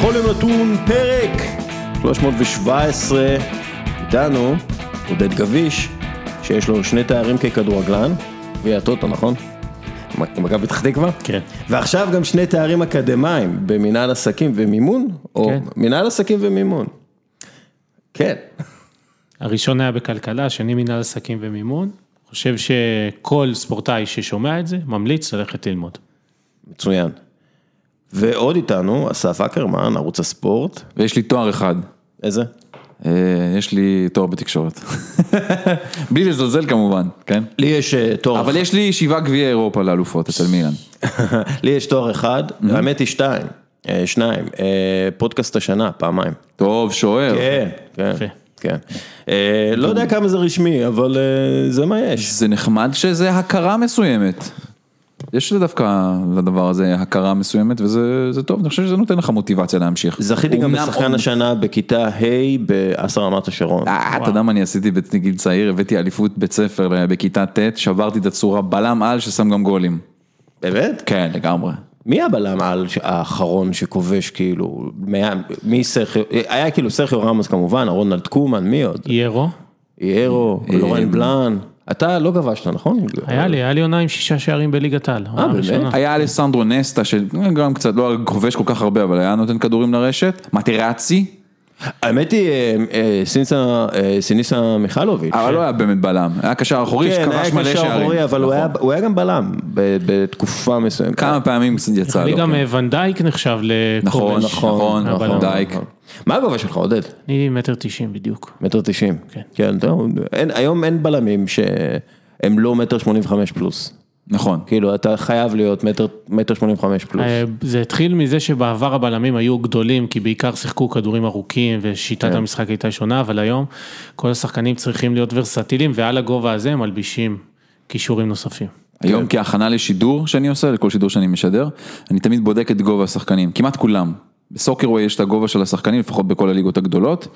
בכל יום נתון פרק 317, איתנו עודד גביש, שיש לו שני תארים ככדורגלן, גביע הטוטו נכון? מכבי פתח תקווה? כן. ועכשיו גם שני תארים אקדמיים במנהל עסקים ומימון? או כן. מנהל עסקים ומימון. כן. הראשון היה בכלכלה, השני מנהל עסקים ומימון. חושב שכל ספורטאי ששומע את זה, ממליץ ללכת ללמוד. מצוין. ועוד איתנו, אסף אקרמן, ערוץ הספורט. ויש לי תואר אחד, איזה? אה, יש לי תואר בתקשורת. בלי לזלזל כמובן, כן? לי יש אה, תואר אבל יש לי שבעה גביעי אירופה לאלופות אצל מילן. לי יש תואר אחד, האמת היא שתיים, אה, שניים, פודקאסט השנה, פעמיים. טוב, שוער. כן, כן. כן. אה, לא יודע כמה זה רשמי, אבל אה, זה מה יש. זה נחמד שזה הכרה מסוימת. יש דווקא לדבר הזה הכרה מסוימת וזה זה טוב, אני חושב שזה נותן לך מוטיבציה להמשיך. זכיתי גם בשחקן השנה בכיתה ה' באסר רמת השרון. אה, אתה יודע מה אני עשיתי בגיל צעיר, הבאתי אליפות בית ספר אה, בכיתה ט', שברתי את הצורה, בלם על ששם גם גולים. באמת? כן, לגמרי. מי הבלם על האחרון שכובש כאילו, מי סרחיו, היה כאילו סרחיו רמוס כמובן, רונלד קומן, מי עוד? ירו, יארו, לורן בלאן. אתה לא כבשת נכון? היה לי, היה לי עונה עם שישה שערים בליגת העל. העונה באמת? היה אלסנדרו נסטה, שגם קצת לא כובש כל כך הרבה, אבל היה נותן כדורים לרשת. מטרצי, האמת היא אה, אה, סיניסה, אה, סיניסה מיכלוביץ'. אבל לא היה באמת בלם, היה קשר אחורי כן, שכבש היה מלא קשר שערים. אחורי, אבל הוא נכון. היה- הוא היה גם בלם ב- בתקופה מסוימת. כמה פעמים יצא אני לו. גם כן. אה, ונדייק נחשב נכון, לכובש. נכון, הבלם. נכון, דייק. מה הגובה שלך עודד? אני מטר תשעים בדיוק. מטר תשעים. כן. כן, טוב, אין- היום אין בלמים שהם לא מטר שמונים וחמש פלוס. נכון. כאילו אתה חייב להיות מטר, מטר שמונים וחמש פלוס. אה, זה התחיל מזה שבעבר הבלמים היו גדולים, כי בעיקר שיחקו כדורים ארוכים ושיטת המשחק הייתה שונה, אבל היום כל השחקנים צריכים להיות ורסטיליים, ועל הגובה הזה הם מלבישים כישורים נוספים. היום כהכנה לשידור שאני עושה, לכל שידור שאני משדר, אני תמיד בודק את גובה השחקנים, כמעט כולם. בסוקרווי יש את הגובה של השחקנים, לפחות בכל הליגות הגדולות.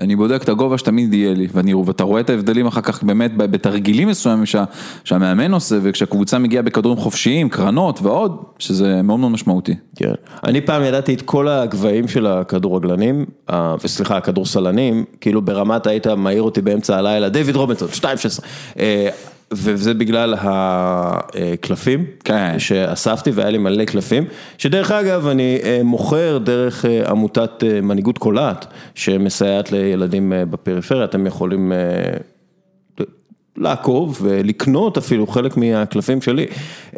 אני בודק את הגובה שתמיד יהיה לי, ואני, ואתה רואה את ההבדלים אחר כך באמת בתרגילים מסוימים שה, שהמאמן עושה, וכשהקבוצה מגיעה בכדורים חופשיים, קרנות ועוד, שזה מאוד מאוד משמעותי. כן. אני פעם ידעתי את כל הגבהים של הכדורגלנים, וסליחה, הכדורסלנים, כאילו ברמת היית מעיר אותי באמצע הלילה, דיוויד רובינסון, 2-16. וזה בגלל הקלפים, כן. שאספתי והיה לי מלא קלפים, שדרך אגב אני אה, מוכר דרך אה, עמותת אה, מנהיגות קולעת, שמסייעת לילדים בפריפריה, אתם יכולים לעקוב ולקנות אפילו חלק מהקלפים שלי.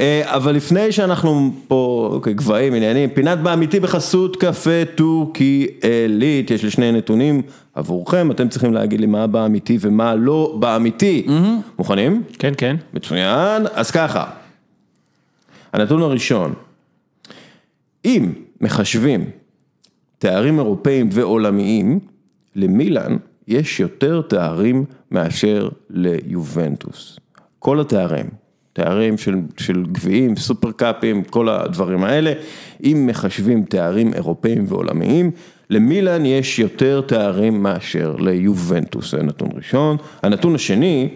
אה, אבל לפני שאנחנו פה, אוקיי, גבהים, עניינים, פינת באמיתי בחסות קפה טורקי עילית, יש לי שני נתונים עבורכם, אתם צריכים להגיד לי מה באמיתי ומה לא באמיתי. מוכנים? כן, כן. מצוין, אז ככה, הנתון הראשון, אם מחשבים תארים אירופאים ועולמיים, למילאן יש יותר תארים מאשר ליובנטוס. כל התארים, תארים של, של גביעים, סופר קאפים, כל הדברים האלה, אם מחשבים תארים אירופאים ועולמיים, למילאן יש יותר תארים מאשר ליובנטוס, זה נתון ראשון. הנתון השני,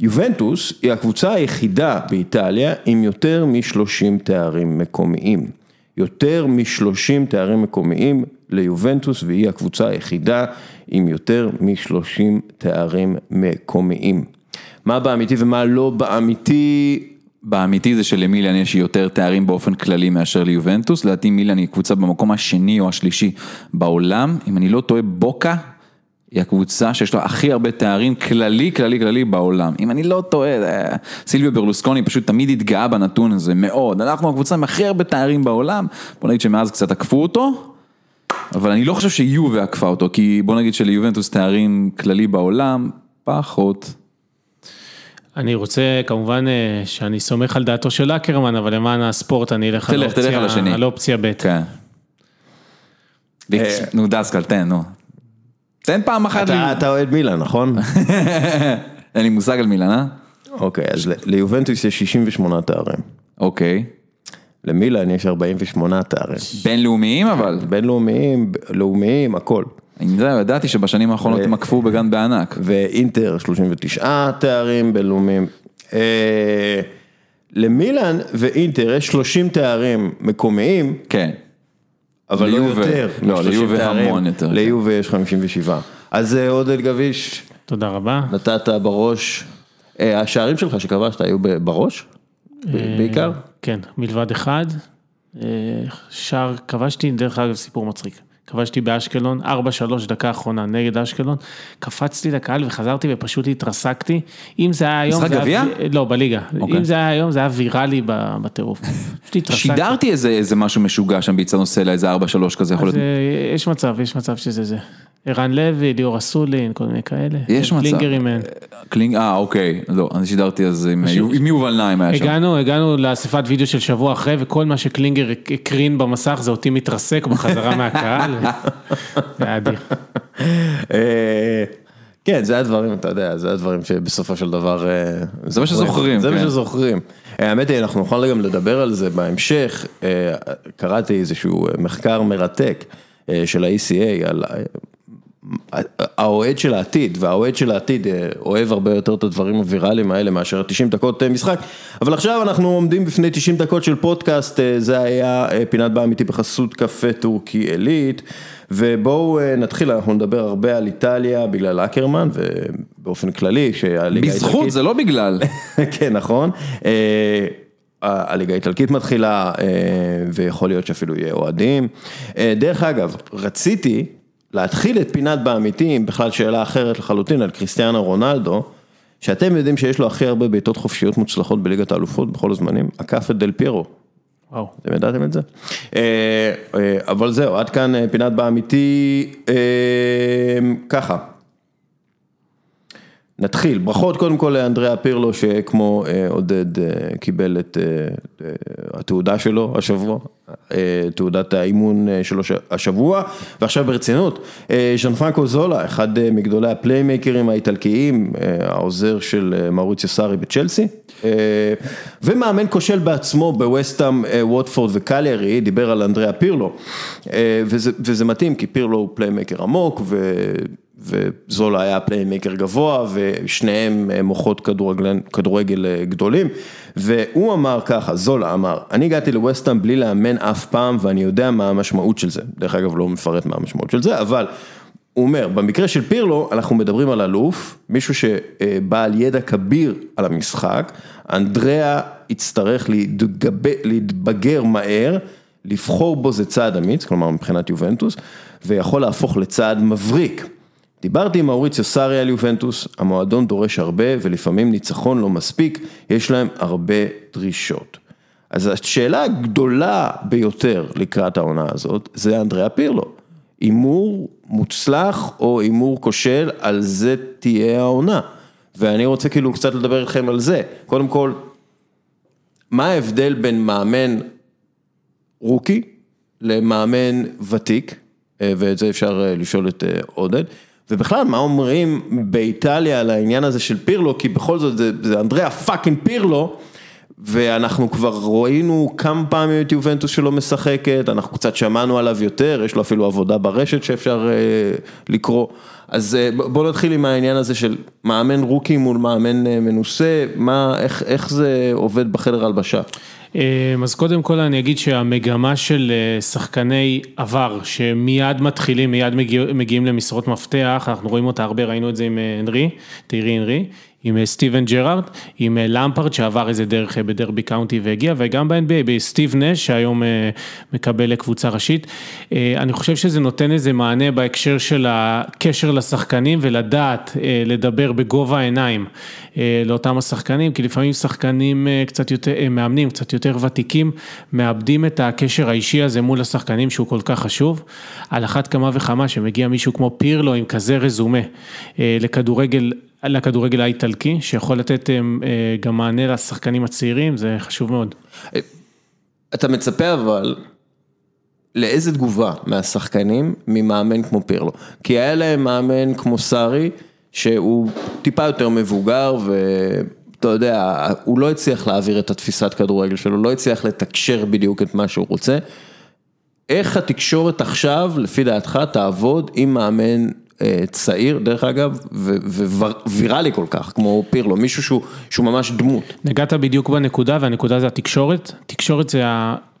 יובנטוס היא הקבוצה היחידה באיטליה עם יותר מ-30 תארים מקומיים. יותר מ-30 תארים מקומיים ליובנטוס והיא הקבוצה היחידה עם יותר מ-30 תארים מקומיים. מה באמיתי ומה לא באמיתי? באמיתי זה שלמילן יש יותר תארים באופן כללי מאשר ליובנטוס, לדעתי מילן היא קבוצה במקום השני או השלישי בעולם, אם אני לא טועה בוקה היא הקבוצה שיש לה הכי הרבה תארים כללי, כללי, כללי בעולם. אם אני לא טועה, אה, סילביו ברלוסקוני פשוט תמיד התגאה בנתון הזה מאוד. אנחנו הקבוצה עם הכי הרבה תארים בעולם, בוא נגיד שמאז קצת עקפו אותו, אבל אני לא חושב שיובה עקפה אותו, כי בוא נגיד שליובנטוס תארים כללי בעולם, פחות. אני רוצה כמובן אה, שאני סומך על דעתו של אקרמן, אבל למען הספורט אני אלך על תלך, תלך על על אופציה ב'. כן. אה, נו דסקל, תן, נו. תן פעם אחת. אתה, אוהד מילאן, נכון? אין לי מושג על מילן, אה? אוקיי, אז ליובנטוס יש 68 תארים. אוקיי. למילאן יש 48 תארים. בינלאומיים אבל. בינלאומיים, לאומיים, הכל. אני יודע, ידעתי שבשנים האחרונות הם עקפו בגן בענק. ואינטר 39 תארים בינלאומיים. אה, למילאן ואינטר יש 30 תארים מקומיים, כן. אבל לא. יותר. לא, מ-30 ליובה. המון יותר. ליובה יש 57. אז אה, עודד גביש, תודה רבה. נתת בראש, אה, השערים שלך שכבשת היו בראש? ב- בעיקר? כן, מלבד אחד. אה, שער, כבשתי, דרך אגב, סיפור מצחיק. כבשתי באשקלון, 4-3 דקה אחרונה נגד אשקלון, קפצתי לקהל וחזרתי ופשוט התרסקתי. אם זה היה היום... משחק זה היה- גביע? לא, בליגה. אוקיי. אם זה היה היום, זה היה ויראלי בטירוף. פשוט התרסקתי. שידרתי איזה, איזה משהו משוגע שם באיצטדיון סלע, איזה 4-3 כזה יכול אז להיות. אה, יש מצב, יש מצב שזה זה. ערן לוי, ליאור אסולין, כל מיני כאלה. יש מצב. קלינגר אימן. קלינג, אה אוקיי, לא, אני שידרתי אז עם עם יובל נעים היה שם. הגענו, הגענו לאספת וידאו של שבוע אחרי, וכל מה שקלינגר הקרין במסך זה אותי מתרסק בחזרה מהקהל. זה היה אדיר. אה, כן, זה הדברים, אתה יודע, זה הדברים שבסופו של דבר... אה, זה מה שזוכרים, זה מה כן. שזוכרים. אה, האמת היא, אנחנו נוכל גם לדבר על זה בהמשך. קראתי איזשהו מחקר מרתק של ה-ECA על האוהד של העתיד, והאוהד של העתיד אה, אוהב הרבה יותר את הדברים הוויראליים האלה מאשר 90 דקות אה, משחק. אבל עכשיו אנחנו עומדים בפני 90 דקות של פודקאסט, אה, זה היה פינת בא אמיתי בחסות קפה טורקי עילית. ובואו נתחיל, אנחנו נדבר הרבה על איטליה בגלל אקרמן ובאופן כללי שהליגה בזכות, זה לא בגלל. כן, נכון. הליגה האיטלקית מתחילה ויכול להיות שאפילו יהיה אוהדים. דרך אגב, רציתי להתחיל את פינת באמיתי עם בכלל שאלה אחרת לחלוטין על קריסטיאנו רונלדו, שאתם יודעים שיש לו הכי הרבה בעיטות חופשיות מוצלחות בליגת האלופות בכל הזמנים, עקף את דל פיירו. וואו. אתם ידעתם את זה? אה, אה, אבל זהו, עד כאן אה, פינת באמיתי, אה, ככה. נתחיל, ברכות קודם כל לאנדריאה פירלו שכמו אה, עודד אה, קיבל את אה, התעודה שלו השבוע, תעודת האימון שלו השבוע, ועכשיו ברצינות, ג'אנפרנקו זולה, אחד מגדולי הפליימייקרים האיטלקיים, העוזר של מאוריציו סארי בצ'לסי, ומאמן כושל בעצמו בווסטהאם, אה, ווטפורד וקליירי, דיבר על אנדריאה פירלו, וזה, וזה מתאים כי פירלו הוא פליימייקר עמוק, ו... וזולה היה פליימקר גבוה ושניהם אה, מוחות כדורגל, כדורגל אה, גדולים והוא אמר ככה, זולה אמר, אני הגעתי לווסטהאם בלי לאמן אף פעם ואני יודע מה המשמעות של זה, דרך אגב לא מפרט מה המשמעות של זה, אבל הוא אומר, במקרה של פירלו אנחנו מדברים על אלוף, מישהו שבעל ידע כביר על המשחק, אנדריאה יצטרך להתגב- להתבגר מהר, לבחור בו זה צעד אמיץ, כלומר מבחינת יובנטוס, ויכול להפוך לצעד מבריק. דיברתי עם מאוריציו סארי על יובנטוס, המועדון דורש הרבה ולפעמים ניצחון לא מספיק, יש להם הרבה דרישות. אז השאלה הגדולה ביותר לקראת העונה הזאת, זה אנדריאה פירלו. הימור מוצלח או הימור כושל, על זה תהיה העונה. ואני רוצה כאילו קצת לדבר איתכם על זה. קודם כל, מה ההבדל בין מאמן רוקי למאמן ותיק, אה, ואת זה אפשר אה, לשאול את אה, עודד, ובכלל מה אומרים באיטליה על העניין הזה של פירלו, כי בכל זאת זה, זה אנדריאה fucking פירלו, ואנחנו כבר ראינו כמה פעמים את יובנטוס שלו משחקת, אנחנו קצת שמענו עליו יותר, יש לו אפילו עבודה ברשת שאפשר אה, לקרוא, אז אה, ב- בוא נתחיל עם העניין הזה של מאמן רוקי מול מאמן אה, מנוסה, מה, איך, איך זה עובד בחדר הלבשה? אמ, אז קודם כל אני אגיד שהמגמה של אה, שחקני עבר שמיד מתחילים, מיד מגיע, מגיעים למשרות מפתח, אנחנו רואים אותה הרבה, ראינו את זה עם אה, הנרי, תראי הנרי, עם אה, סטיבן ג'רארד, עם אה, למפרד שעבר איזה דרך אה, בדרבי קאונטי והגיע, וגם ב-NBA, בסטיב נש שהיום אה, מקבל לקבוצה ראשית. אה, אני חושב שזה נותן איזה מענה בהקשר של הקשר לשחקנים ולדעת אה, לדבר בגובה העיניים אה, לאותם השחקנים, כי לפעמים שחקנים אה, קצת יותר, אה, מאמנים קצת יותר ותיקים, מאבדים את הקשר האישי הזה מול השחקנים שהוא כל כך חשוב. על אחת כמה וכמה שמגיע מישהו כמו פירלו עם כזה רזומה אה, לכדורגל. לכדורגל האיטלקי, שיכול לתת אה, אה, גם מענה לשחקנים הצעירים, זה חשוב מאוד. אתה מצפה אבל לאיזה תגובה מהשחקנים ממאמן כמו פירלו? כי היה להם מאמן כמו סארי, שהוא טיפה יותר מבוגר ואתה יודע, הוא לא הצליח להעביר את התפיסת כדורגל שלו, לא הצליח לתקשר בדיוק את מה שהוא רוצה. איך התקשורת עכשיו, לפי דעתך, תעבוד עם מאמן אה, צעיר, דרך אגב, וויראלי כל כך, כמו פירלו, מישהו שהוא, שהוא ממש דמות. נגעת בדיוק בנקודה, והנקודה זה התקשורת. תקשורת זה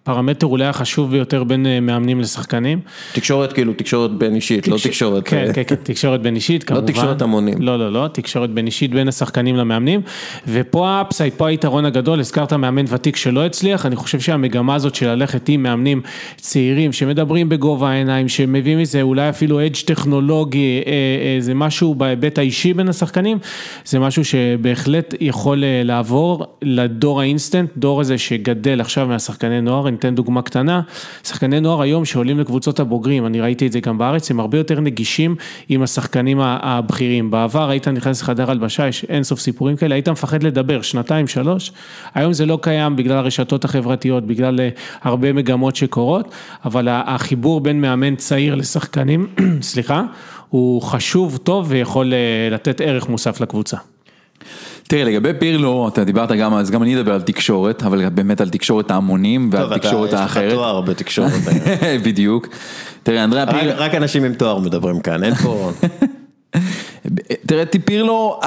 הפרמטר אולי החשוב ביותר בין אה, מאמנים לשחקנים. תקשורת כאילו, תקשורת בין אישית, לא תקשורת... כן, אה, כן, כן, תקשורת בין אישית, כמובן. תקשורת המונים. לא, לא, לא, תקשורת בין אישית בין השחקנים למאמנים. ופה ה upside, פה היתרון הגדול, הזכרת מאמן ותיק שלא הצליח, אני חושב שהמגמה הזאת של ללכת עם מאמנים צעירים, שמדברים בגובה העיניים, שמביאים מזה אולי אפילו edge טכנולוגי, אה, זה משהו בהיבט האישי בין השחקנים, זה משהו שבהחלט יכול לעבור לדור האינסטנט, דור הזה שגדל עכשיו מהשחקני נוער, אני אתן דוגמה קטנה, שחקני נוער היום שעולים לקבוצות הבוגרים, אני ראיתי את זה גם בארץ, הם הרבה יותר נגישים עם השחקנים הבכירים, בעבר היית נכנס לחדר הלבשה, יש אין סוף סיפורים כאלה, היית מפחד לדבר שנתיים, שלוש, היום זה לא קיים בגלל הרשתות החברתיות, בגלל אה, הרבה מגמות שקורות, אבל החיבור בין מאמן צעיר לשחקנים, סליחה, הוא חשוב, טוב ויכול אה, לתת ערך מוסף לקבוצה. תראה, לגבי פירלו, אתה דיברת גם, אז גם אני אדבר על תקשורת, אבל באמת על תקשורת ההמונים ועל טוב, אתה- תקשורת יש לך האחרת. תואר בתקשורת. בדיוק. תראה, אנדריה פירלו, רק אנשים עם תואר מדברים כאן, אין פה... תראה, פירלו,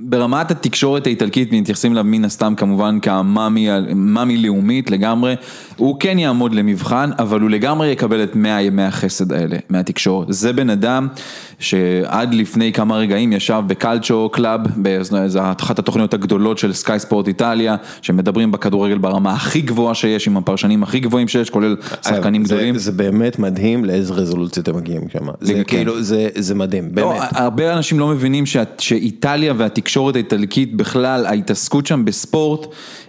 ברמת התקשורת האיטלקית, מתייחסים אליו מן הסתם כמובן כמאמי מאמי לאומית לגמרי, הוא כן יעמוד למבחן, אבל הוא לגמרי יקבל את 100 ימי החסד האלה מהתקשורת. זה בן אדם שעד לפני כמה רגעים ישב בקלצ'ו קלאב, זו אחת התוכניות הגדולות של סקאי ספורט איטליה, שמדברים בכדורגל ברמה הכי גבוהה שיש, עם הפרשנים הכי גבוהים שיש, כולל שחקנים זה- גדולים. זה באמת מדהים לאיזה רזולוציות הם מגיעים שם. זה כן. כאילו, זה- זה מדהים, לא, באמת. הרבה אנשים לא מבינים שאיטליה והתקשורת האיטלקית בכלל, ההתעסקות שם בספורט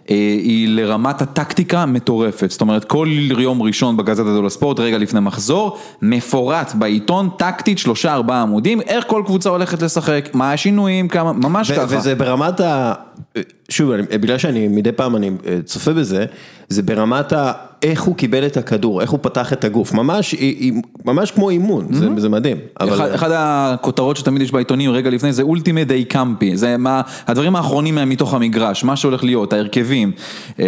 היא לרמת הטקטיקה מטורפת. זאת אומרת, כל יום ראשון בגזטה דו לספורט, רגע לפני מחזור, מפורט בעיתון, טקטית, שלושה ארבעה עמודים, איך כל קבוצה הולכת לשחק, מה השינויים, כמה, ממש ככה. וזה ברמת ה... שוב, בגלל שאני מדי פעם אני אה, צופה בזה, זה ברמת ה... איך הוא קיבל את הכדור, איך הוא פתח את הגוף, ממש, ממש כמו אימון, זה- זה מדהים. אבל- אחד, אחד הכותרות שתמיד יש בעיתונים רגע לפני זה אולטימט דיי קמפי, זה מה, הדברים האחרונים מתוך המגרש, מה שהולך להיות, ההרכבים, אה,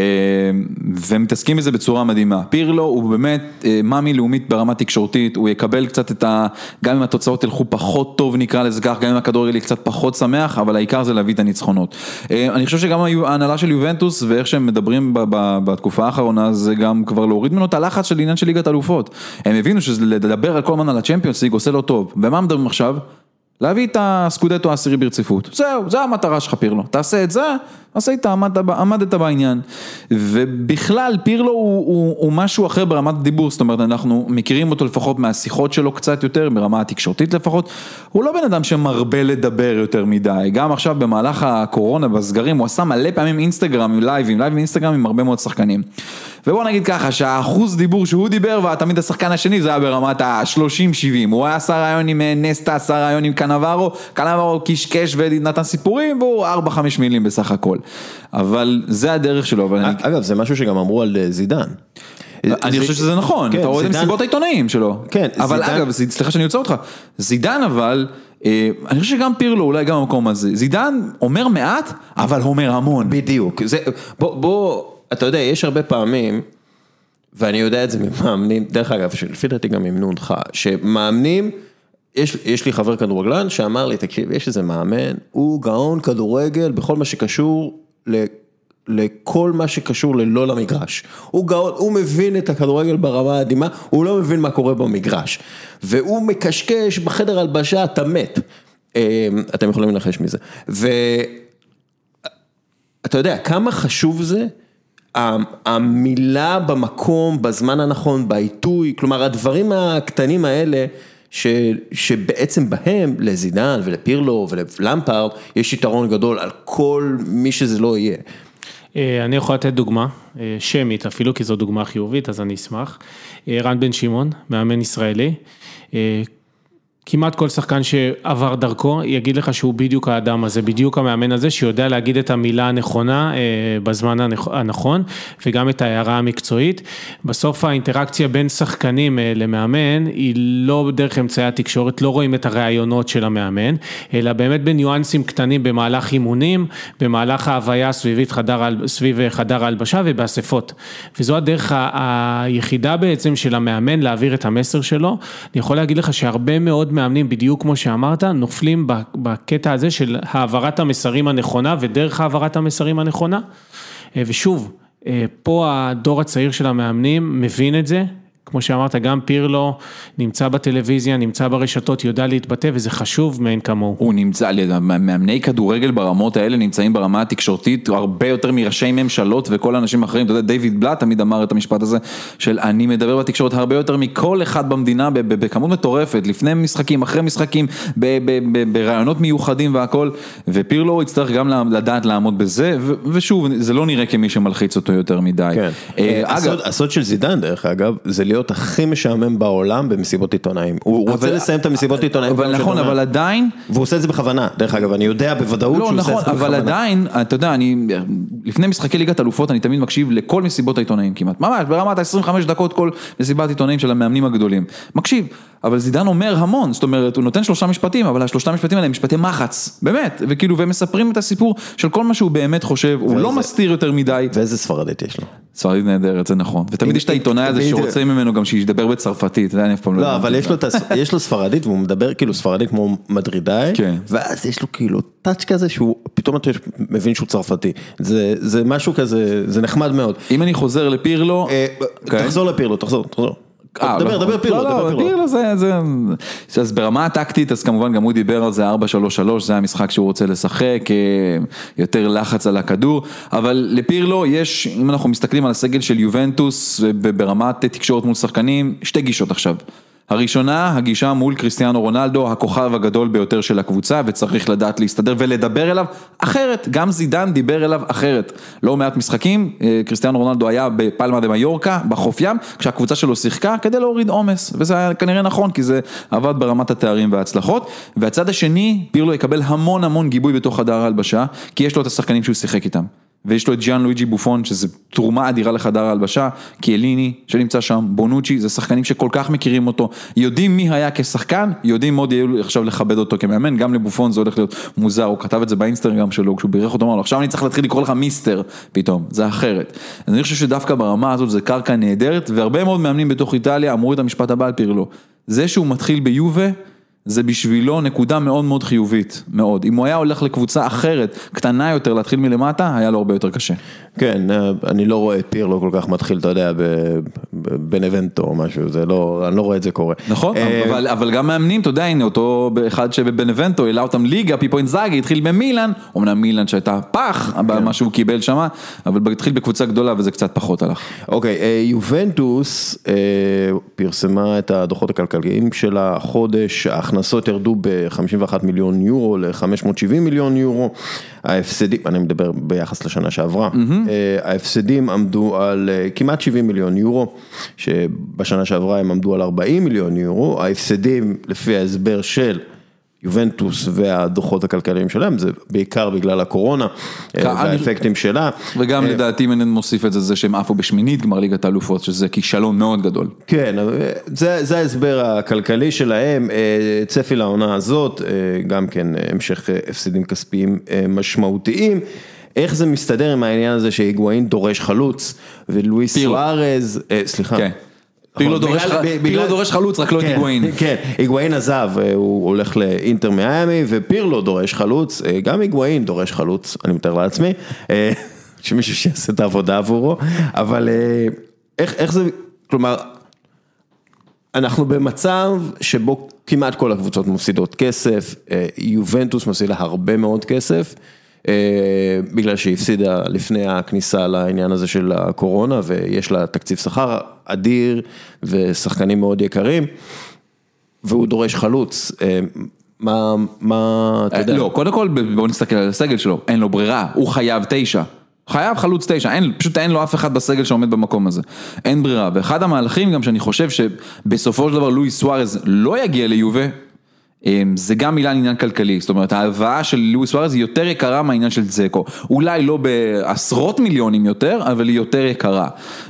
ומתעסקים בזה בצורה מדהימה. פירלו הוא באמת אה, מאמי לאומית ברמה תקשורתית, הוא יקבל קצת את ה... גם אם התוצאות ילכו פחות טוב נקרא לזה כך, גם אם הכדורגל יהיה קצת פחות שמח, אבל העיקר זה להביא את הניצחונות. אה, אני חושב שגם ההנהלה של יובנטוס ואיך שהם מדברים ב- ב- בתקופה האחרונה זה גם כבר להוריד ממנו את הלחץ של עניין של ליגת אלופות. הם הבינו שלדבר כל הזמן על הצ'מפיונס ליג עושה לו טוב, ומה מדברים עכשיו? להביא את הסקודטו העשירי ברציפות, זהו, זו המטרה שלך פירלו, תעשה את זה, עשית, עמדת, ב- עמדת בעניין. ובכלל פירלו הוא, הוא, הוא משהו אחר ברמת דיבור, זאת אומרת אנחנו מכירים אותו לפחות מהשיחות שלו קצת יותר, ברמה התקשורתית לפחות, הוא לא בן אדם שמרבה לדבר יותר מדי, גם עכשיו במהלך הקורונה בסגרים הוא עשה מלא פעמים אינסטגרם, לייבים, לייבים אינסטגרם עם הרבה מאוד שחקנים. ובוא נגיד ככה, שהאחוז דיבור שהוא דיבר ותמיד השחקן השני זה היה ברמת ה-30-70, הוא היה עשה רעיון עם אה, נסטה, עשה רעיון עם קנברו, קנברו קשקש ונתן סיפורים והוא 4-5 מילים בסך הכל. אבל זה הדרך שלו, אבל אני... אגב, זה משהו שגם אמרו על אה, זידן. אני זה- חושב שזה נכון, כן, אתה רואה את זידן- מסיבות העיתונאים שלו. כן, אבל זידן- אגב, ז- סליחה שאני עוצר אותך, זידן אבל, אה, אני חושב שגם פירלו אולי גם במקום הזה, זידן אומר מעט, אבל אומר המון. בדיוק, זה, בוא, בוא, אתה יודע, יש הרבה פעמים, ואני יודע את זה ממאמנים, דרך אגב, שלפי דעתי גם אימנו אותך, שמאמנים, יש, יש לי חבר כדורגלן שאמר לי, תקשיב, יש איזה מאמן, הוא גאון כדורגל בכל מה שקשור ל... לכל מה שקשור ללא למגרש. הוא גאון, הוא מבין את הכדורגל ברמה האדימה, הוא לא מבין מה קורה במגרש. והוא מקשקש בחדר הלבשה, אתה מת. אה, אתם יכולים לנחש מזה. ו... אתה יודע, כמה חשוב זה, המילה במקום, בזמן הנכון, בעיתוי, כלומר הדברים הקטנים האלה, שבעצם בהם לזידן ולפירלו וללמפרד יש יתרון גדול על כל מי שזה לא יהיה. אה, אני יכול לתת דוגמה, אה, שמית אפילו, כי זו דוגמה חיובית, אז אני אשמח. אה, רן בן שמעון, מאמן ישראלי. כמעט כל שחקן שעבר דרכו יגיד לך שהוא בדיוק האדם הזה, בדיוק המאמן הזה שיודע להגיד את המילה הנכונה אה, בזמן הנכ- הנכון וגם את ההערה המקצועית. בסוף האינטראקציה בין שחקנים אה, למאמן היא לא דרך אמצעי התקשורת, לא רואים את הראיונות של המאמן, אלא באמת בניואנסים קטנים במהלך אימונים, במהלך ההוויה הסביבית חדר, סביב חדר ההלבשה ובאספות. וזו הדרך היחידה בעצם של המאמן להעביר את המסר שלו. אני יכול להגיד לך שהרבה מאוד מאמנים, בדיוק כמו שאמרת, נופלים בקטע הזה של העברת המסרים הנכונה ודרך העברת המסרים הנכונה. אה, ושוב, אה, פה הדור הצעיר של המאמנים מבין את זה, כמו שאמרת, גם פירלו נמצא בטלוויזיה, נמצא ברשתות, יודע להתבטא, וזה חשוב מאין כמוהו. הוא נמצא, מאמני כדורגל ברמות האלה נמצאים ברמה התקשורתית הרבה יותר מראשי ממשלות וכל האנשים האחרים, אתה יודע, דיוויד בלאט תמיד אמר את המשפט הזה, של אני מדבר בתקשורת הרבה יותר מכל אחד במדינה בכמות מטורפת, לפני משחקים, אחרי משחקים, ברעיונות מיוחדים והכל, ופירלו יצטרך גם לדעת לעמוד בזה, ושוב, זה לא נראה כמי שמלחיץ אותו יותר מדי. כן. אה, הסוד של זידן דרך אגב, זה להיות להיות הכי משעמם בעולם במסיבות עיתונאים. הוא רוצה לסיים את המסיבות עיתונאים. אבל נכון, אבל עדיין... והוא עושה את זה בכוונה, דרך אגב, אני יודע בוודאות לא, שהוא נכון, עושה את זה בכוונה. אבל עדיין, אתה יודע, אני, לפני משחקי ליגת אלופות, אני תמיד מקשיב לכל מסיבות העיתונאים כמעט, ממש, ברמת ה-25 דקות כל מסיבת עיתונאים של המאמנים הגדולים. מקשיב, אבל זידן אומר המון, זאת אומרת, הוא נותן שלושה משפטים, אבל השלושה משפטים האלה הם משפטי מחץ, באמת, וכאילו, והם מספרים את הסיפור של כל מה שהוא באמת חושב, הוא לא מסתיר יותר מדי. ואיזה ספרדית יש לו? ספרדית נהדרת, זה נכון, ותמיד יש את העיתונאי הזה שרוצה ממנו גם שידבר בצרפתית, זה אני אף פעם לא... לא, אבל יש לו ספרדית והוא מדבר כאילו ספרדית כמו מדרידאי, כן. ואז יש לו כאילו טאץ' כזה שהוא פתאום אתה מבין שהוא צרפתי, זה משהו כזה, זה נחמד מאוד. אם אני חוזר לפירלו... אוקיי. תחזור לפירלו, תחזור, תחזור. אה, דבר, לא, דבר פירלו, לא, דבר פירלו. פירלו זה, זה, אז ברמה הטקטית, אז כמובן גם הוא דיבר על זה 4-3-3, זה המשחק שהוא רוצה לשחק, אה, יותר לחץ על הכדור, אבל לפירלו יש, אם אנחנו מסתכלים על הסגל של יובנטוס, ברמת תקשורת מול שחקנים, שתי גישות עכשיו. הראשונה, הגישה מול קריסטיאנו רונלדו, הכוכב הגדול ביותר של הקבוצה, וצריך לדעת להסתדר ולדבר אליו אחרת, גם זידן דיבר אליו אחרת. לא מעט משחקים, אה, קריסטיאנו רונלדו היה בפלמה דה מיורקה, בחוף ים, כשהקבוצה שלו שיחקה כדי להוריד עומס, וזה היה כנראה נכון, כי זה עבד ברמת התארים וההצלחות. והצד השני, פירלו יקבל המון המון גיבוי בתוך חדר ההלבשה, כי יש לו את השחקנים שהוא שיחק איתם. ויש לו את ג'אן לואיג'י בופון, שזה תרומה אדירה לחדר ההלבשה, קיאליני שנמצא שם, בונוצ'י, זה שחקנים שכל כך מכירים אותו, יודעים מי היה כשחקן, יודעים מאוד יהיו עכשיו לכבד אותו כמאמן, גם לבופון זה הולך להיות מוזר, הוא כתב את זה באינסטגרם שלו, כשהוא בירך אותו, אמר לו, עכשיו אני צריך להתחיל לקרוא לך מיסטר, פתאום, זה אחרת. אז אני חושב שדווקא ברמה הזאת זה קרקע נהדרת, והרבה מאוד מאמנים בתוך איטליה אמרו את המשפט הבא על פירלו, זה שהוא מתחיל ביובה, זה בשבילו נקודה מאוד מאוד חיובית, מאוד. אם הוא היה הולך לקבוצה אחרת, קטנה יותר, להתחיל מלמטה, היה לו הרבה יותר קשה. כן, אה, אני לא רואה את פירלו כל כך מתחיל, אתה יודע, בנבנטו או משהו, זה לא, אני לא רואה את זה קורה. נכון, אה, אבל, אבל גם מאמנים, אתה יודע, הנה אותו אחד שבבנבנטו, העלה אותם ליגה, פיפו אינזאגי, התחיל במילאן, אמנם מילאן שהייתה פח, כן. מה שהוא קיבל שמה, אבל התחיל בקבוצה גדולה וזה קצת פחות הלך. אוקיי, אה, יובנטוס פרסמה את הדוחות הכלכליים של החודש, ההכנסות ירדו ב-51 מיליון יורו ל-570 מיליון יורו, ההפסדים, אני מדבר ביחס לשנה שעברה, mm-hmm. ההפסדים עמדו על אה, כמעט 70 מיליון יורו, שבשנה שעברה הם עמדו על 40 מיליון יורו, ההפסדים לפי ההסבר של יובנטוס והדוחות הכלכליים שלהם, זה בעיקר בגלל הקורונה והאפקטים שלה. וגם לדעתי אם אני מוסיף את זה, זה שהם עפו בשמינית גמר ליגת האלופות, שזה כישלון מאוד גדול. כן, זה, זה ההסבר הכלכלי שלהם, צפי לעונה הזאת, גם כן המשך הפסדים כספיים משמעותיים. איך זה מסתדר עם העניין הזה שהיגואין דורש חלוץ ולואיס סוארז, סליחה. כן. פירלו דורש חלוץ, רק לא את היגואין. כן, היגואין עזב, הוא הולך לאינטר מיאמי, ופירלו דורש חלוץ, גם היגואין דורש חלוץ, אני מתאר לעצמי, שמישהו שיעשה את העבודה עבורו, אבל איך זה, כלומר, אנחנו במצב שבו כמעט כל הקבוצות מפסידות כסף, יובנטוס מפסידה הרבה מאוד כסף. בגלל שהיא הפסידה לפני הכניסה לעניין הזה של הקורונה ויש לה תקציב שכר אדיר ושחקנים מאוד יקרים והוא דורש חלוץ, מה, מה, אתה יודע? לא, קודם כל בוא נסתכל על הסגל שלו, אין לו ברירה, הוא חייב תשע. חייב חלוץ תשע, אין, פשוט אין לו אף אחד בסגל שעומד במקום הזה, אין ברירה, ואחד המהלכים גם שאני חושב שבסופו של דבר לואי סוארז לא יגיע ליובה, זה גם מילה עניין כלכלי, זאת אומרת ההלוואה של לואיס סוארז היא יותר יקרה מהעניין של זקו, אולי לא בעשרות מיליונים יותר, אבל היא יותר יקרה.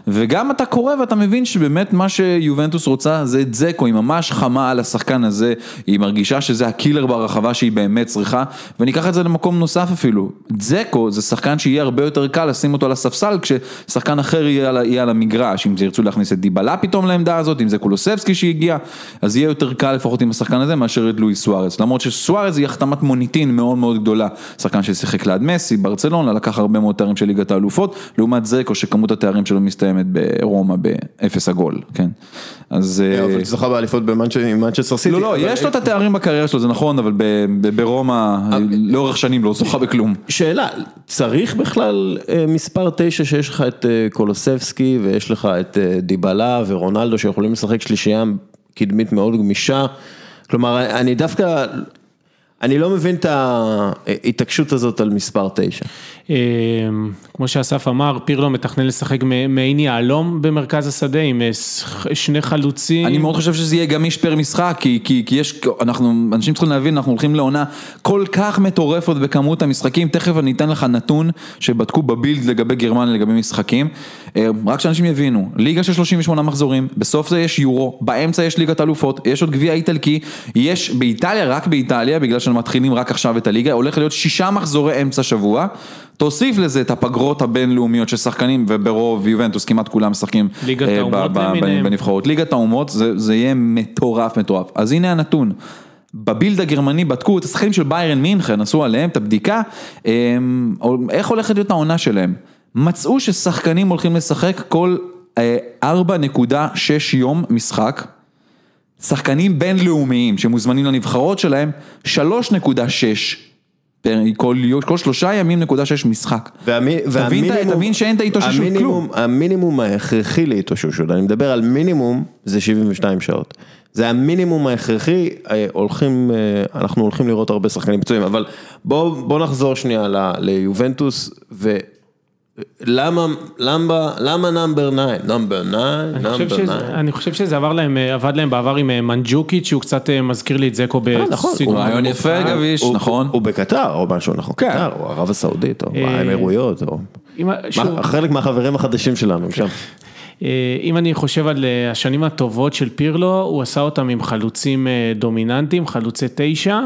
וגם אתה קורא ואתה מבין שבאמת מה שיובנטוס רוצה זה את זקו, היא ממש חמה על השחקן הזה, היא מרגישה שזה הקילר ברחבה שהיא באמת צריכה, ואני אקח את זה למקום נוסף אפילו, זקו זה שחקן שיהיה הרבה יותר קל לשים אותו על הספסל כששחקן אחר יהיה על, יהיה על המגרש, אם זה ירצו להכניס את דיבלה פתאום לעמדה הזאת, אם זה קולוסבסקי שהגיע, אז יהיה יותר קל לפחות עם השחקן הזה מאשר את לואיס סוארז, למרות שסוארז היא החתמת מוניטין מאוד מאוד גדולה, שחקן ששיחק ליד מסי, ברצלונה, לקח הרבה מאוד תארים של ליגת האלופות, לעומת זקו שכמות התארים שלו מסתיימת ברומא באפס עגול, כן. אז... אה, אבל זכה באליפות במנצ'סטר סיטי. לא, לא, יש לו את התארים בקריירה שלו, זה נכון, אבל ברומא לאורך שנים לא זוכה בכלום. שאלה, צריך בכלל אה, מספר תשע שיש לך את אה, קולוסבסקי ויש לך את אה, דיבלה ורונלדו שיכולים לשחק שלישייה קדמית מאוד גמישה, כלומר אני דווקא, אני לא מבין את ההתעקשות הזאת על מספר תשע. אה, כמו שאסף אמר, פירלו מתכנן לשחק מעין יהלום במרכז השדה עם אה, ש- שני חלוצים. אני מאוד חושב שזה יהיה גמיש פר משחק, כי, כי, כי יש, אנחנו, אנשים צריכים להבין, אנחנו הולכים לעונה כל כך מטורפת בכמות המשחקים, תכף אני אתן לך נתון שבדקו בבילד לגבי גרמניה, לגבי משחקים, אה, רק שאנשים יבינו, ליגה של 38 מחזורים, בסוף זה יש יורו, באמצע יש ליגת אלופות, יש עוד גביע איטלקי, יש באיטליה, רק באיטליה, בגלל שהם מתחילים רק עכשיו את הליגה, הולך להיות שישה מחזורי אמצע שבוע, תוסיף לזה את הפגרות הבינלאומיות של שחקנים, וברוב יובנטוס כמעט כולם משחקים אה, ב- ב-. בנבחרות. ליגת האומות זה, זה יהיה מטורף מטורף. אז הנה הנתון. בבילד הגרמני בדקו את השחקנים של ביירן מינכן, עשו עליהם את הבדיקה, הם, איך הולכת להיות העונה שלהם. מצאו ששחקנים הולכים לשחק כל אה, 4.6 יום משחק, שחקנים בינלאומיים שמוזמנים לנבחרות שלהם, 3.6 per, כל, כל שלושה ימים נקודה שש משחק. והמי, תבין, את- תבין שאין את ההתאוששות המינימום, כלום. המינימום ההכרחי להתאוששות, אני מדבר על מינימום, זה 72 שעות. זה המינימום ההכרחי, אה, הולכים, אה, אנחנו הולכים לראות הרבה שחקנים פצועים, אבל בוא, בוא נחזור שנייה ל- ליובנטוס, ולמה, למה, למה number 9? number 9? אני חושב, number שזה, 9. אני חושב שזה עבר להם, אה, עבד להם בעבר עם אה, מנג'וקיץ', שהוא קצת אה, מזכיר לי את ג'קו נכון, בסגנון. הוא רעיון יפה, גביש, נכון. הוא בקטר או משהו, נכון? כן. קטר, או ערב הסעודית, או האמירויות, או... חלק מהחברים החדשים שלנו שם. אה, אם אני חושב על השנים הטובות של פירלו, הוא עשה אותם עם חלוצים דומיננטיים, חלוצי תשע.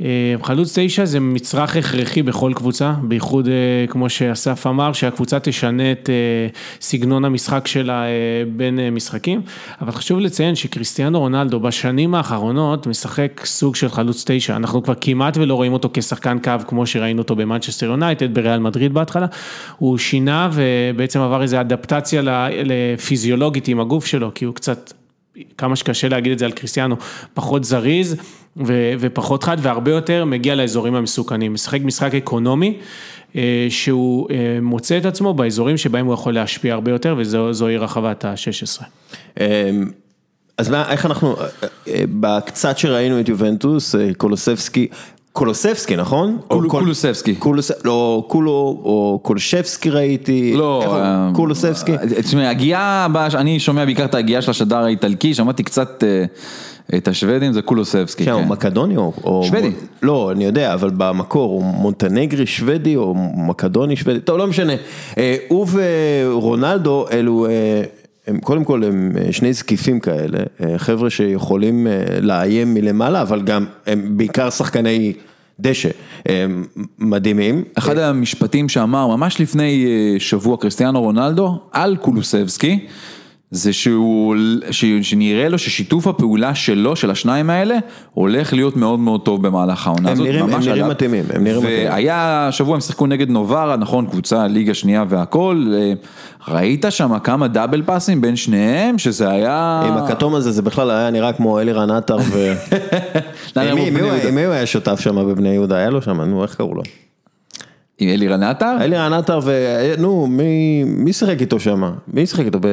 אה, חלוץ תשע זה מצרך הכרחי בכל קבוצה, בייחוד אה, כמו שאסף אמר, שהקבוצה תשנה את אה, סגנון המשחק שלה בין משחקים, אבל חשוב לציין שקריסטיאנו רונלדו בשנים האחרונות משחק סוג של חלוץ תשע, אנחנו כבר כמעט ולא רואים אותו כשחקן קו כמו שראינו אותו במנצ'סטר יונייטד, בריאל מדריד בהתחלה, הוא שינה ובעצם עבר איזו אדפטציה לפיזיולוגית עם הגוף שלו, כי הוא קצת כמה שקשה להגיד את זה על קריסטיאנו, פחות זריז ו- ופחות חד והרבה יותר מגיע לאזורים המסוכנים, משחק משחק אקונומי אה, שהוא אה, מוצא את עצמו באזורים שבהם הוא יכול להשפיע הרבה יותר וזוהי רחבת ה-16. אמ, אז מה, איך אנחנו, אה, בקצת שראינו את יובנטוס, קולוסבסקי, קולוסבסקי נכון? קול- או קול- קולוסבסקי. קולוס, לא, קולו, או קולשבסקי ראיתי, לא, איך הוא? אה, תשמע, הגייה, הבאה, אני שומע בעיקר את הגייה של השדר האיטלקי, שמעתי קצת אה, את השוודים, זה קולוסבסקי. כן, הוא כן. מקדוני או, שוודי. לא, אני יודע, אבל במקור הוא מונטנגרי שוודי או מקדוני שוודי, טוב, לא משנה, אה, הוא ורונלדו אלו, אה, הם קודם כל הם אה, שני זקיפים כאלה, אה, חבר'ה שיכולים אה, לאיים מלמעלה, אבל גם הם בעיקר שחקני דשא, הם מדהימים. אחד המשפטים שאמר ממש לפני שבוע קריסטיאנו רונלדו על קולוסבסקי, זה שהוא, ש- שנראה לו ששיתוף הפעולה שלו, של השניים האלה, הולך להיות מאוד מאוד טוב במהלך העונה הזאת. נראים- הם נראים. מתאימים, הם נראים מתאימים. והיה, השבוע הם שיחקו נגד נוברה, נכון, קבוצה ליגה שנייה והכל, אה, ראית שם כמה דאבל פאסים בין שניהם, שזה היה... עם הכתום הזה זה בכלל היה נראה כמו אלירן עטר ו... עם מי הוא היה שותף שם בבני יהודה? היה לו שם, נו, איך קראו לו? עם אלירן עטר? אלירן עטר ו... נו, מי, מי שיחק איתו שם? מי שיחק איתו ב...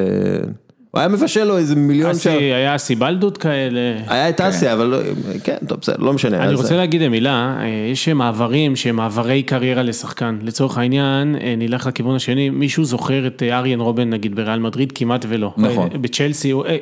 הוא היה מבשל לו איזה מיליון אסי, שם. היה סיבלדות כאלה. היה את אסיה, אבל לא... כן, טוב, בסדר, לא משנה. אני רוצה להגיד מילה, אה, יש מעברים שהם מעברי קריירה לשחקן. לצורך העניין, אה, נלך לכיוון השני, מישהו זוכר את אה, אריאן רובן נגיד בריאל מדריד? כמעט ולא. נכון. אה, בצ'לסי, הוא, אה,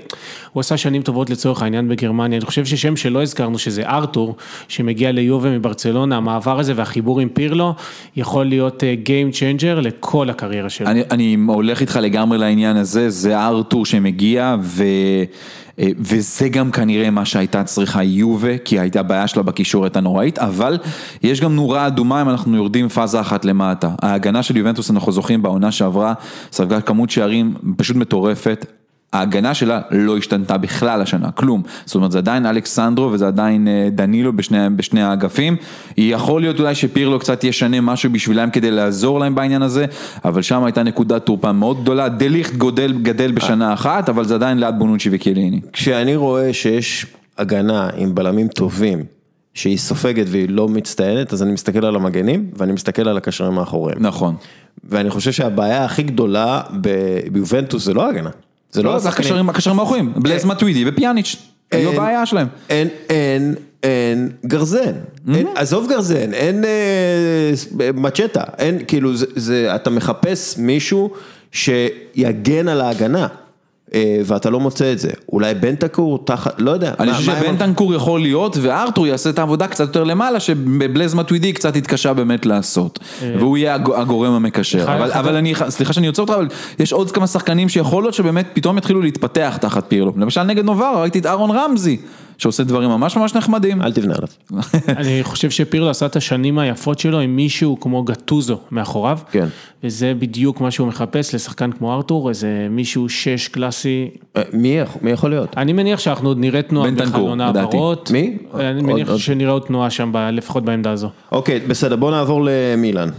הוא עשה שנים טובות לצורך העניין בגרמניה. אני חושב ששם שלא הזכרנו, שזה ארתור, שמגיע ליובה מברצלונה, המעבר הזה והחיבור עם פירלו, יכול להיות אה, Game Changer לכל הקריירה שלו. אני, אני הולך איתך לגמרי לעניין הזה, זה ארתור שמגיע ו, אה, וזה גם כנראה מה שהייתה צריכה יובה, כי הייתה בעיה שלה בקישורת הנוראית, אבל יש גם נורה אדומה אם אנחנו יורדים פאזה אחת למטה. ההגנה של יובנטוס אנחנו זוכרים בעונה שעברה, ספגה כמות שערים פשוט מטורפת. ההגנה שלה לא השתנתה בכלל השנה, כלום. זאת אומרת, זה עדיין אלכסנדרו וזה עדיין אה, דנילו בשני, בשני האגפים. יכול להיות אולי שפירלו קצת ישנה משהו בשבילם כדי לעזור להם בעניין הזה, אבל שם הייתה נקודת תורפה מאוד גדולה. דליכט גודל, גדל בשנה אחת, אבל זה עדיין ליד בונוצ'י וקיליני. כשאני רואה שיש הגנה עם בלמים טובים, שהיא סופגת והיא לא מצטיינת, אז אני מסתכל על המגנים ואני מסתכל על הקשרים האחוריים. נכון. ואני חושב שהבעיה הכי גדולה ביובנטוס זה לא ההגנה. זה לא, זה השחקנים. הקשרים הקשרים האחוריים, בלז מטווידי ופיאניץ', היו אין- הבעיה שלהם. אין, אין, אין גרזן, אין, עזוב גרזן, אין אה, מצ'טה, אין, כאילו, זה, זה, אתה מחפש מישהו שיגן על ההגנה, אה, ואתה לא מוצא את זה. אולי בנטקור תחת, לא יודע. אני חושב שבנטנקור יכול להיות, וארתור יעשה את העבודה קצת יותר למעלה, שבבלז מטווידי קצת התקשה באמת לעשות. והוא יהיה הג- הגורם המקשר. אבל אני, סליחה שאני עוצר אותך, אבל יש עוד כמה שחקנים שיכול להיות שבאמת פתאום יתחילו להתפתח תחת פירלו. למשל נגד נובר, ראיתי את אהרון רמזי, שעושה דברים ממש ממש נחמדים. אל תבנה עליו. אני חושב שפירלו עשה את השנים היפות שלו עם מישהו כמו גטוזו מאחוריו. כן. וזה בדיוק מה שהוא מחפש לשחקן כמו ארתור, איזה מישהו שש קלאסי. אה, מי יכול- מי יכול להיות? אני מניח שאנחנו עוד נראה תנועה בחלון. העברות. מי? אני עוד- מניח עוד- שנראה עוד תנועה שם, ב- לפחות בעמדה הזו. אוקיי, בסדר, בוא נעבור למילאן.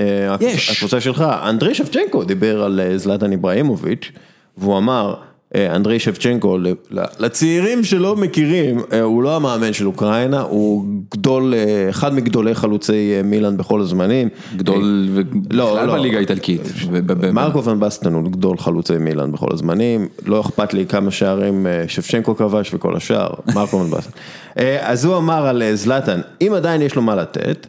אה, יש. הקבוצה שלך, אנדרי שבצ'נקו דיבר על אה, זלטן איברהימוביץ', והוא אמר, אנדרי שבצ'נקו, לצעירים שלא מכירים, אה, הוא לא המאמן של אוקראינה, הוא גדול, אה, אחד מגדולי חלוצי אה, מילאן בכל הזמנים. גדול, לא, ובכלל לא. בליגה האיטלקית. מרקו ון בסטן הוא גדול חלוצי מילאן בכל הזמנים, לא אכפת לי כמה שערים אה, שבצ'נקו כבש וכל השאר, מרקו ון בסטן. אה, אז הוא אמר על אה, זלאטן, אם עדיין יש לו מה לתת,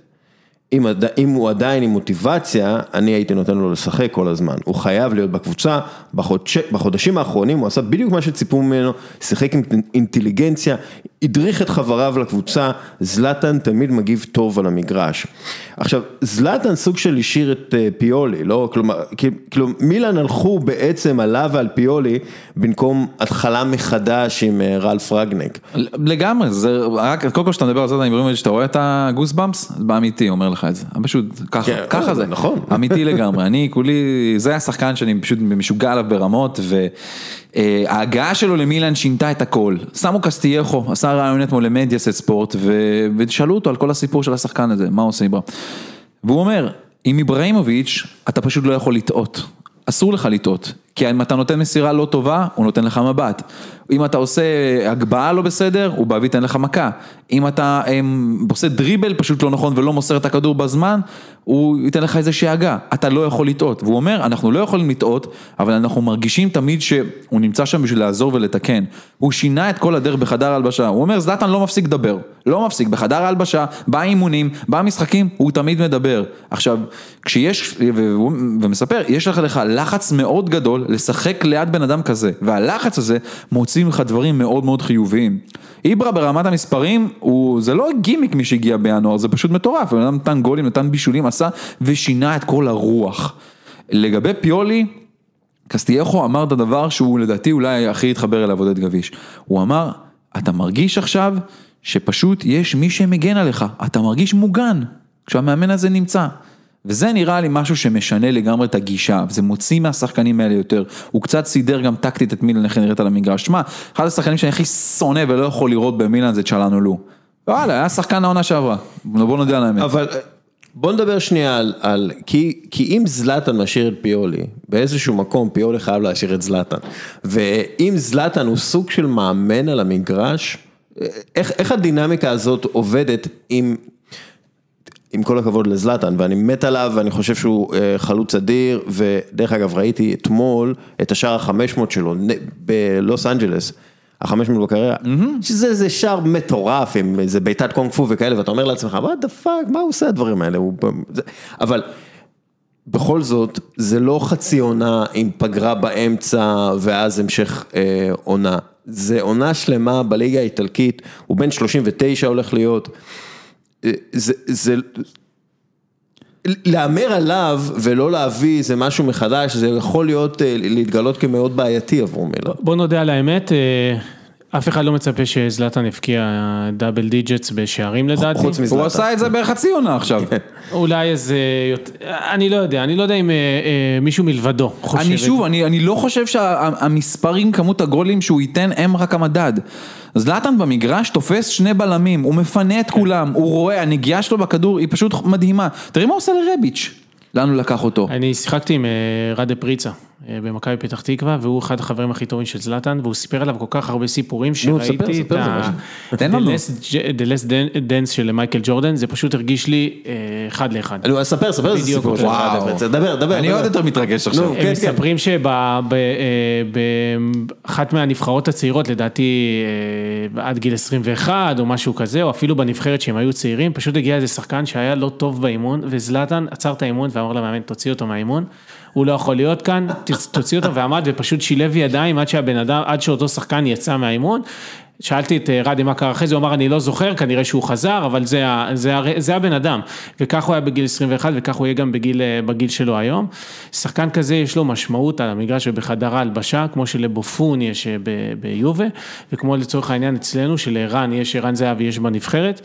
אם, אם הוא עדיין עם מוטיבציה, אני הייתי נותן לו לשחק כל הזמן. הוא חייב להיות בקבוצה, בחודש, בחודשים האחרונים הוא עשה בדיוק מה שציפו ממנו, שיחק עם אינטליגנציה, הדריך את חבריו לקבוצה, זלאטן תמיד מגיב טוב על המגרש. עכשיו, זלאטן סוג של השאיר את אה, פיולי, לא? כלומר, כאילו מילאן הלכו בעצם עליו ועל פיולי, במקום התחלה מחדש עם אה, רלף רגניק. לגמרי, זה רק, קודם כל כשאתה מדבר על זה, אני שאתה רואה את הגוס במפס, באמיתי אומר לך את זה, פשוט ככה, כן, ככה זה, נכון. אמיתי לגמרי, אני כולי, זה השחקן שאני פשוט משוגע עליו ברמות, וההגעה שלו למילאן שינתה את הכל, שמו קסטייחו, עשה רעיון אתמול למדיאסט ספורט, ו- ושאלו אותו על כל הסיפור של השחקן הזה, מה עושה איברה, והוא אומר, עם איברהימוביץ', אתה פשוט לא יכול לטעות. אסור לך לטעות, כי אם אתה נותן מסירה לא טובה, הוא נותן לך מבט. אם אתה עושה הגבהה לא בסדר, הוא בא וייתן לך מכה. אם אתה הם, עושה דריבל פשוט לא נכון ולא מוסר את הכדור בזמן, הוא ייתן לך איזה שאגה. אתה לא יכול לטעות. והוא אומר, אנחנו לא יכולים לטעות, אבל אנחנו מרגישים תמיד שהוא נמצא שם בשביל לעזור ולתקן. הוא שינה את כל הדרך בחדר ההלבשה. הוא אומר, זלאטן לא מפסיק לדבר. לא מפסיק. בחדר ההלבשה, באימונים, במשחקים, הוא תמיד מדבר. עכשיו, כשיש, ומספר, יש לך לך לחץ מאוד גדול לשחק ליד בן אדם כזה, והלחץ הזה מוציא ממך דברים מאוד מאוד חיוביים. איברה ברמת המספרים, הוא, זה לא גימיק מי שהגיע בינואר, זה פשוט מטורף, אדם נתן גולים, נתן בישולים, עשה ושינה את כל הרוח. לגבי פיולי, קסטייחו אמר את הדבר שהוא לדעתי אולי הכי התחבר אליו עודד גביש. הוא אמר, אתה מרגיש עכשיו שפשוט יש מי שמגן עליך, אתה מרגיש מוגן כשהמאמן הזה נמצא. וזה נראה לי משהו שמשנה לגמרי את הגישה, וזה מוציא מהשחקנים האלה יותר. הוא קצת סידר גם טקטית את מילן איך נראית על המגרש. שמע, אחד השחקנים שאני הכי שונא ולא יכול לראות במילן זה צ'לנולו. וואלה, היה שחקן העונה שעברה, בוא נודה על האמת. אבל אה, בוא נדבר שנייה על, על כי, כי אם זלאטן משאיר את פיולי, באיזשהו מקום פיולי חייב להשאיר את זלאטן. ואם זלאטן הוא סוג של מאמן על המגרש, אה, איך, איך הדינמיקה הזאת עובדת עם, עם כל הכבוד לזלאטן, ואני מת עליו ואני חושב שהוא אה, חלוץ אדיר, ודרך אגב ראיתי אתמול את השער החמש מאות שלו נ- בלוס אנג'לס. החמש מאות בקריירה, שזה איזה שער מטורף עם איזה בעיטת קונג פו וכאלה, ואתה אומר לעצמך, מה the fuck, מה הוא עושה הדברים האלה, הוא... זה- אבל בכל זאת, זה לא חצי עונה עם פגרה באמצע ואז המשך אה, עונה, זה עונה שלמה בליגה האיטלקית, הוא בן 39 הולך להיות, זה, זה, להמר עליו ולא להביא איזה משהו מחדש, זה יכול להיות, אה, להתגלות כמאוד בעייתי עבור מילאן. בוא נודה על האמת, אה, אף אחד לא מצפה שזלאטן יבקיע double digits בשערים לדעתי. חוץ מזלאטן. הוא עשה את זה בחצי עונה עכשיו. אולי איזה, אני לא יודע, אני לא יודע אם אה, אה, מישהו מלבדו חושב אני. שוב, אני, לא חושב שהמספרים, כמות הגולים שהוא ייתן הם רק המדד. זלאטן במגרש תופס שני בלמים, הוא מפנה את כולם, הוא רואה, הנגיעה שלו בכדור היא פשוט מדהימה. תראה מה הוא עושה לרביץ', לאן הוא לקח אותו. אני שיחקתי עם אה, רדה פריצה במכבי פתח תקווה, והוא אחד החברים הכי טובים של זלאטן, והוא סיפר עליו כל כך הרבה סיפורים שראיתי את ה... The לנו. Last Dance של מייקל ג'ורדן, זה פשוט הרגיש לי אה, אחד לאחד. נו, אז ספר, ספר איזה סיפור אותו. של וואו. רדה פרצה, דבר, דבר. אני. עוד יותר מתרגש עכשיו. נו, כן, הם מספרים שבאחת מהנבחרות הצעירות, לדעתי אה, עד גיל 21 או משהו כזה, או אפילו בנבחרת שהם היו צעירים, פשוט הגיע איזה שחקן שהיה לא טוב באימון, וזלאטן עצר את האימון ואמר למאמן, תוציא אותו מהאימון, הוא לא יכול להיות כאן, תוציא אותו, ועמד ופשוט שילב ידיים עד שהבן אדם, עד שאותו שחקן יצא מהאימון. שאלתי את אה, רדי מה קרה אחרי זה, הוא אמר אני לא זוכר, כנראה שהוא חזר, אבל זה, זה, זה הבן אדם. וכך הוא היה בגיל 21 וכך הוא יהיה גם בגיל, אה, בגיל שלו היום. שחקן כזה יש לו משמעות על המגרש ובחדר ההלבשה, כמו שלבופון יש אה, ב- ביובה, וכמו לצורך העניין אצלנו, שלערן יש, ערן זהבי יש בנבחרת.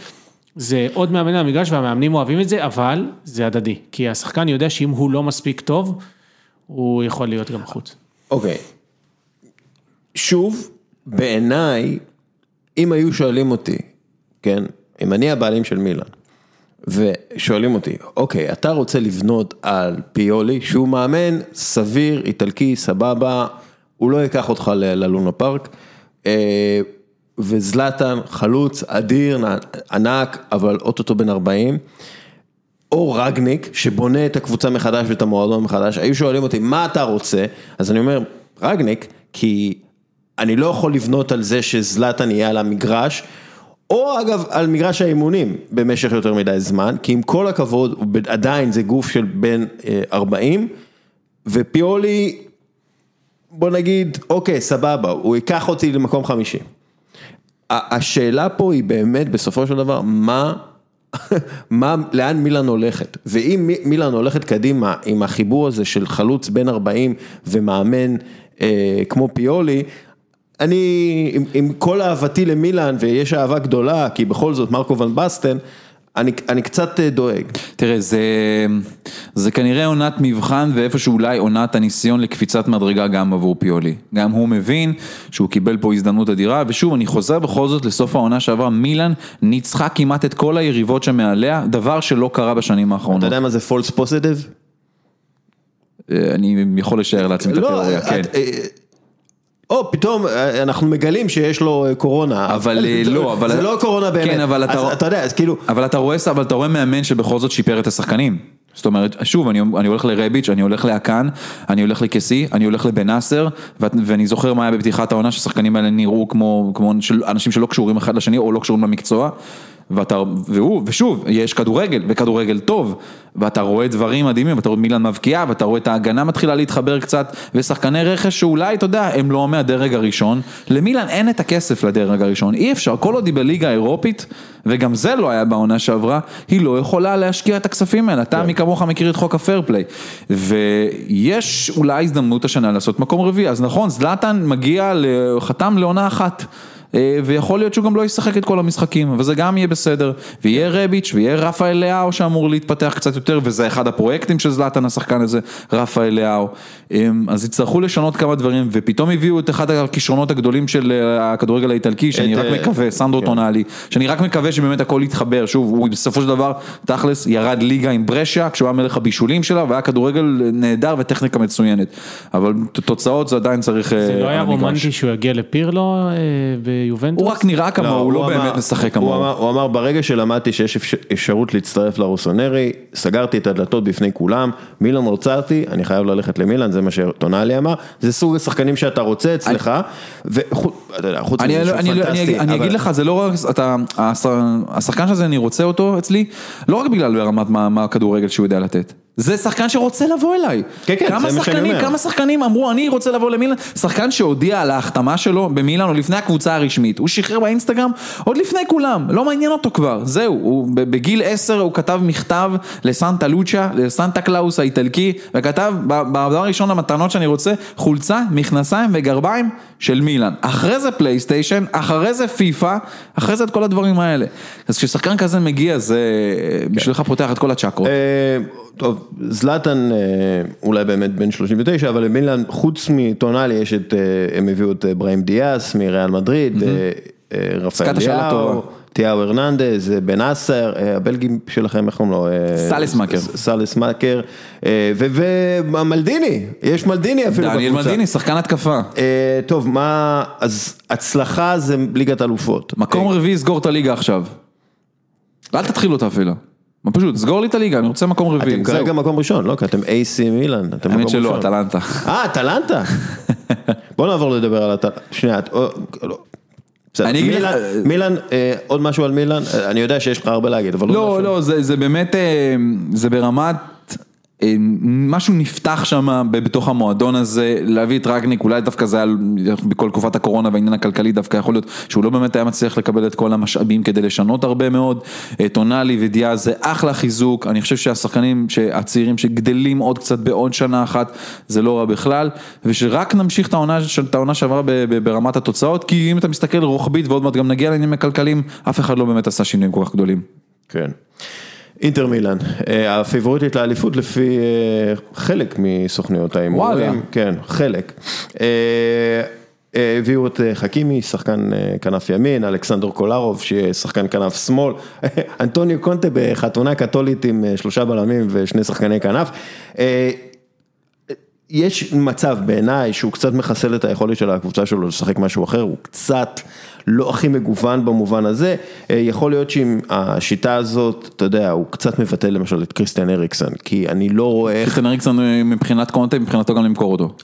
זה עוד מאמן למגרש והמאמנים אוהבים את זה, אבל זה הדדי. כי השחקן יודע שאם הוא לא מספיק טוב, הוא יכול להיות גם בחוץ. אוקיי. שוב, בעיניי, אם היו שואלים אותי, כן, אם אני הבעלים של מילאן, ושואלים אותי, אוקיי, אתה רוצה לבנות על פיולי, שהוא מאמן סביר, איטלקי, סבבה, הוא לא ייקח אותך ללונה פארק, אה, וזלאטן, חלוץ, אדיר, ענק, אבל אוטוטו בן 40. או רגניק, שבונה את הקבוצה מחדש ואת המועדון מחדש, היו שואלים אותי, מה אתה רוצה? אז אני אומר, רגניק, כי אני לא יכול לבנות על זה שזלאטן יהיה על המגרש, או אגב, על מגרש האימונים במשך יותר מדי זמן, כי עם כל הכבוד, עדיין זה גוף של בין אה, 40, ופיולי, בוא נגיד, אוקיי, סבבה, הוא ייקח אותי למקום 50. ה- השאלה פה היא באמת בסופו של דבר, מה, לאן מילאן הולכת? ואם מי- מילאן הולכת קדימה עם החיבור הזה של חלוץ בן 40 ומאמן אה, כמו פיולי, אני, עם, עם כל אהבתי למילאן, ויש אהבה גדולה, כי בכל זאת מרקו ון בסטן, אני, אני קצת אה, דואג. תראה, זה, זה כנראה עונת מבחן ואיפשהו אולי עונת הניסיון לקפיצת מדרגה גם עבור פיולי. גם הוא מבין שהוא קיבל פה הזדמנות אדירה, ושוב, אני חוזר בכל זאת לסוף העונה שעברה, מילאן ניצחה כמעט את כל היריבות שמעליה, דבר שלא קרה בשנים אתה האחרונות. יודע מה זה false positive? אה, אני יכול לשער לעצמי את התיאוריה, כן. או פתאום אה, אנחנו מגלים שיש לו אה, קורונה. אבל, אה, לא, אבל- זה לא קורונה באמת. כן, אבל אתה- אתה יודע, אז כאילו, אבל אתה רואה, אבל אתה רואה מאמן שבכל זאת שיפר את השחקנים. זאת אומרת, שוב, אני, אני הולך לרביץ', אני הולך לאקן, אני הולך לקסי, אני הולך לבן ואת- ואני זוכר מה היה בפתיחת העונה, שהשחקנים האלה נראו כמו, כמו של, אנשים שלא קשורים אחד לשני או לא קשורים למקצוע. ואתה, והוא, ושוב, יש כדורגל, וכדורגל טוב, ואתה רואה דברים מדהימים, ואתה רואה מילן מבקיעה, ואתה רואה את ההגנה מתחילה להתחבר קצת, ושחקני רכש שאולי, אתה יודע, הם לא מהדרג הראשון, למילן אין את הכסף לדרג הראשון, אי אפשר, כל עוד היא בליגה האירופית, וגם זה לא היה בעונה שעברה, היא לא יכולה להשקיע את הכספים האלה, אתה מי כמוך מכיר את חוק הפייר פליי, ויש אולי הזדמנות השנה לעשות מקום רביעי, אז נכון, זלאטן מגיע, חתם לעונה אחת. אה, ויכול להיות שהוא גם לא ישחק את כל המשחקים, וזה גם יהיה בסדר, ויהיה רביץ' ויהיה רפאל לאהו שאמור להתפתח קצת יותר, וזה אחד הפרויקטים של זלאטן השחקן הזה, רפאל לאהו, אמ, אז יצטרכו לשנות כמה דברים, ופתאום הביאו את אחד הכישרונות הגדולים של אה, הכדורגל האיטלקי, שאני רק אה, מקווה, סנדרו כן. טונאלי, שאני רק מקווה שבאמת הכל יתחבר, שוב, הוא בסופו של דבר, תכלס, ירד ליגה עם ברשיה, כשהוא היה מלך הבישולים שלה, והיה כדורגל נהדר וטכניקה מצוינת, אבל תוצאות זה עדיין צריך... זה לא היה. רומנטי שהוא יגיע לפירלו ביובנטוס? הוא רק נראה כמוהו, הוא לא אמר- באמת משחק הוא כמוהו. אמר- הוא אמר, ברגע שלמדתי שיש אפש- אפשרות להצטרף לרוסונרי, סגרתי את הדלתות בפני כולם, מילאן רוצה אותי, אני חייב ללכת למילאן, זה מה שטונאלי אמר, זה סוג השחקנים שאתה רוצה אצלך, וחוץ אני, מזה שהוא אני, אני, פנטסטי, אני אבל- אגיד לך, זה לא רק, אתה, הש- השחקן הזה, אני רוצה אותו אצלי, לא רק בגלל ברמת מה, מה הכדורגל שהוא יודע לתת. זה שחקן שרוצה לבוא אליי. כן, כן, כמה זה מה שאני אומר. כמה שחקנים אמרו, אני רוצה לבוא למילאן, שחקן שהודיע על ההחתמה שלו במילאן, או לפני הקבוצה הראשונה. רשמית, הוא שחרר באינסטגרם עוד לפני כולם, לא מעניין אותו כבר, זהו, הוא בגיל 10 הוא כתב מכתב לסנטה לוצ'ה, לסנטה קלאוס האיטלקי, וכתב, בדבר הראשון המתנות שאני רוצה, חולצה, מכנסיים וגרביים של מילאן. אחרי זה פלייסטיישן, אחרי זה פיפא, אחרי זה את כל הדברים האלה. אז כששחקן כזה מגיע, זה בשבילך פותח את כל הצ'קרות. אה, טוב, זלאטן אה, אולי באמת בן 39, אבל למילאן, חוץ מטונאלי, יש את, אה, הם הביאו את בראהים דיאס מריאל מדריד, רפאל שאלה טובה. ליאו, תיאו הרננדז, בן אסר, הבלגים שלכם, איך קוראים לו? סאלס מאקר. סאלס מאקר, ומלדיני, יש מלדיני אפילו בקבוצה. דניאל מלדיני, שחקן התקפה. אה, טוב, מה, אז הצלחה זה ליגת אלופות. מקום רביעי, סגור את הליגה עכשיו. אל תתחיל אותה אפילו. מה פשוט, סגור לי את הליגה, אני רוצה מקום רביעי. אתם. כרגע מקום ראשון, לא? כי אתם AC מילאן, אתם מקום האמת ראשון. שלא, אטלנטה. אה, אטלנטה. בוא נעבור לדבר על אטלנטה. שנייה, מילאן, אה, עוד משהו על מילאן, אה, אני יודע שיש לך הרבה להגיד, אבל לא. לא, זה, זה באמת, אה, זה ברמת, משהו נפתח שם בתוך המועדון הזה, להביא את רגניק, אולי דווקא זה היה בכל תקופת הקורונה והעניין הכלכלי דווקא יכול להיות שהוא לא באמת היה מצליח לקבל את כל המשאבים כדי לשנות הרבה מאוד, אה, טונאלי ודיאז זה אחלה חיזוק, אני חושב שהשחקנים הצעירים שגדלים עוד קצת בעוד שנה אחת, זה לא רע בכלל, ושרק נמשיך את העונה, את העונה שעברה ברמת התוצאות, כי אם אתה מסתכל רוחבית ועוד מעט גם נגיע לעניינים הכלכליים, אף אחד לא באמת עשה שינויים כל כך גדולים. כן. אינטר מילאן, אה, הפיבוריטית לאליפות לפי אה, חלק מסוכניות ההימורים. וואלה. כן, חלק. אה, הביאו את חכימי, שחקן כנף ימין, אלכסנדר קולרוב, שיהיה שחקן כנף שמאל, אנטוניו קונטה בחתונה קתולית עם שלושה בלמים ושני שחקני כנף. יש מצב בעיניי שהוא קצת מחסל את היכולת של הקבוצה שלו לשחק משהו אחר, הוא קצת לא הכי מגוון במובן הזה, אה, יכול להיות שעם השיטה הזאת, אתה יודע, הוא קצת מבטל למשל את קריסטיאן אריקסון, כי אני לא רואה איך... קריסטן אריקסון אה, מבחינת קונטה, מבחינתו גם למכור אותו.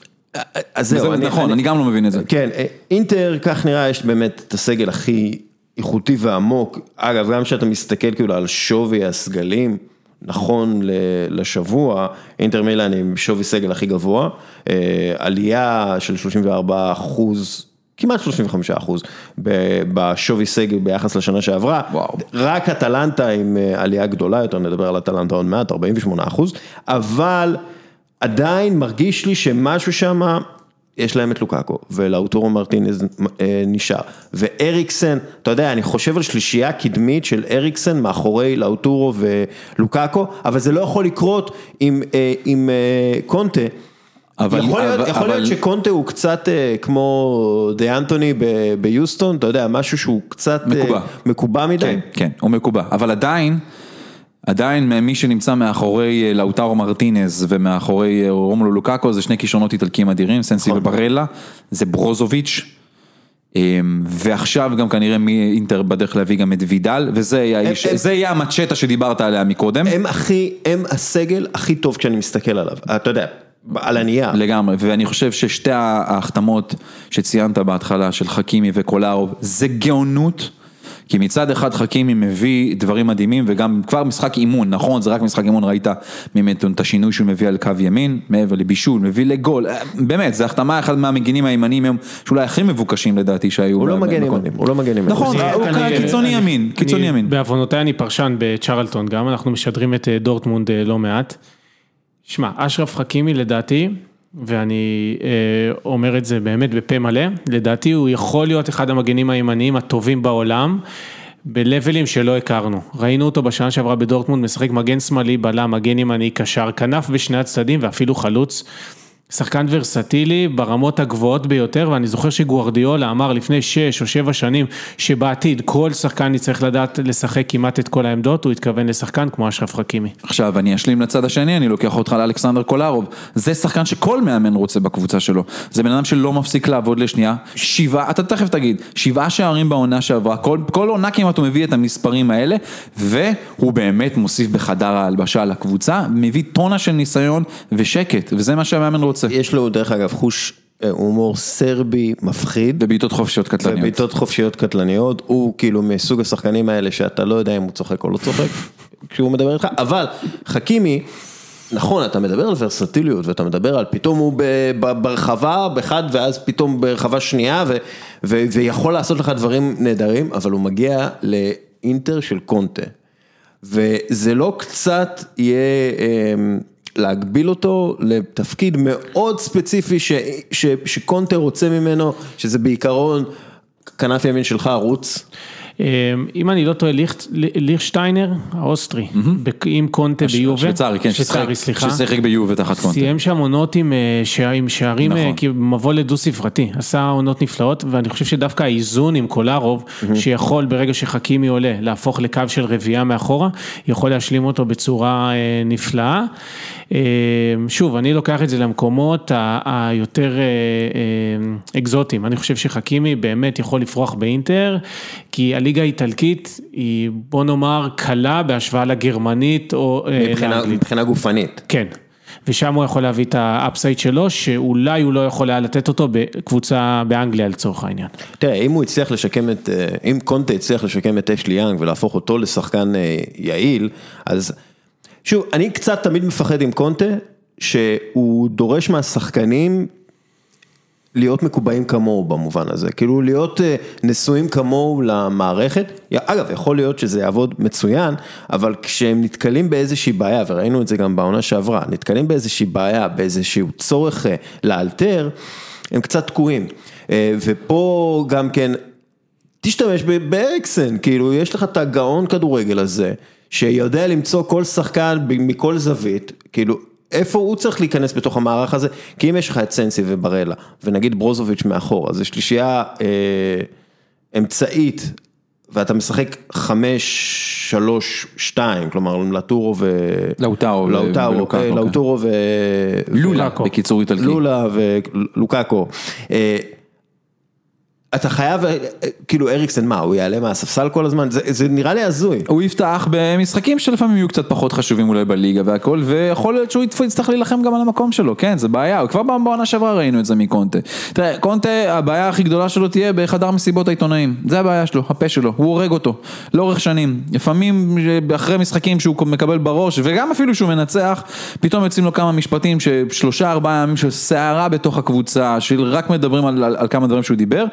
אז זה נכון, אני גם לא מבין את זה. כן, אה, אינטר, כך נראה, יש באמת את הסגל הכי איכותי ועמוק. אגב, גם כשאתה מסתכל כאילו על שווי הסגלים, נכון לשבוע, אינטר מילאן עם שווי סגל הכי גבוה, אה, עלייה של 34 אחוז. כמעט 35 אחוז בשווי סגל ביחס לשנה שעברה, וואו. רק אטלנטה עם אה, עלייה גדולה יותר, נדבר על אטלנטה עוד מעט, 48 אחוז, אבל עדיין מרגיש לי שמשהו שם, יש להם את לוקאקו, ולאוטורו מרטינז אה, נשאר, ואריקסן, אתה יודע, אני חושב על שלישייה קדמית של אריקסן מאחורי לאוטורו ולוקאקו, אבל זה לא יכול לקרות עם, אה, עם אה, קונטה. אבל- יכול, להיות, אבל- יכול להיות שקונטה הוא קצת אה, כמו דה אנטוני ב- ביוסטון, אתה יודע, משהו שהוא קצת אה, מקובע. מקובע מדי. כן, כן, הוא מקובע, אבל עדיין, עדיין מי שנמצא מאחורי אה, לאוטרו מרטינז ומאחורי אה, רומולו לוקאקו זה שני כישרונות איטלקיים אדירים, סנסי נכון. וברלה, זה ברוזוביץ'. ועכשיו גם כנראה מאינטר בדרך להביא גם את וידל, וזה יהיה האיש- הם- זה יהיה המצ'טה שדיברת עליה מקודם. הם הכי, הם הסגל הכי טוב כשאני מסתכל עליו, אתה יודע, על הנייר. לגמרי, ואני חושב ששתי ההחתמות שציינת בהתחלה של חכימי וקולרוב זה גאונות. כי מצד אחד חכימי מביא דברים מדהימים וגם כבר משחק אימון, נכון זה רק משחק אימון, ראית באמת את השינוי שהוא מביא על קו ימין, מעבר לבישול, מביא לגול, אה, באמת, זה החתמה אחד מהמגינים הימניים היום, שאולי הכי מבוקשים לדעתי שהיו. הוא לא מגן. ימני, הוא לא מגן ימני. נכון, אני- הוא קיצוני ימין, קיצוני ימין. בעוונותיי אני פרשן בצ'רלטון גם, אנחנו משדרים את אה, דורטמונד אה, לא מעט. שמע, אשרף חכימי לדעתי, ואני אה, אומר את זה באמת בפה מלא, לדעתי הוא יכול להיות אחד המגנים הימניים הטובים בעולם. בלבלים שלא הכרנו, ראינו אותו בשנה שעברה בדורטמונד משחק מגן שמאלי, בלם, מגן ימני, קשר, כנף בשני הצדדים ואפילו חלוץ. שחקן ורסטילי ברמות הגבוהות ביותר, ואני זוכר שגוארדיולה אמר לפני שש או שבע שנים, שבעתיד כל שחקן יצטרך לדעת לשחק כמעט את כל העמדות, הוא התכוון לשחקן כמו אשרף חכימי. עכשיו אני אשלים לצד השני, אני לוקח אותך לאלכסנדר קולרוב, זה שחקן שכל מאמן רוצה בקבוצה שלו, זה בן אדם שלא מפסיק לעבוד לשנייה, שבעה, אתה תכף תגיד, שבעה שערים בעונה שעברה, כל, כל עונה כמעט הוא מביא את המספרים האלה, והוא באמת מוסיף בחדר ההלבשה לקבוצה, מביא טונה של ניסיון ושקט, וזה מה שהמאמן רוצה, יש לו דרך אגב חוש אה, הומור סרבי מפחיד. בבעיטות חופשיות קטלניות. ובעיטות חופשיות קטלניות, הוא כאילו מסוג השחקנים האלה שאתה לא יודע אם הוא צוחק או לא צוחק כשהוא מדבר איתך, אבל חכימי, נכון, אתה מדבר על ורסטיליות ואתה מדבר על פתאום הוא ברחבה באחד ואז פתאום ברחבה שנייה ו- ו- ויכול לעשות לך דברים נהדרים, אבל הוא מגיע לאינטר של קונטה. וזה לא קצת יהיה אמ, להגביל אותו לתפקיד מאוד ספציפי ש- ש- שקונטה רוצה ממנו, שזה בעיקרון כנף ימין שלך ערוץ. אמ, אם אני לא טועה, ליכטשטיינר, האוסטרי, עם קונטה ביובה. שוויצרי, כן, שוויצרי, סליחה. ששיחק ביובה תחת קונטה. סיים שם עונות עם, אה, שערים, נכון. אה, מבוא לדו ספרתי, עשה עונות נפלאות, ואני חושב שדווקא האיזון עם קולרוב, שיכול ברגע שחכימי עולה, להפוך לקו של רביעייה מאחורה, יכול להשלים אותו בצורה אה, נפלאה. אה, שוב, אני לוקח את זה למקומות היותר אה, אה, אקזוטיים, אני חושב שחכימי באמת יכול לפרוח באינטר, כי הליגה האיטלקית היא, בוא נאמר, קלה בהשוואה לגרמנית או אה, מבחינה, לאנגלית. מבחינה גופנית. כן, ושם הוא יכול להביא את ה upside שלו, שאולי הוא לא יכול היה לתת אותו בקבוצה באנגליה לצורך העניין. תראה, אם הוא הצליח לשקם את, אה, אם קונטה הצליח לשקם את אשלי יאנג ולהפוך אותו לשחקן יעיל, אז שוב, אני קצת תמיד מפחד עם קונטה, שהוא דורש מהשחקנים להיות מקובעים כמוהו במובן הזה, כאילו להיות אה, נשואים כמוהו למערכת, אגב, יכול להיות שזה יעבוד מצוין, אבל כשהם נתקלים באיזושהי בעיה, וראינו את זה גם בעונה שעברה, נתקלים באיזושהי בעיה, באיזשהו צורך אה, לאלתר, הם קצת תקועים. אה, ופה גם כן, תשתמש באריקסן, כאילו יש לך את הגאון כדורגל הזה, שיודע למצוא כל שחקן מכל זווית, כאילו איפה הוא צריך להיכנס בתוך המערך הזה, כי אם יש לך את סנסי ובראלה, ונגיד ברוזוביץ' מאחור, אז זה שלישייה אה, אמצעית, ואתה משחק חמש, שלוש, שתיים, כלומר לאוטורו ו... לאוטרו ו- לאוטרו, ולוקאקו, אה, כן. ו... לולה. בקיצור איטלקי. לולה ולוקאקו. אתה חייב, אה, כאילו אריקסן, מה, הוא יעלה מהספסל כל הזמן? זה, זה נראה לי הזוי. הוא יפתח במשחקים שלפעמים יהיו קצת פחות חשובים אולי בליגה והכל, ויכול להיות שהוא יצטרך להילחם גם על המקום שלו, כן, זה בעיה, כבר בעונה שעברה ראינו את זה מקונטה. תראה, קונטה, הבעיה הכי גדולה שלו תהיה בחדר מסיבות העיתונאים, זה הבעיה שלו, הפה שלו, הוא הורג אותו, לאורך שנים. לפעמים אה, אחרי משחקים שהוא מקבל בראש, וגם אפילו שהוא מנצח, פתאום יוצאים לו כמה משפטים ששלושה ארבעה ימים של סערה בתוך הקבוצה, של רק מדברים על, על, על כמה דברים שהוא דיבר,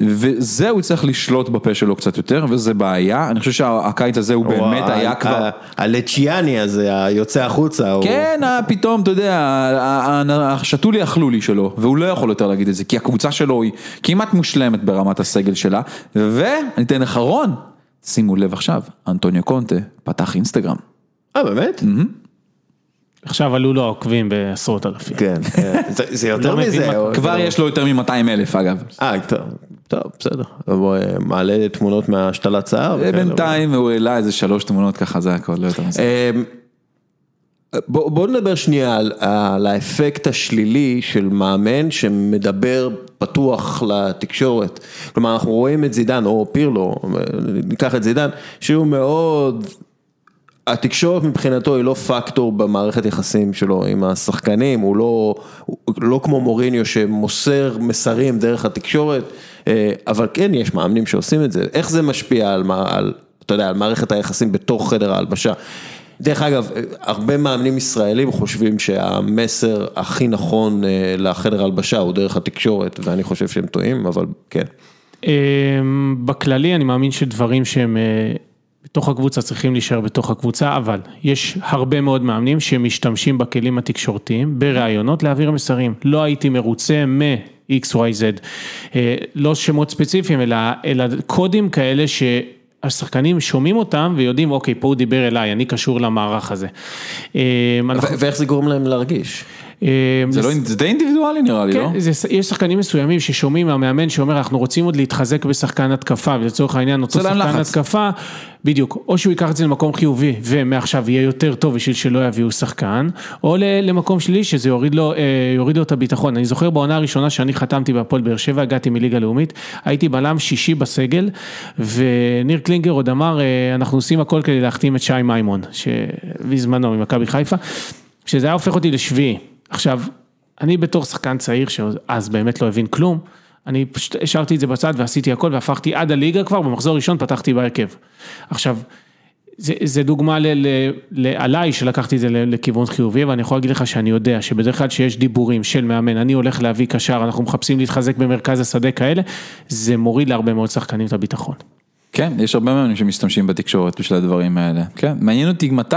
וזה הוא צריך לשלוט בפה שלו קצת יותר, וזה בעיה, אני חושב שהקיץ הזה הוא באמת היה כבר... הלצ'יאני הזה, היוצא החוצה. כן, אה, פתאום, אתה יודע, השתו לי אכלו לי שלו, והוא לא יכול יותר להגיד את זה, כי הקבוצה שלו היא כמעט מושלמת ברמת הסגל שלה, ואני אתן לך רון, שימו לב עכשיו, אנטוניו קונטה פתח אינסטגרם. אה, באמת? עכשיו עלו לו עוקבים בעשרות אלפים. כן, אה, זה- יותר לא מזה. כבר יש לו יותר מ-200 אלף אגב. אה, טוב, בסדר. הוא אה, מעלה תמונות מהשתלת שיער. וכאלה. בינתיים הוא העלה איזה שלוש תמונות ככה, זה הכל, לא יותר מזה. אמ, בוא, בוא נדבר שנייה על, על האפקט השלילי של מאמן שמדבר פתוח לתקשורת. כלומר, אנחנו רואים את זידן, או פירלו, ניקח את זידן, שהוא מאוד, התקשורת מבחינתו היא לא פקטור במערכת יחסים שלו עם השחקנים, הוא לא, הוא לא כמו מוריניו שמוסר מסרים דרך התקשורת, אה, אבל כן, יש מאמנים שעושים את זה. איך זה משפיע על, על, אתה יודע, על מערכת היחסים בתוך חדר ההלבשה? דרך אגב, הרבה מאמנים ישראלים חושבים שהמסר הכי נכון אה, לחדר ההלבשה הוא דרך התקשורת, ואני חושב שהם טועים, אבל כן. אמ, בכללי אני מאמין שדברים שהם אה, בתוך הקבוצה צריכים להישאר בתוך הקבוצה, אבל יש הרבה מאוד מאמנים שמשתמשים בכלים התקשורתיים בראיונות להעביר מסרים. לא הייתי מרוצה מ-XYZ, אה, לא שמות ספציפיים, אלא, אלא קודים כאלה ש... השחקנים שומעים אותם ויודעים, אוקיי, פה הוא דיבר אליי, אני קשור למערך הזה. ו- ואיך זה גורם להם להרגיש? אמ, זה לא- זה די אינדיבידואלי נראה לי, לא? כן, יש שחקנים מסוימים ששומעים מהמאמן שאומר אנחנו רוצים עוד להתחזק בשחקן התקפה ולצורך העניין אותו להם שחקן לחץ. התקפה, בדיוק, או שהוא ייקח את זה למקום חיובי ומעכשיו יהיה יותר טוב בשביל שלא יביאו שחקן, או למקום שלילי שזה יוריד לו, אה, יוריד לו את הביטחון. אני זוכר בעונה הראשונה שאני חתמתי בהפועל באר שבע, הגעתי מליגה לאומית, הייתי בלם שישי בסגל וניר קלינגר עוד אמר אה, אנחנו עושים הכל כדי להחתים את שי מימון, שבזמנו ממכבי חיפה, שזה היה הופך אותי לשביעי. עכשיו, אני בתור שחקן צעיר שאז באמת לא הבין כלום, אני פשוט השארתי את זה בצד ועשיתי הכל והפכתי עד הליגה כבר, במחזור ראשון פתחתי בהרכב. עכשיו, זה, זה דוגמה ל, ל, ל, עליי שלקחתי את זה לכיוון חיובי, ואני יכול להגיד לך שאני יודע שבדרך כלל שיש דיבורים של מאמן, אני הולך להביא קשר, אנחנו מחפשים להתחזק במרכז השדה כאלה, זה מוריד להרבה מאוד שחקנים את הביטחון. כן, יש הרבה מאמנים שמשתמשים בתקשורת בשביל הדברים האלה. כן, מעניין אותי מתי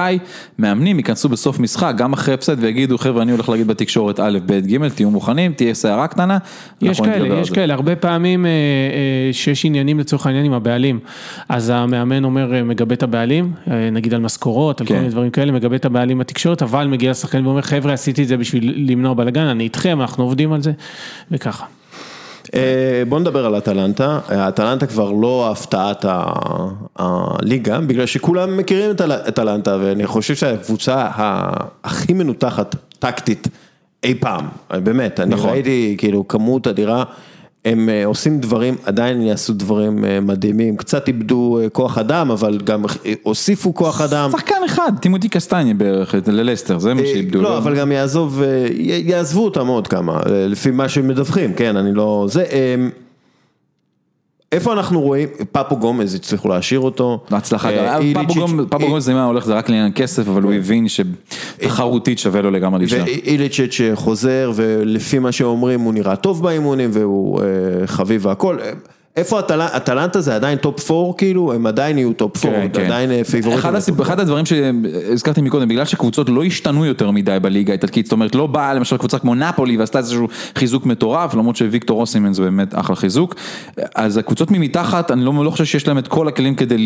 מאמנים ייכנסו בסוף משחק, גם אחרי הפסד, ויגידו, חבר'ה, אני הולך להגיד בתקשורת א', ב', ג', תהיו מוכנים, תהיה סערה קטנה. יש כאלה, יש. כאלה, הרבה פעמים אה, אה, שיש עניינים לצורך העניין עם הבעלים, אז המאמן אומר, אה, מגבה את הבעלים, אה, נגיד על משכורות, על כל כן. מיני דברים כאלה, מגבה את הבעלים בתקשורת, אבל מגיע לשחקן ואומר, חבר'ה, עשיתי את זה בשביל למנוע בלאגן, אני איתכם, אנחנו עובדים על זה, וככה. אה, בוא נדבר על אטלנטה, אטלנטה כבר לא הפתעת הליגה, בגלל שכולם מכירים את אטלנטה, ואני חושב שהקבוצה הכי מנותחת טקטית אי פעם, באמת, אני נכון. ראיתי כאילו כמות אדירה, הם אה, עושים דברים, עדיין יעשו דברים אה, מדהימים, קצת איבדו אה, כוח אדם, אבל גם הוסיפו כוח אדם. שחקן אחד, טימותי קסטניה בערך, ללסטר, זה מה שאיבדו. לא, אבל גם יעזוב, יעזבו אותם עוד כמה, לפי מה שמדווחים, כן, אני לא... זה... אה, איפה אנחנו רואים, פפו גומז הצליחו להשאיר אותו. בהצלחה, אה, פפו גומז- זה מה הולך, זה רק לעניין כסף, אבל הוא הבין שתחרותית שווה לו לגמרי להישאר. ואיליצ'יץ' חוזר, ולפי מה שאומרים הוא נראה טוב באימונים, והוא אה, חביב והכל. אה, איפה אטל- אטלנטה זה עדיין top 4 כאילו, הם עדיין יהיו top 4, כן, כן. עדיין אה, פייבוריטים. אחד, הסיב... אחד הדברים שהזכרתי מקודם, בגלל שקבוצות לא השתנו יותר מדי בליגה האיטלקית, זאת אומרת לא באה למשל קבוצה כמו נפולי ועשתה איזשהו חיזוק מטורף, למרות שוויקטור אוסימן זה באמת אחלה חיזוק, אז הקבוצות מתחת, אני לא, לא חושב שיש להם את כל הכלים כדי,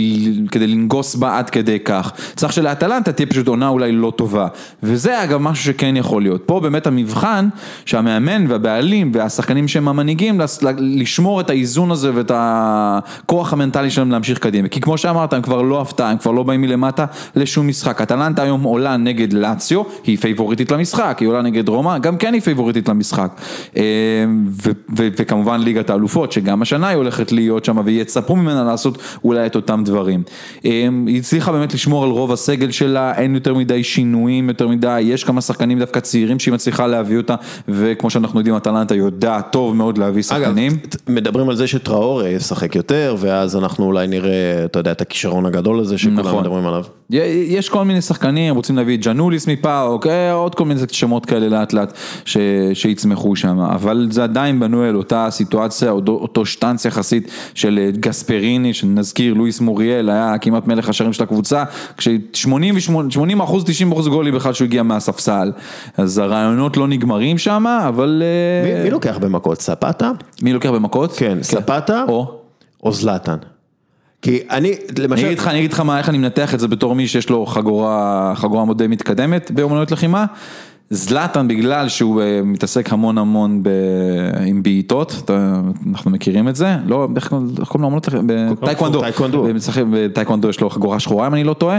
כדי לנגוס בה עד כדי כך. צריך שלאטלנטה תהיה פשוט עונה אולי לא טובה, וזה אגב משהו שכן יכול להיות. פה באמת המבחן שהמאמן והבעלים והשחקנים שהם המנהיגים, לשמור את האיזון הזה ואת הכוח המנטלי שלהם להמשיך קדימה. כי כמו שאמרת, הם כבר לא הפתעה, הם כבר לא באים מלמטה לשום משחק. אטלנטה היום עולה נגד לאציו, היא פייבוריטית למשחק, היא עולה נגד רומא, גם כן היא פייבוריטית למשחק. אה, ו- ו- וכמובן ליגת האלופות, שגם השנה היא הולכת להיות שם, ויצפו ממנה לעשות אולי את אותם דברים. אה, היא הצליחה באמת לשמור על רוב הסגל שלה, אין יותר מדי שינויים, יותר מדי, יש כמה שחקנים דווקא צעירים שהיא מצליחה להביא אותה, וכמו שאנחנו יודעים, אטלנטה יודעת טוב מאוד להביא אגב, שחקנים. מדברים על זה שטראור ישחק יותר, ואז אנחנו אולי נראה, אתה יודע, את הכישרון הגדול הזה שכולם נכון. מדברים עליו. יש כל מיני שחקנים, רוצים להביא את ג'נוליס מפאוק, אה, עוד כל מיני שמות כאלה לאט לאט ש, שיצמחו שם, אבל זה עדיין בנוי על אותה סיטואציה, אותו, שטנץ יחסית של אה, גספריני, שנזכיר, לואיס מוריאל היה כמעט מלך השערים של הקבוצה, כש-80 אחוז, 90 אחוז גולים בכלל שהוא הגיע מהספסל, אז הרעיונות לא נגמרים שם, אבל אה, מי- מי לוקח במכות? ספטה? מי לוקח במכות? כן, ספטה או? או זלאטן. כי אני, אני למשל, אגיד לך, אני אגיד לך מה, איך אני מנתח את זה בתור מי שיש לו חגורה, חגורה מאוד די מתקדמת באומנויות לחימה. זלאטן בגלל שהוא אה, מתעסק המון המון ב... עם בעיטות, אנחנו מכירים את זה, לא, איך קוראים? בטייקוונדו, טייקוונדו. בטייקוונדו יש לו חגורה שחורה אם אני לא טועה,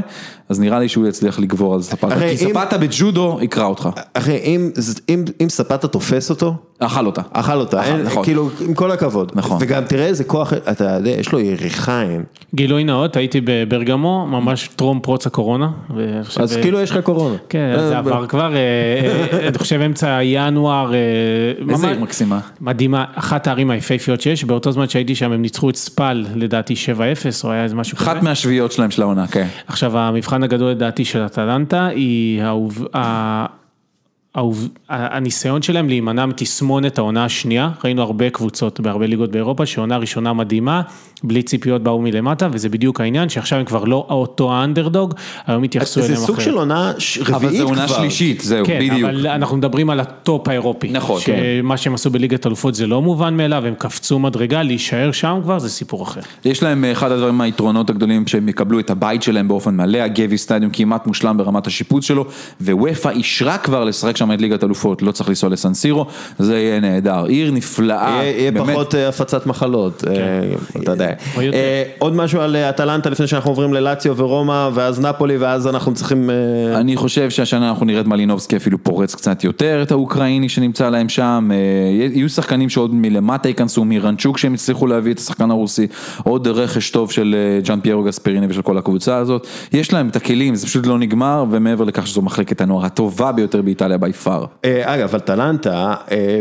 אז נראה לי שהוא יצליח לגבור על זפאטה, כי אם- זפאטה בג'ודו יקרא אותך, אחי, אם, אם, אם זפאטה תופס אותו, אכל אותה. אכל אותה, נכון. כאילו, עם כל הכבוד. נכון. וגם תראה איזה כוח, אתה יודע, יש לו יריחיים. גילוי נאות, הייתי בברגמו, ממש טרום פרוץ הקורונה. אז כאילו יש לך קורונה. כן, אה, זה עבר כבר, אה, אה, אני חושב אמצע ינואר, אה, איזה עיר מקסימה. מדהימה, אחת הערים היפהפיות שיש, באותו זמן שהייתי שם הם ניצחו את ספל, לדעתי 7-0, או היה איזה משהו כזה. אחת מהשביעיות שלהם של העונה, כן. עכשיו המבחן הגדול לדעתי של אטלנטה היא האוב- ה- האוב- ה- הניסיון שלהם להימנע מתסמונת העונה השנייה, ראינו הרבה קבוצות בהרבה ליגות באירופה שעונה ראשונה מדהימה, בלי ציפיות באו מלמטה וזה בדיוק העניין שעכשיו הם כבר לא אותו האנדרדוג, היום התייחסו זה אליהם סוג אחרת. של עונה ש- רביעית כבר. אבל זה עונה שלישית, זהו, כן, בדיוק. אבל אנחנו מדברים על ה top האירופי. נכון, כן. שמה שהם עשו בליגת אלופות זה לא מובן מאליו, הם קפצו מדרגה, להישאר שם כבר זה סיפור אחר. יש להם אה, אחד הדברים היתרונות הגדולים שהם יקבלו את הבית שלהם באופן מלא, הגוויס סטדיום כמעט מושלם ברמת השיפוץ שלו, ואופ"א אישרה כבר לשחק שם את ליגת אלופות, לא צריך לנסוע לסנסירו, זה יהיה נהדר, עיר נפלאה, יהיה. פחות אה, הפצת מחלות, אה, אתה יודע. אה, עוד משהו על אטלנטה לפני שאנחנו עוברים ללציו ורומא, ואז נפולי, ואז אנחנו צריכים... אני חושב שהשנה אנחנו נראה את מלינובסקי אפילו פורץ קצת יותר, את האוקראיני שנמצא להם שם, יהיו שחקנים שעוד מלמטה ייכנסו, מרנצ'וק שהם הצליחו להביא את השחקן הרוסי, עוד רכש טוב של ג'אן פיירו גספריני ושל כל הקבוצה הזאת, יש להם את הכלים, זה פשוט לא נגמר, ומעבר לכך שזו מחלקת הנוער הטובה ביותר באיטליה בי פאר. אה, אגב, אטלנטה, אה,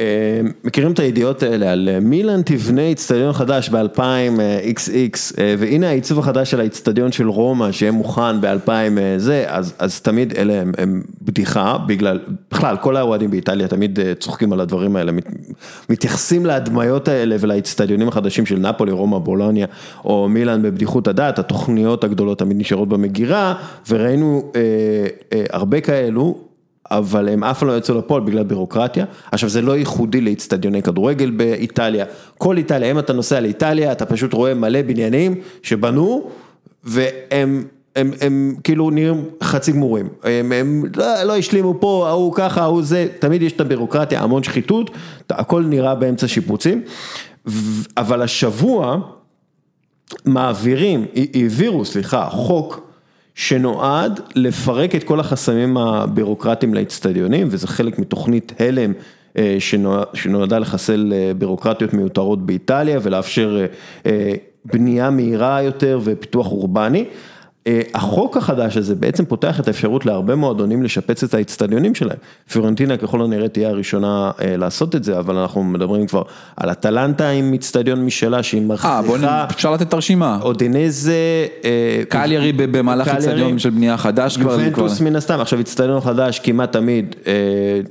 אה, מכירים את הידיעות האלה על מילאן תבנה איצטדיון חדש ב-2000XX והנה העיצוב החדש של האיצטדיון של רומא שיהיה מוכן ב-2000 זה, אז, אז תמיד אלה הם, הם בדיחה בגלל, בכלל כל האוהדים באיטליה תמיד צוחקים על הדברים האלה, מת, מתייחסים להדמיות האלה ולאיצטדיונים החדשים של נפולי, רומא, בולוניה או מילאן בבדיחות הדעת, התוכניות הגדולות תמיד נשארות במגירה וראינו אה, אה, הרבה כאלו. אבל הם אף פעם לא יצאו לפועל בגלל בירוקרטיה. עכשיו זה לא ייחודי לאיצטדיוני כדורגל באיטליה, כל איטליה, אם אתה נוסע לאיטליה, אתה פשוט רואה מלא בניינים שבנו, והם... הם, הם כאילו נראים חצי גמורים, הם, הם לא, לא השלימו פה, ההוא ככה, ההוא זה, תמיד יש את הבירוקרטיה, המון שחיתות, הכל נראה באמצע שיפוצים, אבל השבוע מעבירים, העבירו, סליחה, חוק שנועד לפרק את כל החסמים הבירוקרטיים לאצטדיונים, וזה חלק מתוכנית הלם אה, שנועדה לחסל אה, בירוקרטיות מיותרות באיטליה ולאפשר אה, בנייה מהירה יותר ופיתוח אורבני. אה, החוק החדש הזה בעצם פותח את האפשרות להרבה מועדונים לשפץ את האצטדיונים שלהם. פיורנטינה ככל הנראה תהיה הראשונה אה, לעשות את זה, אבל אנחנו מדברים כבר על אטלנטה עם אצטדיון משלה שהיא מרחיבה. אה, בוא נ... אפשר לתת את הרשימה. אודינזה. קליארי במהלך אצטדיון של בנייה חדש כבר. יובנטוס מן הסתם, עכשיו אצטדיון חדש כמעט תמיד,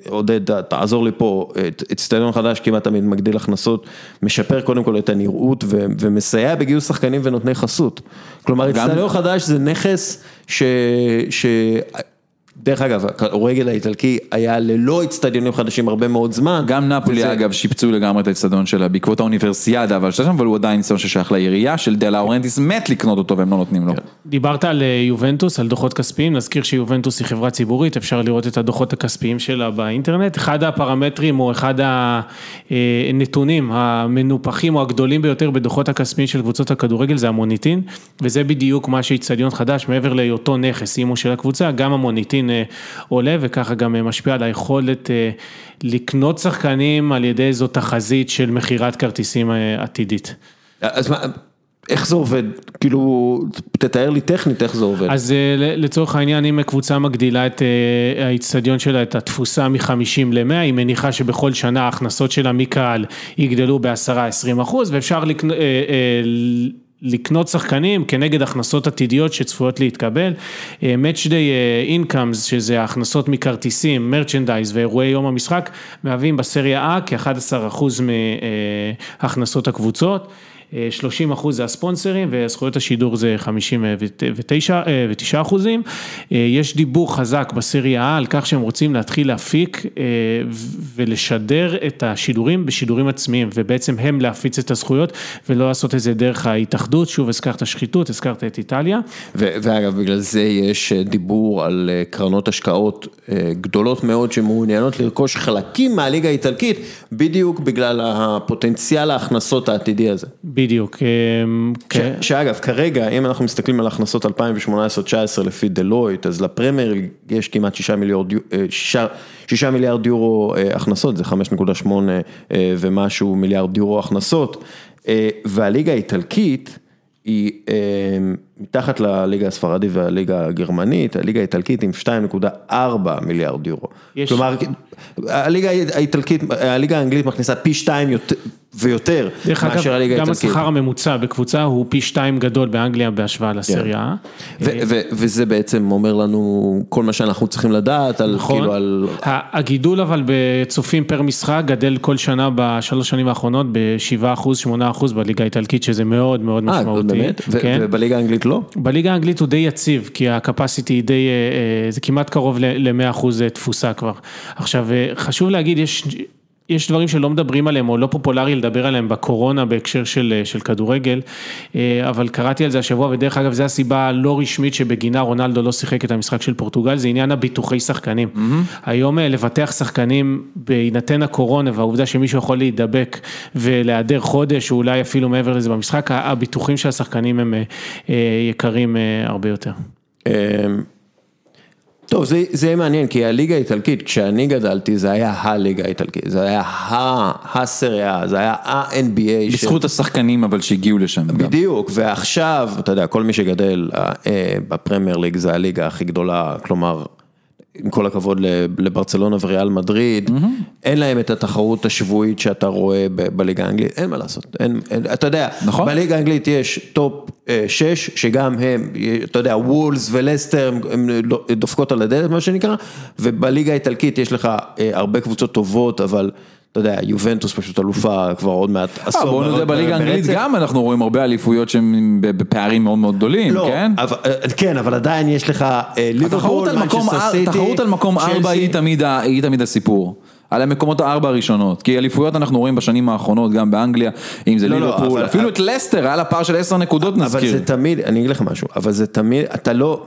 עודד, תעזור לי פה, אצטדיון חדש כמעט תמיד מגדיל הכנסות, משפר קודם כל את הנראות ומסייע בגיוס שחקנים ונותני חסות. כלומר, אצטדיון חדש זה נכס ש... דרך אגב, הכדורגל האיטלקי היה ללא אצטדיונים חדשים הרבה מאוד זמן. גם נפולי וזה... אגב שיפצו לגמרי את האצטדיון שלה בעקבות האוניברסיאדה, אבל שם, אבל הוא עדיין אצטדיון ששייך לעירייה של דה לאורנטיס מת לקנות אותו והם לא נותנים לו. דיברת על אה, יובנטוס, על דוחות כספיים, נזכיר שיובנטוס היא חברה ציבורית, אפשר לראות את הדוחות הכספיים שלה באינטרנט. אחד הפרמטרים או אחד הנתונים המנופחים או הגדולים ביותר בדוחות הכספיים של קבוצות הכדורגל זה המוניטין, וזה בדיוק מה שאיצטדיון חדש, מעבר להיותו נכס אימו של הקבוצה, גם המוניטין אה, עולה וככה גם אה, משפיע על היכולת אה, לקנות שחקנים על ידי איזו תחזית של מכירת כרטיסים עתידית. אז מה... איך זה עובד? כאילו, תתאר לי טכנית איך זה עובד. אז לצורך העניין, אם קבוצה מגדילה את האיצטדיון שלה, את התפוסה מ-50 ל-100, היא מניחה שבכל שנה ההכנסות שלה מקהל יגדלו ב-10-20 אחוז, ואפשר לקנות... לקנות שחקנים כנגד הכנסות עתידיות שצפויות להתקבל. אה, Match Day אה, Incomes, שזה הכנסות מכרטיסים, מרצ'נדייז ואירועי יום המשחק, מהווים בסריה A כ-11% מהכנסות הקבוצות. 30 אחוז זה הספונסרים וזכויות השידור זה 59 אה, אחוזים. אה, יש דיבור חזק בסריה על כך שהם רוצים להתחיל להפיק אה, ולשדר את השידורים בשידורים עצמיים ובעצם הם להפיץ את הזכויות ולא לעשות את זה דרך ההתאחדות, שוב הזכרת שחיתות, הזכרת את איטליה. ואגב בגלל זה יש דיבור על קרנות השקעות גדולות מאוד שמעוניינות לרכוש חלקים מהליגה האיטלקית בדיוק בגלל הפוטנציאל ההכנסות העתידי הזה. בדיוק. אמ, כן. שאגב, כרגע, אם אנחנו מסתכלים על הכנסות 2018-2019 לפי דלויט, אז לפרמייר יש כמעט 6 מיליארד, 6, 6 מיליארד יורו אה, הכנסות, זה 5.8 אה, ומשהו מיליארד יורו הכנסות, אה, והליגה האיטלקית, היא מתחת לליגה הספרדית והליגה הגרמנית, הליגה האיטלקית עם 2.4 מיליארד יורו. יש... כלומר, הליגה האיטלקית, הליגה האנגלית מכניסה פי שתיים יותר, ויותר מאשר הליגה האיטלקית. גם השכר הממוצע בקבוצה הוא פי שתיים גדול באנגליה בהשוואה לסריה. וזה בעצם אומר לנו כל מה שאנחנו צריכים לדעת על נכון. כאילו על... הגידול אבל בצופים פר משחק גדל כל שנה בשלוש שנים האחרונות ב-7 אחוז, 8 אחוז בליגה האיטלקית שזה מאוד מאוד אה, משמעותי. באמת? כן. ובליגה האנגלית לא? בליגה האנגלית הוא די יציב כי הקפסיטי היא די, אה, אה, זה כמעט קרוב ל-100 אחוז תפוסה כבר. עכשיו חשוב להגיד יש יש דברים שלא מדברים עליהם או לא פופולרי לדבר עליהם בקורונה בהקשר של של כדורגל, אה, אבל קראתי על זה השבוע ודרך אגב זו הסיבה הלא רשמית שבגינה רונלדו לא שיחק את המשחק של פורטוגל, זה עניין הביטוחי שחקנים. Mm-hmm. היום אה, לבטח שחקנים בהינתן הקורונה והעובדה שמישהו יכול להידבק ולהיעדר חודש או אולי אפילו מעבר לזה במשחק, הביטוחים של השחקנים הם אה, יקרים הרבה יותר. טוב, זה זה יהיה מעניין, כי הליגה האיטלקית, כשאני גדלתי, זה היה הליגה האיטלקית, זה היה הסריה, זה היה ה-NBA. בזכות. השחקנים אבל שהגיעו לשם. בדיוק, גם. ועכשיו, אתה יודע, כל מי שגדל אה, בפרמייר ליג זה הליגה הכי גדולה, כלומר, עם כל הכבוד לברצלונה וריאל מדריד, אין להם את התחרות השבועית שאתה רואה ב- בליגה האנגלית, אין מה לעשות, אין, אין, אתה יודע, נכון. בליגה האנגלית יש top 6, שגם הם, אתה יודע, וולס ולסטר, הם דופקות על הדלת מה שנקרא, ובליגה האיטלקית יש לך אה, הרבה קבוצות טובות, אבל אתה יודע, יובנטוס פשוט אלופה כבר עוד מעט אה, עשור. בוא נודה. בליגה האנגלית גם אנחנו רואים הרבה אליפויות שהן בפערים מאוד מאוד גדולים, לא, כן? אבל, כן, אבל עדיין יש לך אה, התחרות ליברפול, מנצ'סטר סיטי, תחרות על מקום ארבע. היא תמיד הסיפור. על המקומות הארבע הראשונות, כי אליפויות אנחנו רואים בשנים האחרונות גם באנגליה, אם זה לא, לא, ליברפול, אבל- אפילו את לסטר היה לה פער של עשר נקודות אבל נזכיר. זה תמיד, אני אגיד לך משהו, אבל זה תמיד, אתה לא,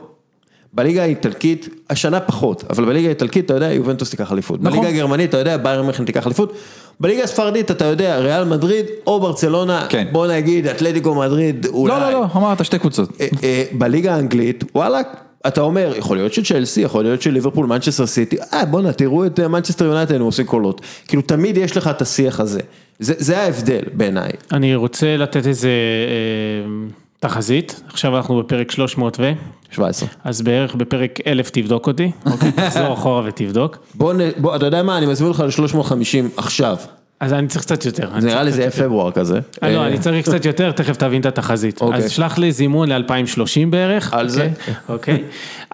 בליגה האיטלקית, השנה פחות, אבל בליגה האיטלקית אתה יודע, יובנטוס תיקח אליפות. נכון. בליגה הגרמנית אתה יודע, ביירן מינכן תיקח אליפות. בליגה הספרדית אתה יודע, ריאל מדריד או ברצלונה, כן. בוא נגיד אתלטיקו מדריד, אולי. לא, לא, לא, אמרת שתי קבוצות. אה, אה, בליגה האנגלית, וואלה, אתה אומר, יכול להיות שצ'לסי, יכול להיות שליברפול, מנצ'סטר סיטי, אה בואנה, תראו את אה, מנצ'סטר יונייטד, הם עושים קולות. כאילו תמיד יש לך את השיח הזה. זה, זה ההבדל בעיניי. אני רוצה לתת איזה אה, תחזית, עכשיו אנחנו בפרק 300 ו... 17. אז בערך בפרק 1000 תבדוק אותי, אוקיי? תחזור אחורה ותבדוק. בוא, בוא, אתה יודע מה, אני מזמין אותך ל-350 עכשיו. אז אני צריך קצת יותר. זה נראה לי זה פברואר כזה. אה, לא, אה, אני צריך קצת יותר, תכף תבין את התחזית. אוקיי. אז שלח לי זימון ל-2030 בערך. על זה. אוקיי? אוקיי.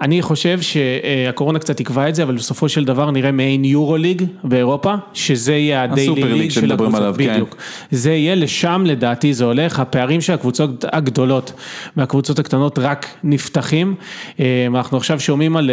אני חושב שהקורונה קצת תקבע את זה, אבל בסופו של דבר נראה מעין יורו ליג באירופה, שזה יהיה הדיילי ליג של הקבוצות. כן. בדיוק. זה יהיה, לשם לדעתי זה הולך, הפערים של הקבוצות הגדולות מהקבוצות הקטנות רק נפתחים. אה, אנחנו עכשיו שומעים על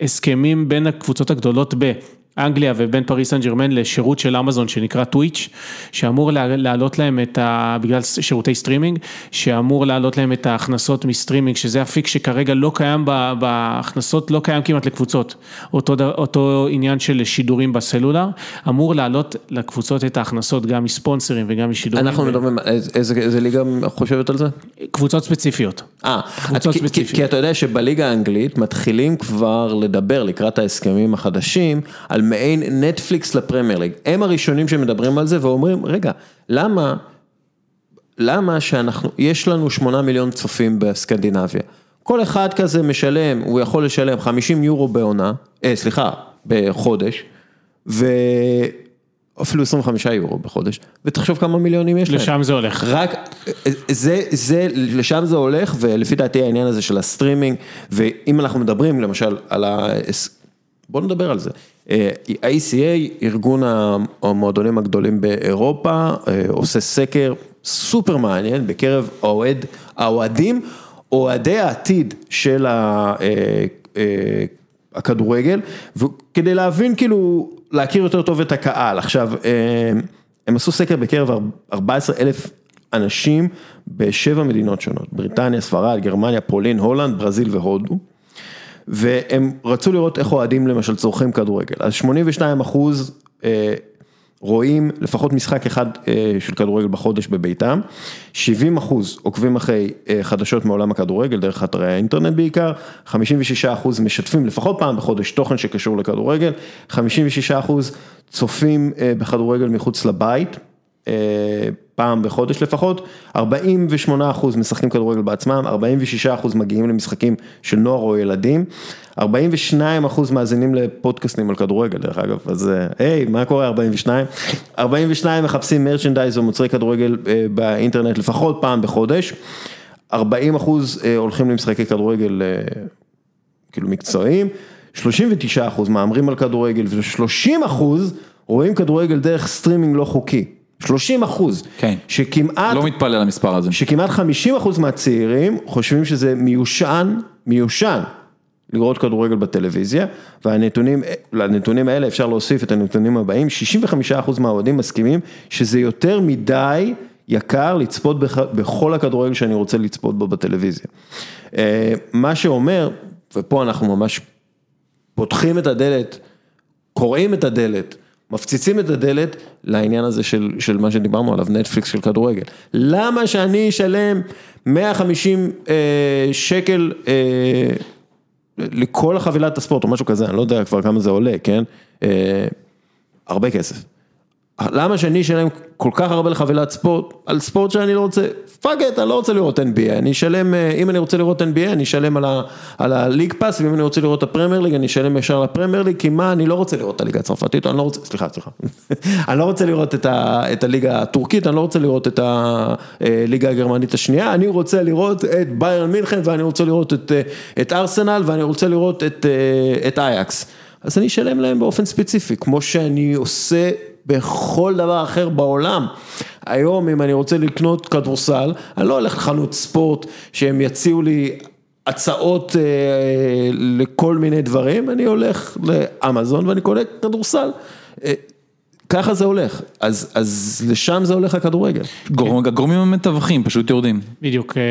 הסכמים בין הקבוצות הגדולות ב... אנגליה ובין פריס סן ג'רמן לשירות של אמזון שנקרא טוויץ', שאמור לה- להעלות להם את ה... בגלל שירותי סטרימינג, שאמור להעלות להם את ההכנסות מסטרימינג, שזה אפיק שכרגע לא קיים ב- בהכנסות, לא קיים כמעט לקבוצות. אותו, אותו עניין של שידורים בסלולר, אמור להעלות לקבוצות את ההכנסות גם מספונסרים וגם משידורים. אנחנו מדברים, איזה- איזה ליגה חושבת על זה? קבוצות ספציפיות. אה, כי-. כי אתה יודע שבליגה האנגלית מתחילים כבר לדבר לקראת ההסכמים החדשים על מעין נטפליקס לפרמייר ליג. הם הראשונים שמדברים על זה ואומרים, רגע, למה, למה שאנחנו, יש לנו שמונה מיליון צופים בסקנדינביה. כל אחד כזה משלם, הוא יכול לשלם 50 יורו בעונה, אה, סליחה, בחודש, ואפילו 25 יורו בחודש, ותחשוב כמה מיליונים יש להם. לשם זה הולך. רק, זה, זה, לשם זה הולך, ולפי דעתי העניין הזה של הסטרימינג, ואם אנחנו מדברים למשל על ה... בוא נדבר על זה. אה, ה-ECA, ארגון המועדונים הגדולים באירופה, אה, עושה סקר סופר מעניין בקרב האוהד, האוהדים, אוהדי העתיד של. אה, אה, הכדורגל, וכדי להבין כאילו, להכיר יותר טוב את הקהל. עכשיו, אה, הם עשו סקר בקרב 14 אלף אנשים בשבע מדינות שונות, בריטניה, ספרד, גרמניה, פולין, הולנד, ברזיל והודו. והם רצו לראות איך אוהדים למשל צורכים כדורגל, אז 82 אחוז אה, רואים לפחות משחק אחד אה, של כדורגל בחודש בביתם, 70 אחוז עוקבים אחרי אה, חדשות מעולם הכדורגל דרך אתרי האינטרנט בעיקר, 56 אחוז משתפים לפחות פעם בחודש תוכן שקשור לכדורגל, 56 אחוז צופים בכדורגל מחוץ לבית. פעם בחודש לפחות, 48 אחוז משחקים כדורגל בעצמם, 46 אחוז מגיעים למשחקים של נוער או ילדים, 42 אחוז מאזינים לפודקאסטים על כדורגל דרך אגב, אז אה, היי, מה קורה 42? 42 מחפשים merchandise ומוצרי כדורגל אה, באינטרנט לפחות פעם בחודש, 40 אחוז אה, הולכים למשחקי כדורגל כאילו מקצועיים, 39 אחוז מהמרים על כדורגל ו-30 אחוז רואים כדורגל דרך סטרימינג לא חוקי. 30 אחוז, כן. שכמעט, לא מתפלא על המספר הזה. שכמעט 50 אחוז מהצעירים חושבים שזה מיושן, מיושן, לראות כדורגל בטלוויזיה, והנתונים, לנתונים האלה אפשר להוסיף את הנתונים הבאים, 65 אחוז מהאוהדים מסכימים שזה יותר מדי יקר לצפות בח, בכל הכדורגל שאני רוצה לצפות בו בטלוויזיה. אה, מה שאומר, ופה אנחנו ממש פותחים את הדלת, קוראים את הדלת, מפציצים את הדלת לעניין הזה של, של מה שדיברנו עליו, נטפליקס של כדורגל. למה שאני אשלם 150 אה, שקל אה, לכל החבילת הספורט או משהו כזה, אני לא יודע כבר כמה זה עולה, כן? אה, הרבה כסף. למה שאני אשלם כל כך הרבה לחבילת ספורט, על ספורט שאני לא רוצה, fuck it, אני לא רוצה לראות NBA, אני אשלם, אה, אם אני רוצה לראות NBA, אני אשלם על, ה League Pass, ואם אני רוצה לראות את הפרמייר ליג, אני אשלם ישר לפרמייר ליג, כי מה, אני לא רוצה לראות את הליגה הצרפתית, אני לא רוצה, סליחה, סליחה, אני לא רוצה לראות את, ה, את הליגה הטורקית, אני לא רוצה לראות את הליגה הגרמנית השנייה, אני רוצה לראות את ביירן מינכן, ואני רוצה לראות את, אה, את ארסנל, ואני רוצה לראות את, אה, את אייקס. אז אני אשלם להם באופן ספציפי, כמו שאני עושה בכל דבר אחר בעולם. היום אם אני רוצה לקנות כדורסל, אני לא הולך לחנות ספורט שהם יציעו לי הצעות אה, לכל מיני דברים, אני הולך לאמזון ואני קונה כדורסל. אה, ככה זה הולך, אז, אז לשם זה הולך הכדורגל. הגורמים המתווכים פשוט יורדים. בדיוק, אה,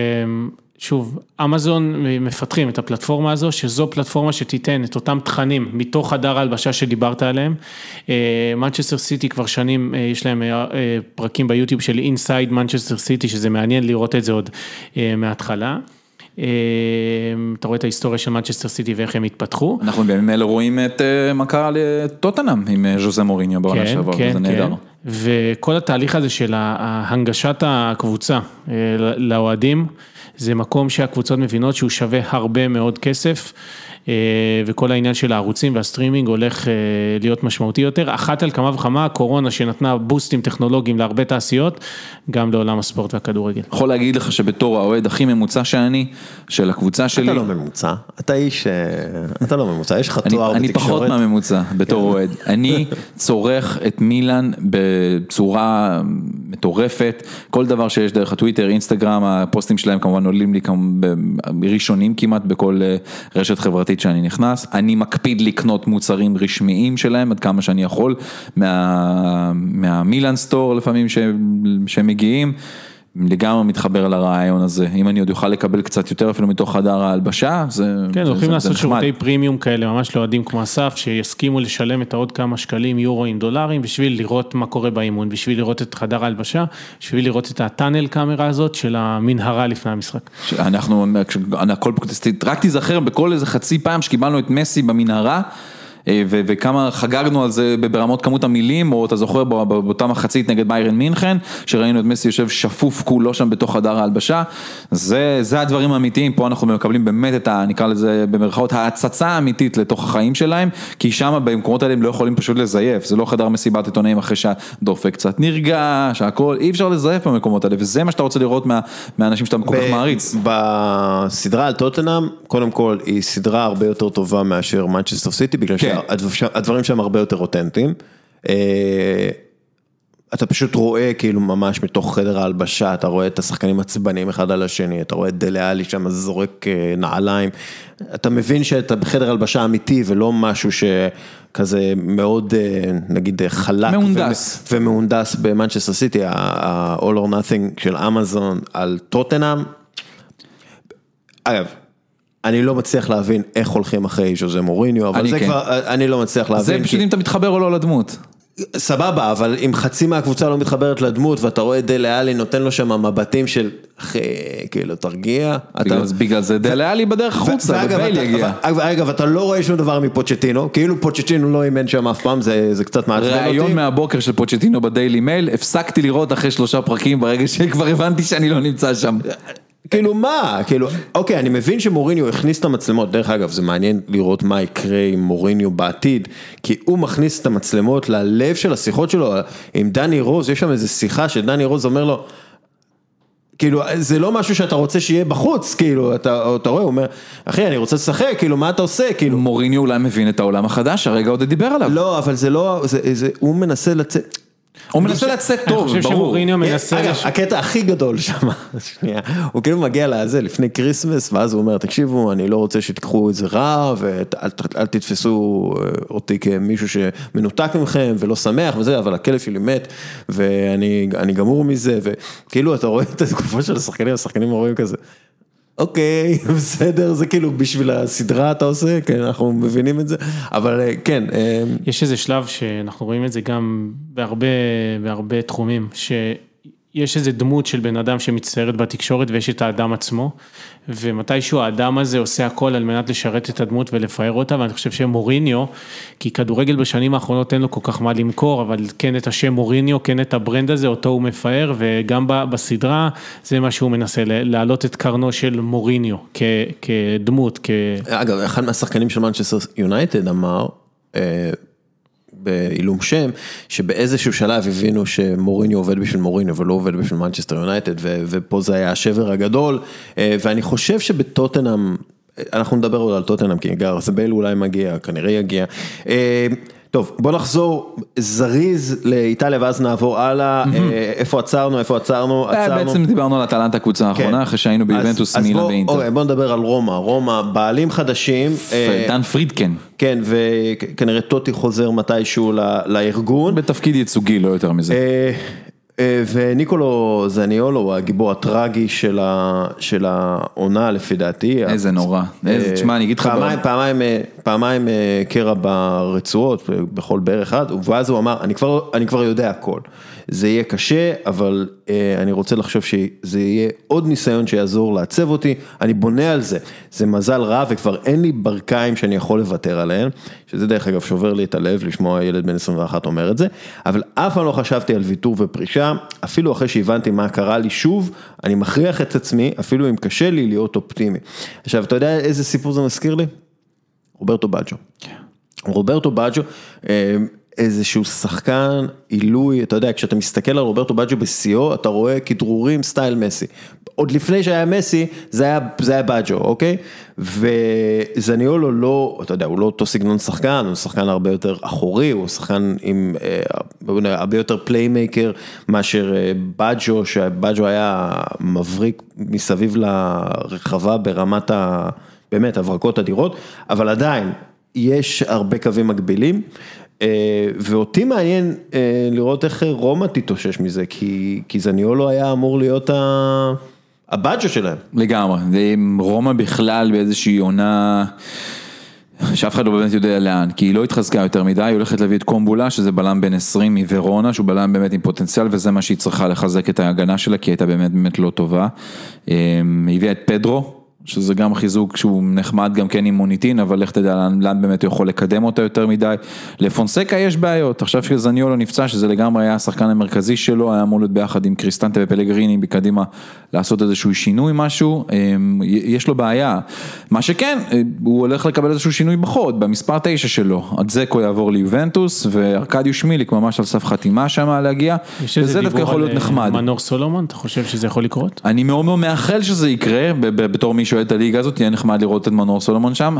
שוב, אמזון מפתחים את הפלטפורמה הזו, שזו פלטפורמה שתיתן את אותם תכנים מתוך חדר ההלבשה שדיברת עליהם. מנצ'סטר סיטי כבר שנים, יש להם פרקים ביוטיוב של Inside מנצ'סטר סיטי, שזה מעניין לראות את זה עוד מההתחלה. אתה רואה את ההיסטוריה של מנצ'סטר סיטי ואיך הם התפתחו. אנחנו בימים אלה רואים את מה קרה לטוטנאם עם ז'וזה מוריניו בעונה כן, שעברה, כן, וזה נהדר. כן. וכל התהליך הזה של הנגשת הקבוצה לאוהדים, זה מקום שהקבוצות מבינות שהוא שווה הרבה מאוד כסף. וכל העניין של הערוצים והסטרימינג הולך להיות משמעותי יותר, אחת על כמה וכמה הקורונה שנתנה בוסטים טכנולוגיים להרבה תעשיות, גם לעולם הספורט והכדורגל. יכול להגיד לך שבתור האוהד הכי ממוצע שאני, של הקבוצה שלי, אתה לא ממוצע, אתה איש, אתה לא ממוצע, יש לך אני, תואר אני בתקשורת. פחות מהממוצע בתור אוהד, אני צורך את מילאן בצורה מטורפת, כל דבר שיש דרך הטוויטר, אינסטגרם, הפוסטים שלהם כמובן עולים לי כמובן ראשונים כמעט בכל אה, רשת חברתית שאני נכנס, אני מקפיד לקנות מוצרים רשמיים שלהם עד כמה שאני יכול, מה, סטור לפעמים שהם מגיעים. לגמרי מתחבר לרעיון הזה, אם אני עוד אוכל לקבל קצת יותר אפילו מתוך חדר ההלבשה, זה כן, זה- הולכים זה לעשות נחמד. שירותי פרימיום כאלה, ממש לאוהדים כמו אסף, שיסכימו לשלם את העוד כמה שקלים, יורואים, דולרים, בשביל לראות מה קורה באימון, בשביל לראות את חדר ההלבשה, בשביל לראות את הטאנל קאמרה הזאת של המנהרה לפני המשחק. אנחנו... הכל, רק תיזכר בכל איזה חצי פעם שקיבלנו את מסי במנהרה. אה, וכמה חגגנו על זה ברמות כמות המילים, או אתה זוכר בא- בא- באותה מחצית נגד ביירן מינכן, שראינו את מסי יושב שפוף כולו שם בתוך חדר ההלבשה, זה, זה הדברים האמיתיים, פה אנחנו מקבלים באמת את ה... נקרא לזה במרכאות ההצצה האמיתית לתוך החיים שלהם, כי שם במקומות האלה הם לא יכולים פשוט לזייף, זה לא חדר מסיבת עיתונאים אחרי שהדופק קצת נרגע, שהכל, אי אפשר לזייף במקומות האלה, וזה מה שאתה רוצה לראות מה, מהאנשים שאתה כל כך מעריץ. בסדרה על טוטנאם, קודם כל היא סדרה הרבה יותר טובה מאשר מנצ'סטר סיטי, בגלל כן. שהדברים שם הרבה יותר אותנטיים. אה, אתה פשוט רואה כאילו ממש מתוך חדר ההלבשה, אתה רואה את השחקנים עצבנים אחד על השני, אתה רואה את דלה עלי שם זורק אה, נעליים, אתה מבין שאתה בחדר הלבשה אמיתי ולא משהו שכזה מאוד אה, נגיד חלק מהונדס. ומ- ומהונדס במנצ'סטר סיטי, ה-all or nothing של אמזון על טוטנאם. אגב, אני לא מצליח להבין איך הולכים אחרי ז'וזה מוריניו, אבל זה כן. כבר, אני לא מצליח להבין. זה כי- פשוט אם אתה מתחבר או לא לדמות. סבבה, אבל אם חצי מהקבוצה לא מתחברת לדמות ואתה רואה את דלה עלי נותן לו שם מבטים של אחי, כאילו תרגיע. אתה- בגלל, בגלל זה דלה עלי בדרך החוצה, וביילי. אגב, אגב, אתה לא רואה שום דבר מפוצ'טינו, כאילו פוצ'טינו לא אימן שם אף פעם, זה זה קצת מעצבן אותי. ראיון מהבוקר של פוצ'טינו בדיילי מייל, הפסקתי לראות אחרי שלושה פרקים ברגע שכבר הבנתי שאני לא נמצא שם. כאילו מה, כאילו, אוקיי, אני מבין שמוריניו הכניס את המצלמות, דרך אגב, זה מעניין לראות מה יקרה עם מוריניו בעתיד, כי הוא מכניס את המצלמות ללב של השיחות שלו, עם דני רוז, יש שם איזו שיחה שדני רוז אומר לו, כאילו, זה לא משהו שאתה רוצה שיהיה בחוץ, כאילו, אתה, אתה רואה, הוא אומר, אחי, אני רוצה לשחק, כאילו, מה אתה עושה, כאילו, מוריניו אולי מבין את העולם החדש, הרגע עוד דיבר עליו. לא, אבל זה לא, זה, זה, הוא מנסה לצאת. הוא מנסה לצאת אני טוב, חושב ברור. שמוריניו מנסה... אגב, הקטע הכי גדול שם, שנייה, הוא כאילו מגיע לזה לפני Christmas, ואז הוא אומר, תקשיבו, אני לא רוצה שתיקחו את זה רע, ואל תתפסו אה, אותי כמישהו שמנותק מכם ולא שמח וזה, אבל הכלב שלי מת, ואני אני גמור מזה, וכאילו אתה רואה את התגובות של השחקנים, השחקנים רואים כזה. אוקיי, בסדר, זה כאילו בשביל הסדרה אתה עושה, כן, אנחנו מבינים את זה, אבל אה, כן, אה, יש איזה שלב שאנחנו רואים את זה גם בהרבה, בהרבה תחומים, יש איזה דמות של בן אדם שמצטיירת בתקשורת ויש את האדם עצמו, ומתישהו האדם הזה עושה הכל על מנת לשרת את הדמות ולפאר אותה, ואני חושב שמוריניו, כי כדורגל בשנים האחרונות אין לו כל כך מה למכור, אבל כן את השם מוריניו, כן את ה brand הזה, אותו הוא מפאר, וגם בסדרה זה מה שהוא מנסה, להעלות את קרנו של מוריניו כדמות, כ... אגב, אחד מהשחקנים של מנצ'סטר יונייטד אמר, אה, בעילום שם, שבאיזשהו שלב הבינו שמוריניו עובד בשביל מוריניו ולא עובד בשביל מנצ'סטר יונייטד, ופה זה היה השבר הגדול, אה, ואני חושב שבטוטנאם, אנחנו נדבר עוד על טוטנאם, כי גארס בייל אולי מגיע, כנראה יגיע. אה, טוב, בוא נחזור זריז לאיטליה ואז נעבור הלאה, אה, איפה עצרנו, איפה עצרנו, עצרנו. בעצם דיברנו על אטלנטה הקבוצה האחרונה, אחרי שהיינו ביובנטוס, מילאן ואינטר. אוקיי, בוא נדבר על רומא, רומא, בעלים חדשים. דן פרידקן. כן, וכנראה טוטי חוזר מתישהו לארגון. בתפקיד ייצוגי, לא יותר מזה. וניקולו זניולו הוא הגיבור הטרגי של העונה לפי דעתי. איזה נורא, תשמע אני אגיד לך. פעמיים קרע ברצועות, בכל בערך אחד, ואז הוא אמר, אני כבר יודע הכל. זה יהיה קשה, אבל אני רוצה לחשוב שזה יהיה עוד ניסיון שיעזור לעצב אותי, אני בונה על זה, זה מזל רע וכבר אין לי ברכיים שאני יכול לוותר עליהם, שזה דרך אגב שובר לי את הלב לשמוע ילד בן 21 אומר את זה, אבל אף פעם לא חשבתי על ויתור ופרישה, אפילו אחרי שהבנתי מה קרה לי שוב, אני מכריח את עצמי, אפילו אם קשה לי להיות אופטימי. עכשיו, אתה יודע איזה סיפור זה מזכיר לי? רוברטו בג'ו. רוברטו בג'ו, איזשהו שחקן עילוי, אתה יודע, כשאתה מסתכל על רוברטו בג'ו בשיאו, אתה רואה כדרורים סטייל מסי. עוד לפני שהיה מסי, זה היה, זה היה בג'ו, אוקיי? וזניולו לא, אתה יודע, הוא לא אותו סגנון שחקן, הוא שחקן הרבה יותר אחורי, הוא שחקן עם אה, הרבה יותר playmaker מאשר אה, בג'ו, שבג'ו היה מבריק מסביב לרחבה ברמת ה... באמת, הברקות אדירות, אבל עדיין, יש הרבה קווים מקבילים. ואותי מעניין לראות איך רומא תתאושש מזה, כי זניולו היה אמור להיות הבאג'ו שלהם. לגמרי, רומא בכלל באיזושהי עונה... שאף אחד לא באמת יודע לאן, כי היא לא התחזקה יותר מדי, היא הולכת להביא את קומבולה, שזה בלם בן 20 מוורונה, שהוא בלם באמת עם פוטנציאל, וזה מה שהיא צריכה לחזק את ההגנה שלה, כי היא הייתה באמת באמת לא טובה. היא הביאה את פדרו, שזה גם חיזוק שהוא נחמד גם כן עם מוניטין, אבל לך תדע לאן, לאן באמת הוא יכול לקדם אותה יותר מדי. לפונסקה יש בעיות, עכשיו שזניולו נפצע, שזה לגמרי היה השחקן המרכזי שלו, היה אמור להיות ביחד עם קריסטנטה ופלגריני בקדימה לעשות איזשהו שינוי משהו, יש לו בעיה. מה שכן, הוא הולך לקבל איזשהו שינוי בחוד, במספר 9 שלו, אדזקו יעבור ליובנטוס, וארקדיוש מיליק ממש על סף חתימה שם להגיע, וזה דווקא יכול להיות נחמד. מנור סולומון, אתה חושב שזה יכול לקרות? אני מאוד מאוד מאחל שזה יקרה, בתור שאוהד את הליגה הזאת, יהיה נחמד לראות את מנור סולומון שם.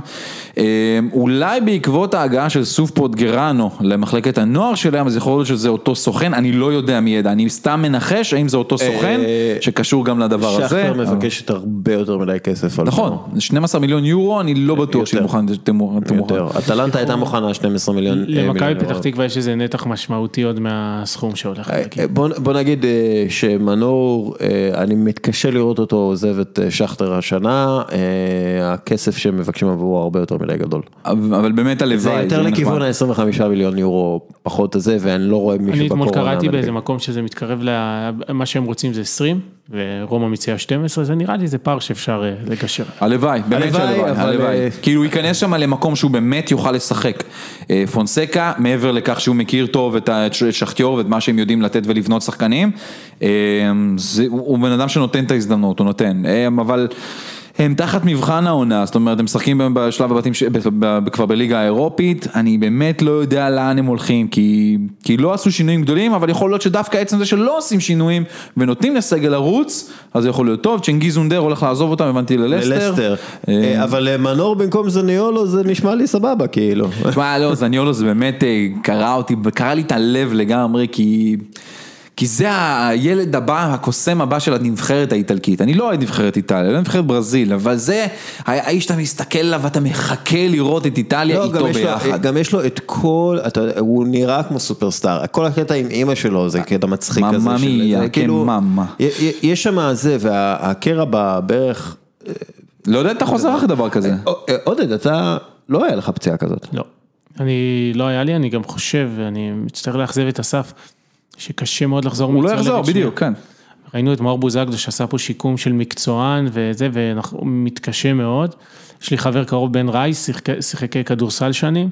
אולי בעקבות ההגעה של סוף פוטגרנו למחלקת הנוער שלהם, אז יכול להיות שזה אותו סוכן, אני לא יודע מי ידע, אני סתם מנחש האם זה אותו סוכן, שקשור גם לדבר הזה. שחר מבקשת הרבה יותר מדי כסף. נכון, 12 מיליון יורו, אני לא בטוח שהיא מוכנה. יותר, אטלנטה הייתה מוכנה 12 מיליון יורו. למכבי פתח תקווה יש איזה נתח משמעותי עוד מהסכום שהולך. בוא נגיד שמנור, אני מתקשה לראות אותו עוזב את שכטר השנה. הכסף שהם מבקשים עבורו הרבה יותר מדי גדול. אבל באמת הלוואי. זה יותר לכיוון ה-25 מיליון יורו פחות הזה, ואני לא רואה מישהו בקורונה. אני אתמול קראתי באיזה מקום שזה מתקרב למה שהם רוצים זה 20, ורומא מציעה 12, זה נראה לי זה פער שאפשר לגשר. הלוואי, באמת שהלוואי, הלוואי. כאילו הוא ייכנס שם למקום שהוא באמת יוכל לשחק. פונסקה, מעבר לכך שהוא מכיר טוב את שחטיור ואת מה שהם יודעים לתת ולבנות שחקנים, הוא בן אדם שנותן את ההזדמנות, הוא נותן, אבל... הם תחת מבחן העונה, זאת אומרת הם משחקים בשלב הבתים כבר בליגה האירופית, אני באמת לא יודע לאן הם הולכים, כי לא עשו שינויים גדולים, אבל יכול להיות שדווקא עצם זה שלא עושים שינויים ונותנים לסגל לרוץ, אז זה יכול להיות טוב, צ'נגיז אונדר הולך לעזוב אותם, הבנתי ללסטר. אבל מנור במקום זניולו זה נשמע לי סבבה כאילו. תשמע לא, זניולו זה באמת קרע אותי, קרע לי את הלב לגמרי, כי... כי זה הילד הבא, הקוסם הבא של הנבחרת האיטלקית, אני לא אוהד נבחרת איטליה, לא נבחרת ברזיל, אבל זה האיש שאתה מסתכל עליו ואתה מחכה לראות את איטליה איתו ביחד. גם יש לו את כל, הוא נראה כמו סופרסטאר, כל הקטע עם אימא שלו זה קטע מצחיק כזה, ממא מיה, כן ממא. יש שם זה, והקרע בברך. לא יודע, אתה חוזר אחרי דבר כזה. עודד, אתה, לא היה לך פציעה כזאת. לא, אני, לא היה לי, אני גם חושב, אני מצטער לאכזב את אסף. שקשה מאוד לחזור הוא לא יחזור, בדיוק, כן. ראינו את מאור בוזגלו שעשה פה שיקום של מקצוען וזה, והוא מתקשה מאוד. יש לי חבר קרוב בן רייס, שיחק, שיחק כדורסל שנים,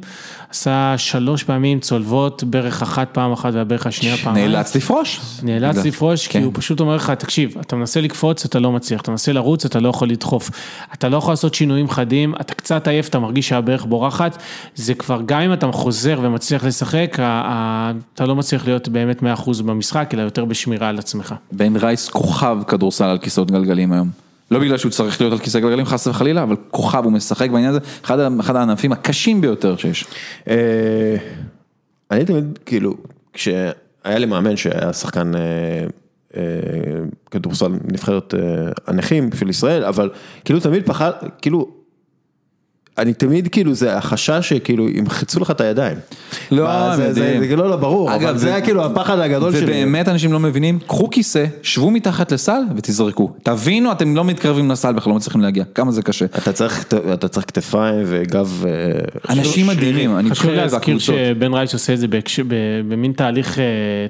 עשה שלוש פעמים צולבות, ברך אחת פעם אחת והברך השנייה פעם. נאלץ לפרוש. נאלץ לפרוש, כי כן. הוא פשוט אומר לך, תקשיב, אתה מנסה לקפוץ, אתה לא מצליח, אתה מנסה לרוץ, אתה לא יכול לדחוף, אתה לא יכול לעשות שינויים חדים, אתה קצת עייף, אתה מרגיש שהברך בורחת, זה כבר, גם אם אתה חוזר ומצליח לשחק, אתה לא מצליח להיות באמת 100% במשחק, אלא יותר בשמירה על עצמך. בן רייס כוכב כדורסל על כיסאות גלגלים היום. לא בגלל שהוא צריך להיות על כיסא גלגלים חס וחלילה, אבל כוכב, הוא משחק בעניין הזה, אחד, אחד הענפים הקשים ביותר שיש. אה, אני תמיד, כאילו, כשהיה לי מאמן שהיה שחקן אה, אה, כדורסל נבחרת אה, הנכים של ישראל, אבל כאילו תמיד פחד, כאילו, אני תמיד כאילו זה החשש שכאילו ימחצו לך את הידיים. לא, מה, זה- הם זה יודעים. זה לא, לא ברור, אבל זה היה כאילו הפחד הגדול שלי. ובאמת אנשים לא מבינים, קחו כיסא, שבו מתחת לסל ותזרקו. תבינו, אתם לא מתקרבים לסל בכלל, לא מצליחים להגיע, כמה זה קשה. אתה צריך, אתה צריך כתפיים וגב. אה, אנשים מדהימים, אני חשוב חושב להזכיר והקבוצות. שבן רייס עושה את זה בהקש- ב- במין תהליך, אה,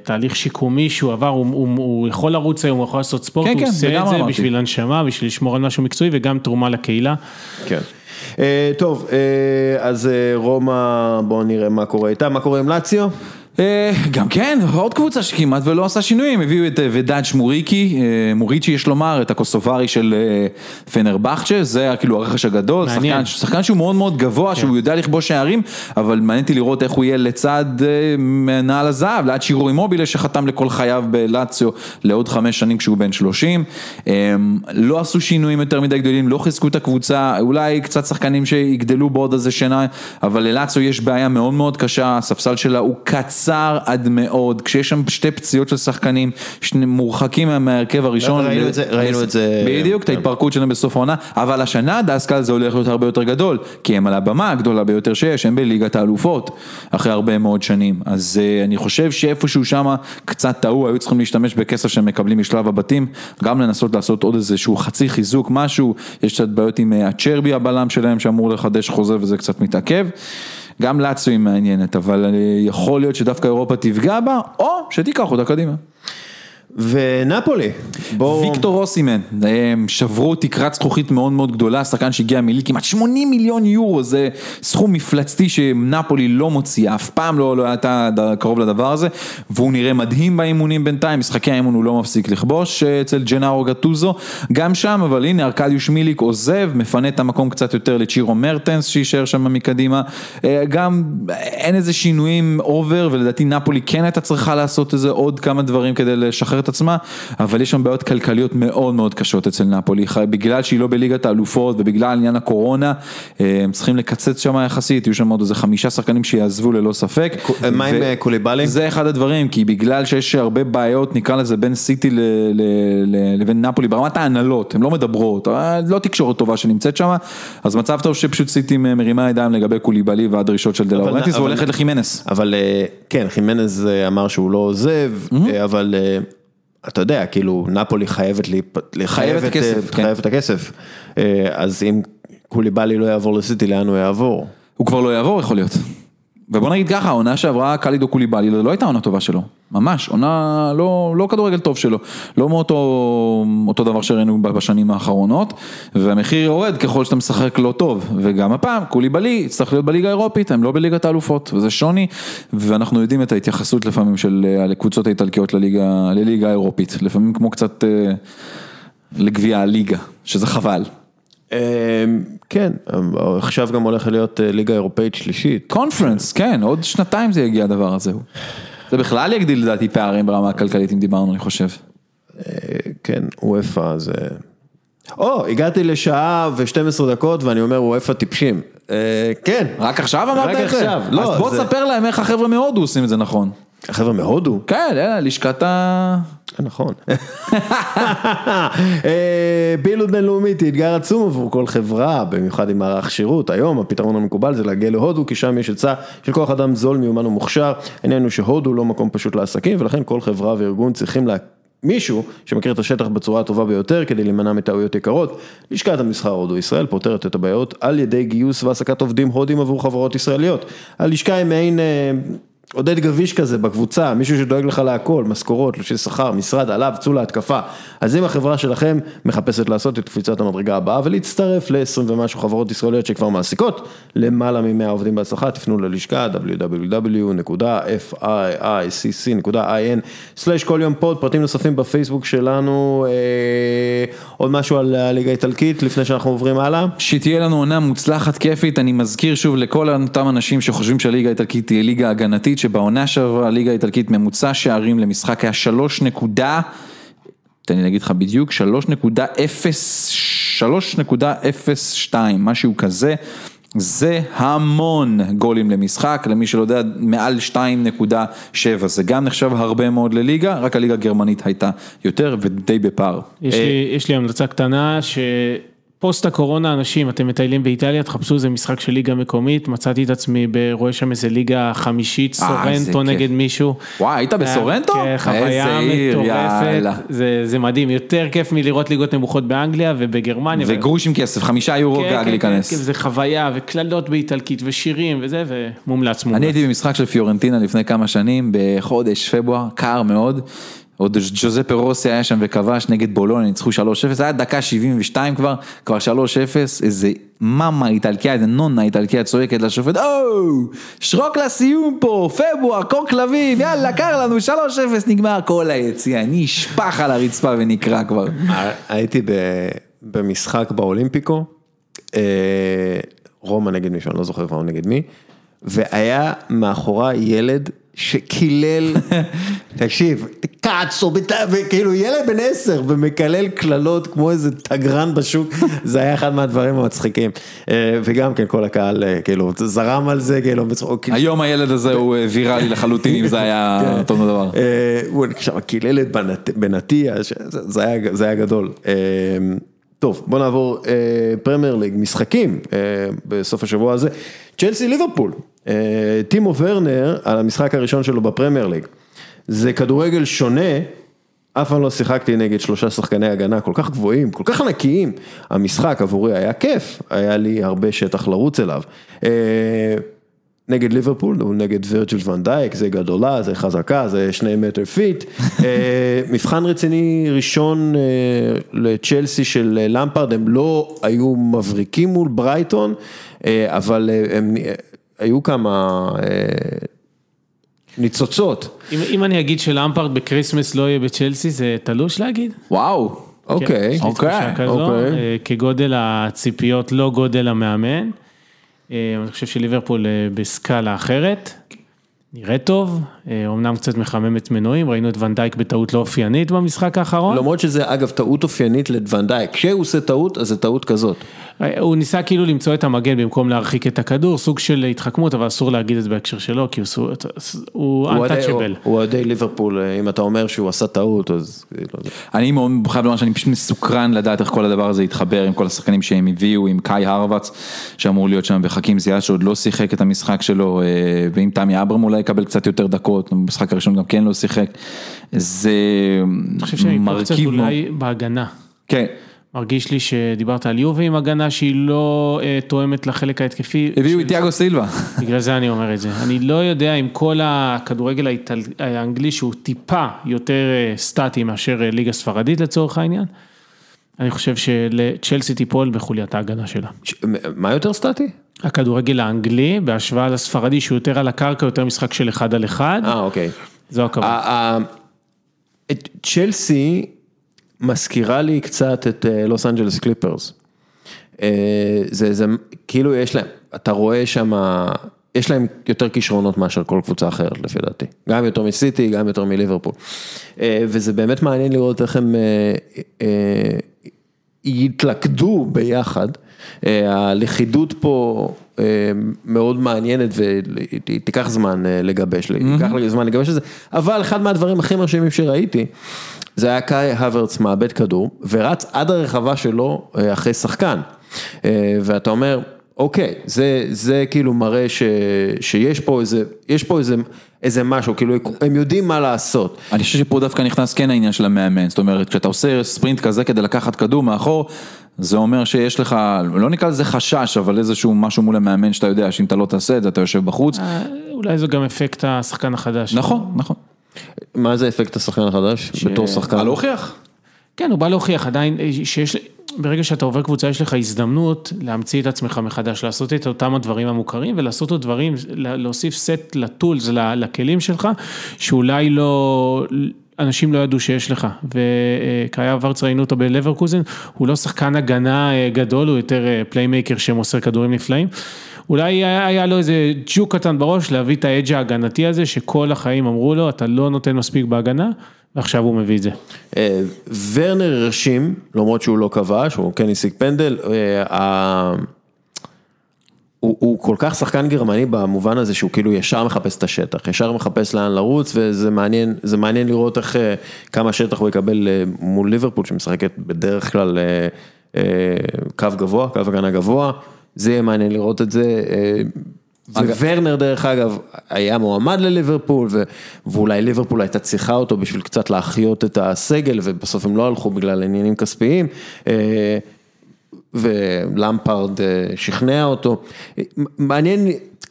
תהליך שיקומי שהוא עבר, הוא, הוא, הוא יכול לרוץ היום, הוא יכול לעשות ספורט, כן, הוא כן, עושה את זה אמרתי. בשביל הנשמה, בשביל לשמור על משהו מקצועי וגם תרומה לקהילה. כן. אה, טוב, אה, אז אה, רומא, בואו נראה מה קורה איתה, מה קורה עם לאציו? אה, גם כן, עוד קבוצה שכמעט ולא עשה שינויים, הביאו את אה, ודאג' מוריקי, אה, מוריצ'י יש לומר, את הקוסוברי של פנרבכצ'ה, זה היה כאילו הרכש הגדול. שחקן, שחקן שהוא מאוד מאוד גבוה, שהוא יודע לכבוש שערים, אבל מעניין אותי לראות איך הוא יהיה לצד נעל הזהב, ליד שירו אימובילה שחתם לכל חייו בלאציו לעוד חמש שנים כשהוא בן 30. אה, לא עשו שינויים יותר מדי גדולים, לא חיזקו את הקבוצה, אולי קצת שחקנים שיגדלו בעוד איזה שנה, אבל ללאציו יש בעיה מאוד מאוד קשה, הספסל שלה הוא קצר עד מאוד, כשיש שם שתי פציעות של שחקנים, מורחקים מה- מההרכב הראשון. ראינו את זה- ראינו את זה- בדיוק, את ההתפרקות שלהם בסוף העונה, אבל השנה דסקל זה הולך להיות הרבה יותר גדול, כי הם על הבמה הגדולה ביותר שיש, הם בליגת האלופות, אחרי הרבה מאוד שנים, אז אה, אני חושב שאיפשהו שם קצת טעו, היו צריכים להשתמש בכסף שהם מקבלים משלב הבתים, גם לנסות לעשות עוד איזשהו חצי חיזוק, משהו, יש קצת בעיות עם אה, הצ'רבי הבלם שלהם שאמור לחדש חוזה וזה קצת מתעכב. גם לאצו היא מעניינת, אבל אה, יכול להיות שדווקא אירופה תפגע בה, או שתיקח אותה קדימה. ונפולי, בואו... ויקטור אוסימן, שברו תקרת זכוכית מאוד מאוד גדולה, שחקן שהגיע מליל כמעט 80 מיליון יורו, זה סכום מפלצתי שנפולי לא מוציאה, אף פעם לא, לא הייתה קרוב לדבר הזה, והוא נראה מדהים באימונים בינתיים, משחקי האימון הוא לא מפסיק לכבוש אה, אצל ג'נארו גטוזו, גם שם, אבל הנה ארקדיוש מיליק עוזב, מפנה את המקום קצת יותר לצ'ירו מרטנס שיישאר שם מקדימה, אה, גם אין איזה שינויים over, ולדעתי נפולי כן הייתה צריכה לעשות איזה עוד כמה דברים כדי לשחרר את עצמה, אבל יש שם בעיות כלכליות מאוד מאוד קשות אצל נפולי, בגלל שהיא לא בליגת האלופות ובגלל עניין הקורונה, אה, הם צריכים לקצץ שם יחסית, יהיו שם עוד איזה חמישה שחקנים שיעזבו ללא ספק. מה עם, אה, קוליבאלי? זה אחד הדברים, כי בגלל שיש הרבה בעיות, נקרא לזה בין סיטי לבין נפולי, ברמת ההנהלות, הן לא מדברות, אה, לא תקשורת טובה שנמצאת שם, אז מצב טוב שפשוט סיטי מרימה ידיים לגבי קוליבאלי והדרישות של דלאורנטיס, אבל- והולכת לחימנס. אבל אה, כן, חימנז אה, אמר שהוא לא עוזב, אה, אבל אה, אתה יודע, כאילו, נפולי חייבת להיפ- חייבת אה, כן. את הכסף. אה, אז אם קוליבאלי לא יעבור לסיטי, לאן הוא יעבור? הוא כבר לא יעבור יכול להיות. ובוא נגיד ככה, העונה שעברה קלידו קוליבאלי לא הייתה עונה טובה שלו, ממש, עונה לא, לא כדורגל טוב שלו, לא מאותו אותו דבר שראינו בשנים האחרונות, והמחיר יורד ככל שאתה משחק לא טוב, וגם הפעם קוליבאלי צריך להיות בליגה האירופית, הם לא בליגת האלופות, וזה שוני, ואנחנו יודעים את ההתייחסות לפעמים של אה, הקבוצות האיטלקיות לליגה, לליגה האירופית, לפעמים כמו קצת אה, לגביע הליגה, שזה חבל. אה, כן, עכשיו גם הולך להיות אה, ליגה אירופאית שלישית. קונפרנס, כן, עוד שנתיים זה יגיע הדבר הזה. זה בכלל יגדיל לדעתי פערים ברמה הכלכלית אם דיברנו, אני חושב. אה, כן, וופא זה... או, הגעתי לשעה ו-12 דקות ואני אומר וופא טיפשים. אה, כן. רק עכשיו אמרת רק את זה? עכשיו, לא, אז בוא תספר להם איך החבר'ה מהודו עושים את זה נכון. החבר'ה מהודו? כן, לשכת ה... נכון. אה, פעילות בינלאומית היא אתגר עצום עבור כל חברה, במיוחד עם מערך שירות. היום הפתרון המקובל זה להגיע להודו, כי שם יש היצע של כוח אדם זול, מיומן ומוכשר. העניין הוא שהודו לא מקום פשוט לעסקים, ולכן כל חברה וארגון צריכים לה... מישהו שמכיר את השטח בצורה הטובה ביותר כדי להימנע מטעויות יקרות. לשכת המסחר הודו ישראל פותרת את הבעיות על ידי גיוס והעסקת עובדים הודים עבור חברות ישראליות. הלשכה היא מעין... עודד גביש כזה בקבוצה, מישהו שדואג לך להכל, משכורות, תלושי שכר, משרד, עליו, צאו להתקפה. אז אם החברה שלכם מחפשת לעשות את קפיצת המדרגה הבאה ולהצטרף ל-20 ומשהו חברות ישראליות שכבר מעסיקות למעלה מ-100 עובדים בהצלחה, תפנו ללשכה www.fiicc.in/כל יום פוד, פרטים נוספים בפייסבוק שלנו, אה, עוד משהו על הליגה האיטלקית לפני שאנחנו עוברים הלאה? שתהיה לנו עונה מוצלחת, כיפית, אני מזכיר שוב לכל אותם אנשים שחושבים שהליגה האיטלקית תהיה ליגה הגנתית, שבעונה שעברה הליגה האיטלקית ממוצע שערים למשחק היה 3 נקודה, תן לי להגיד לך בדיוק, 3.02, משהו כזה. זה המון גולים למשחק, למי שלא יודע, מעל 2.7, זה גם נחשב הרבה מאוד לליגה, רק הליגה הגרמנית הייתה יותר ודי בפער. יש לי, יש לי המלצה קטנה, שפוסט הקורונה, אנשים, אתם מטיילים באיטליה, תחפשו איזה משחק של ליגה מקומית, מצאתי את עצמי רואה שם איזה ליגה חמישית, אה, סורנטו. נגד מישהו. וואי, היית בסורנטו? כן, חוויה. מטורפת, זה, זה מדהים, יותר כיף מלראות ליגות נמוכות באנגליה ובגרמניה. וגרוש עם כסף, חמישה יורו כן, גג כן, להיכנס. כן, זה חוויה וקללות באיטלקית ושירים וזה, ומומלץ מומלץ. אני הייתי במשחק של פיורנטינה לפני כמה שנים, בחודש פברואר, קר מאוד. עוד ג'וזפה רוסי היה שם וכבש נגד בולון, ניצחו 3-0, זה היה דקה 72 כבר, כבר 3-0, איזה מאמה איטלקיה, איזה נונה איטלקיה צועקת לשופט, או, שרוק לסיום פה, פברואר, קור כלבים, יאללה, קר לנו, 3-0 נגמר כל היציע, אני אשפח על הרצפה ונקרע כבר. הייתי ב- במשחק באולימפיקו, אה, רומא נגד מישהו, אני לא זוכר כבר נגד מי, והיה מאחורי ילד שקילל, תקשיב, קאצו, וכאילו ילד בן עשר ומקלל קללות כמו איזה תגרן בשוק, זה היה אחד מהדברים המצחיקים. אה, וגם כן כל הקהל אה, כאילו זרם על זה, כאילו בצחוק. היום הילד הזה הוא אה, ויראלי לחלוטין, אם זה היה אותו דבר. הוא עכשיו קילל את בנת- בנתיה, זה היה, גדול. טוב, בוא נעבור פרמייר ליג, משחקים בסוף השבוע הזה. צ'לסי ליברפול, טימו ורנר על המשחק הראשון שלו בפרמייר ליג. זה כדורגל שונה, אף פעם לא שיחקתי נגד שלושה שחקני הגנה כל כך גבוהים, כל כך ענקיים. המשחק עבורי היה כיף, היה לי הרבה שטח לרוץ אליו. אה, נגד ליברפול, הוא נגד וירג'ל ונדייק, זה גדולה, זה חזקה, זה שני מטר feet. אה, מבחן רציני ראשון אה, לצ'לסי של אה, למפרד, הם לא היו מבריקים מול ברייטון, אה, אבל אה, הם אה, היו כמה אה, ניצוצות. אם, אם אני אגיד שלמפרד ב Christmas לא יהיה בצ'לסי, זה תלוש להגיד? וואו, אוקיי, כן, אוקיי, תחושה כזו, אוקיי. אה, כגודל הציפיות, לא גודל המאמן. אה, אני חושב שליברפול אה, בסקאלה אחרת, נראה טוב, אה, אומנם קצת מחממת מנועים, ראינו את ונדייק בטעות לא אופיינית במשחק האחרון. למרות שזה אגב טעות אופיינית לוונדייק, כשהוא עושה טעות אז זה טעות כזאת. אה, הוא ניסה כאילו למצוא את המגן במקום להרחיק את הכדור, סוג של התחכמות, אבל אסור להגיד את זה בהקשר שלו, כי הוא- הוא הוא אוהדי- untouchable. הוא אוהדי ליברפול, אם אתה אומר שהוא עשה טעות אז כאילו, אני מאוד חייב לומר שאני פשוט מסוקרן לדעת איך כל הדבר הזה יתחבר עם כל השחקנים שהם הביאו, עם קאי הרוואץ שאמור להיות שם וחכים זיאס שעוד לא שיחק את המשחק שלו, אה, ואם תמי אברהם אולי יקבל קצת יותר דקות, במשחק הראשון גם כן לא שיחק, זה אני חושב פה קצת מרכיב אולי בהגנה. כן, מרגיש לי שדיברת על יובי עם הגנה שהיא לא אה, תואמת לחלק ההתקפי. הביאו את תיאגו סילבה, בגלל זה אני אומר את זה. אני לא יודע אם כל הכדורגל האיטל... האנגלי שהוא טיפה יותר אה, סטטי מאשר אה, ליגה ספרדית לצורך העניין. אני חושב שלצ'לסי תיפול בחוליית ההגנה שלה. ש- מה יותר סטטי? הכדורגל האנגלי בהשוואה לספרדי שהוא יותר על הקרקע, יותר משחק של אחד על אחד, אה אוקיי. זו הכבוד. ה- ה- את צ'לסי מזכירה לי קצת את אה, לוס אנג'לס קליפרס. אה, זה, זה כאילו יש להם, אתה רואה שם, יש להם יותר כישרונות מאשר כל קבוצה אחרת לפי דעתי. גם יותר מסיטי, גם יותר מליברפול. אה, וזה באמת מעניין לראות איך הם יתלכדו ביחד. אה, הלכידות פה אה, מאוד מעניינת ותיקח זמן אה, לגבש, ייקח זמן לגבש את זה, אבל אחד מהדברים הכי מרשימים שראיתי, זה היה קאי הוורץ מאבד כדור ורץ עד הרחבה שלו אחרי שחקן. ואתה אומר, אוקיי, זה, זה כאילו מראה ש, שיש פה איזה, יש פה איזה, איזה משהו, כאילו הם יודעים מה לעשות. אני חושב שפה דווקא נכנס כן העניין של המאמן, זאת אומרת, כשאתה עושה ספרינט כזה כדי לקחת כדור מאחור, זה אומר שיש לך, לא נקרא לזה חשש, אבל איזשהו משהו מול המאמן שאתה יודע שאם אתה לא תעשה את זה, אתה יושב בחוץ. אה, אולי זה גם אפקט השחקן החדש. נכון, נכון. מה זה אפקט השחקן החדש? בתור שחקן? בא להוכיח. כן, הוא בא להוכיח עדיין אה, שיש, ברגע שאתה עובר קבוצה יש לך הזדמנות להמציא את עצמך מחדש, לעשות את אותם הדברים המוכרים ולעשות עוד דברים, להוסיף סט לטולס, לכלים שלך, שאולי לא... אנשים לא ידעו שיש לך, וקאי הברץ ראינו אותו בלברקוזן, הוא לא שחקן הגנה אה, גדול, הוא יותר playmaker שמוסר כדורים נפלאים. אולי היה לו איזה ג'וק קטן בראש להביא את ה edge ההגנתי הזה, שכל החיים אמרו לו, אתה לא נותן מספיק בהגנה, ועכשיו הוא מביא את זה. אה, ורנר הרשים, למרות שהוא לא כבש, הוא כן השיג פנדל, אה, הוא, הוא כל כך שחקן גרמני במובן הזה שהוא כאילו ישר מחפש את השטח, ישר מחפש לאן לרוץ וזה מעניין, זה מעניין לראות איך, אה, כמה שטח הוא יקבל מול ליברפול שמשחקת בדרך כלל קו גבוה, קו הגנה גבוה, זה יהיה מעניין לראות את זה. וורנר דרך אגב היה מועמד לליברפול ואולי ליברפול הייתה צריכה אותו בשביל קצת להחיות את הסגל ובסוף הם לא הלכו בגלל עניינים כספיים אה, ולמפרד אה, שכנע אותו. מעניין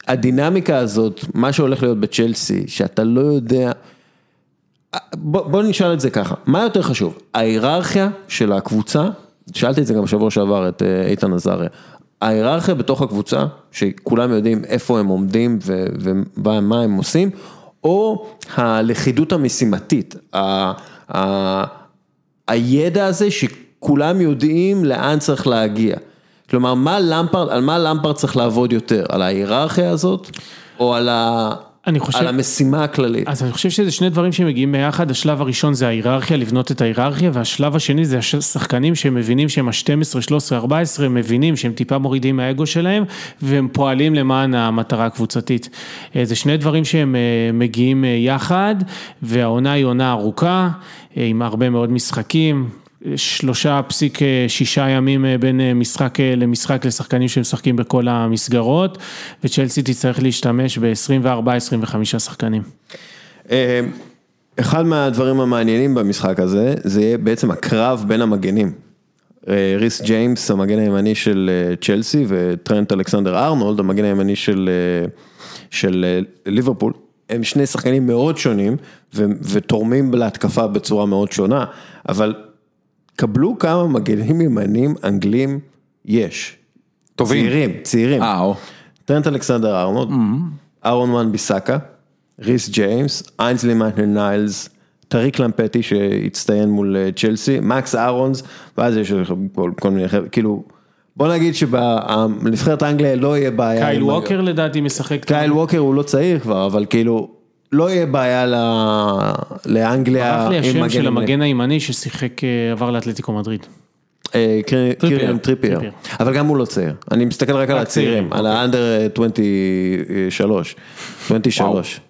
הדינמיקה הזאת, מה שהולך להיות בצ'לסי, שאתה לא יודע, בוא, בוא נשאל את זה ככה, מה יותר חשוב, ההיררכיה של הקבוצה, שאלתי את זה גם בשבוע שעבר את אה, איתן עזריה, ההיררכיה בתוך הקבוצה, שכולם יודעים איפה הם עומדים ומה הם עושים, או הלכידות המשימתית, ה, ה, הידע הזה שכולם יודעים לאן צריך להגיע. כלומר, מה למפרד, על מה למפרד צריך לעבוד יותר? על ההיררכיה הזאת, או על ה... אני חושב, על המשימה הכללית. אז אני חושב שזה שני דברים שמגיעים ביחד, השלב הראשון זה ההיררכיה, לבנות את ההיררכיה, והשלב השני זה השחקנים שהם מבינים שהם ה-12, 13, 14, הם מבינים שהם טיפה מורידים מהאגו שלהם, והם פועלים למען המטרה הקבוצתית. אה, זה שני דברים שהם אה, מגיעים אה, יחד, והעונה היא עונה ארוכה, עם הרבה מאוד משחקים, שלושה פסיק אה, שישה ימים אה, בין אה, משחק למשחק לשחקנים שמשחקים בכל המסגרות, וצ'לסי תצטרך להשתמש ב-24-25 שחקנים. אחד מהדברים המעניינים במשחק הזה, זה יהיה בעצם הקרב בין המגנים. ריס ג'יימס, המגן הימני של צ'לסי, וטרנט אלכסנדר ארנולד, המגן הימני של, של ליברפול, הם שני שחקנים מאוד שונים, ותורמים להתקפה בצורה מאוד שונה, אבל קבלו כמה מגנים ימנים אנגלים יש. טובים. צעירים, צעירים. אה, או. טרנט אלכסנדר ארנולד, mm-hmm. אהרון מן ביסאקה, ריס ג'יימס, איינזלי מיינטנר ניילס, טאריק למפטי שהצטיין מול אה, צ'לסי, מקס אהרונס, ואז יש כל, כל מיני חבר'ה, כאילו, בוא נגיד שבנבחרת אנגליה לא יהיה בעיה. קייל ווקר לדעתי משחק. קייל ווקר הוא לא צעיר כבר, אבל כאילו, לא יהיה בעיה לאנגליה. ברח לי השם של המגן הימני ששיחק, אה, עבר לאתלטיקו מדריד. אה, קיריאן טריפייר, אבל גם הוא לא צעיר, אני מסתכל רק על הצעירים, על. ה under 23, 23.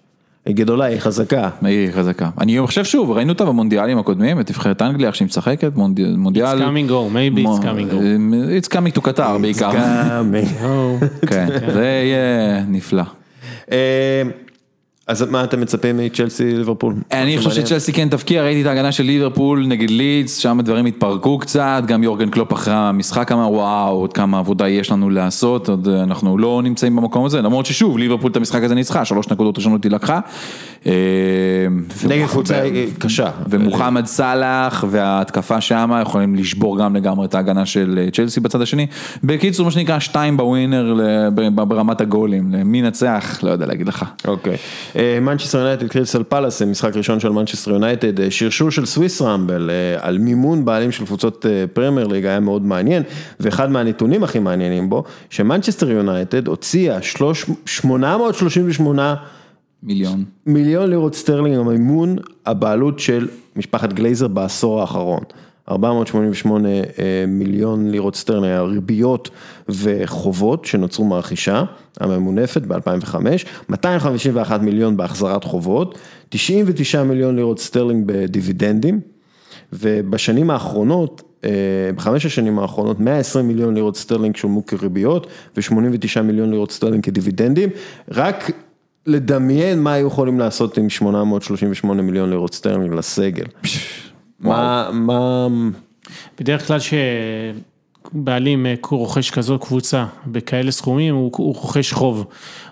היא גדולה, היא חזקה. היא חזקה. אני חושב שוב, ראינו אותה במונדיאלים הקודמים, את נבחרת אנגליה, איך שהיא משחקת, מונדיאל. It's coming home, maybe it's coming home. It's coming to קטאר בעיקר. It's coming. כן, זה יהיה נפלא. אה, אז מה אתם מצפים מצ'לסי ליברפול? אני חושב שצ'לסי כן תפקיע, ראיתי את ההגנה של ליברפול נגד לידס, שם הדברים התפרקו קצת, גם יורגן קלופ אחרי המשחק אמר וואו, עוד כמה עבודה יש לנו לעשות, עוד אנחנו לא נמצאים במקום הזה, למרות ששוב, ליברפול את המשחק הזה ניצחה, שלוש נקודות ראשונות היא לקחה. אה, נגד קבוצה קשה. ומוחמד סאלח וההתקפה שם יכולים לשבור גם לגמרי את ההגנה של אה, צ'לסי בצד השני. בקיצור, מה שנקרא, שתיים בווינר ברמת הגולים, מי נצח, לא יודע להגיד לך. אוקיי. מנצ'סטר יונייטד קריסטל פלאס, משחק ראשון של מנצ'סטר יונייטד, אה, שרשור של Swiss Ramble על מימון בעלים של קבוצות פרמייר ליג היה מאוד מעניין, ואחד מהנתונים הכי מעניינים בו, שמנצ'סטר יונייטד הוציאה 838 מיליון. מיליון לירות סטרלינג המימון הבעלות של משפחת גלייזר בעשור האחרון. 488 אה, מיליון לירות סטרלינג, ריביות וחובות שנוצרו מהרכישה הממונפת ב-2005, 251 מיליון בהחזרת חובות, 99 מיליון לירות סטרלינג בדיבידנדים, ובשנים האחרונות, אה, בחמש השנים האחרונות, 120 מיליון לירות סטרלינג שולמו כריביות ו-89 מיליון לירות סטרלינג כדיבידנדים, רק לדמיין מה היו יכולים לעשות עם 838 מיליון לירות סטרלינג לסגל. מה, מה, בדרך כלל שבעלים אה, רוכש כזו קבוצה בכאלה סכומים, הוא, הוא רוכש חוב.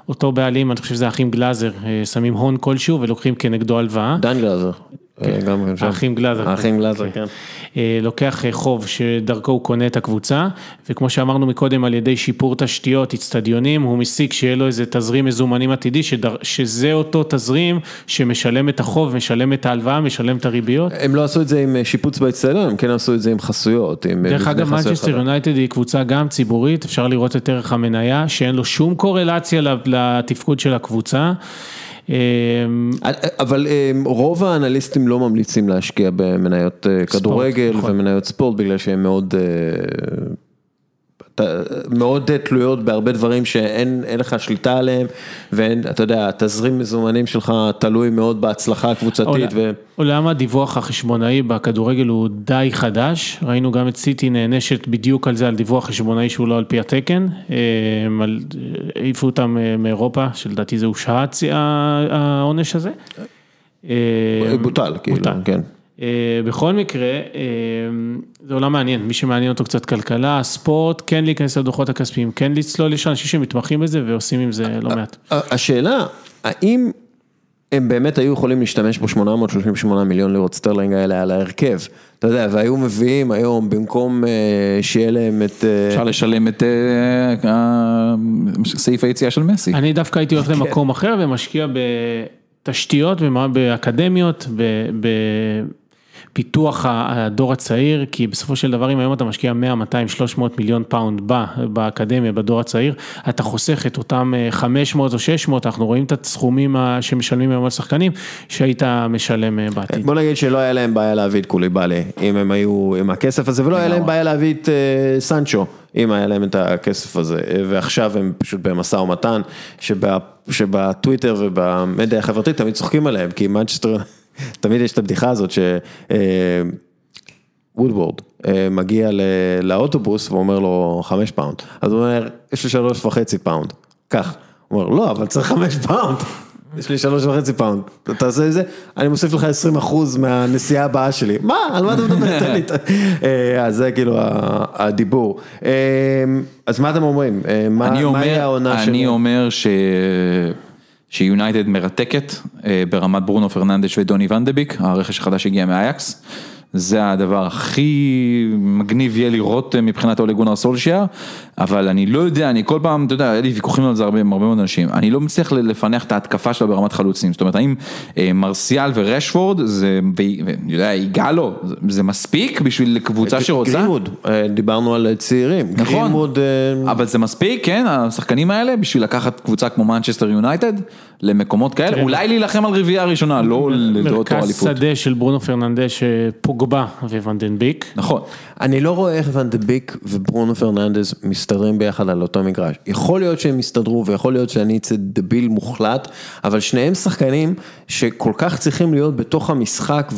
אותו בעלים, אני חושב שזה האחים גלאזר, אה, שמים הון כלשהו ולוקחים כנגדו הלוואה. דן גלאזר. כן. האחים גלאזר. האחים גלאזר, כן. אה, לוקח אה, חוב שדרכו הוא קונה את הקבוצה, וכמו שאמרנו מקודם, על ידי שיפור תשתיות, אצטדיונים, הוא מסיק שיהיה לו איזה תזרים מזומנים עתידי, שדר, שזה אותו תזרים שמשלם את החוב, משלם את ההלוואה, משלם את הריביות. הם לא עשו את זה עם אה, שיפוץ באצטדיון, הם כן עשו את זה עם חסויות. עם דרך אגב, מנצ'סטר. יונייטד היא קבוצה גם ציבורית, אפשר לראות את ערך המניה, שאין לו שום קורלציה לתפקוד של הקבוצה. אה, אבל אה, רוב האנליסטים לא ממליצים להשקיע במניות אה, כדורגל נכון. ומניות ספורט בגלל שהן מאוד, אה, מאוד תלויות בהרבה דברים שאין אין לך שליטה עליהם ואין, אתה יודע, התזרים מזומנים שלך תלוי מאוד בהצלחה הקבוצתית. ו... עולם הדיווח החשבונאי בכדורגל הוא די חדש, ראינו גם את סיטי נענשת בדיוק על זה, על דיווח חשבונאי שהוא לא על פי התקן, על- העיפו אותם אה, מאירופה, שלדעתי זה הושעה הצ- ה- העונש הזה. בוטל, כאילו, בוטל. כן. אה, בכל מקרה, אה, זה עולם מעניין, מי שמעניין אותו קצת כלכלה, ספורט, כן להיכנס לדוחות הכספיים, כן לצלול, יש אנשים שמתמחים בזה ועושים עם זה לא מעט. השאלה, האם הם באמת היו יכולים להשתמש ב-838 מיליון לירות סטרלינג האלה על ההרכב, אתה יודע, והיו מביאים היום במקום אה, שיהיה להם את... אפשר לשלם את סעיף היציאה של מסי. אני דווקא הייתי הולך למקום אחר ומשקיע בתשתיות, באקדמיות, ה- הדור הצעיר, כי בסופו של דבר אם היום אתה משקיע 100, 200, 300 מיליון פאונד ב- באקדמיה, בדור הצעיר, אתה חוסך את אותם אה, 500 או 600, אנחנו רואים את הסכומים שמשלמים היום על שחקנים, שהיית משלם אה, בעתיד. בוא נגיד שלא היה להם בעיה להביא את קוליבאלי, אם הם היו עם הכסף הזה, ולא היה להם בעיה להביא את אה, סנצ'ו, אם היה להם את הכסף הזה, אה, ועכשיו הם פשוט במשא ומתן, שבה, שבטוויטר ובמדיה החברתית תמיד צוחקים עליהם, כי מנצ'סטר, תמיד יש את הבדיחה הזאת ש... אה, אה, מגיע ל- לאוטובוס ואומר לו חמש פאונד, אז הוא אומר, יש לי שלוש וחצי פאונד, קח, הוא אומר, לא, אבל צריך חמש פאונד, יש לי שלוש וחצי פאונד, אתה תעשה את זה, אני מוסיף לך 20 אחוז מהנסיעה הבאה שלי, מה, על מה אתה מדבר, תן לי, אה, אז זה כאילו הדיבור, אז מה אתם אומרים, מה אני מה יהיה אומר, העונה אני של... אומר ש... שיונייטד מרתקת אה, ברמת ברונו פרננדש ודוני ונדביק, הרכש החדש הגיע מאייקס. זה הדבר הכי מגניב יהיה לראות אה, מבחינת אולי גונר סולשייר, אבל אני לא יודע, אני כל פעם, אתה יודע, היה לי ויכוחים על זה הרבה, עם הרבה מאוד אנשים, אני לא מצליח לפענח את ההתקפה שלה ברמת חלוצים, זאת אומרת, האם אה, מרסיאל ורשפורד, זה, ואני יודע, איגאלו, זה- זה מספיק בשביל קבוצה שרוצה? גרינווד, אה, דיברנו על צעירים, נכון, גרינווד, אה, אבל זה מספיק, כן, השחקנים האלה, בשביל לקחת קבוצה כמו מנצ'סטר יונייטד, למקומות כאלה, אולי להילחם על רביעייה ראשונה, לא לדעתי או מרכז אליפות. שדה של ברונו פרננדש, פוגבה וונדנביק. נכון, אני לא רואה איך ואן דה ביק וברונו פרננדז מסתדרים ביחד על אותו מגרש. יכול להיות שהם יסתדרו ויכול להיות שאני אצא דביל מוחלט, אבל שניהם שחקנים שכל כך צריכים להיות בתוך המשחק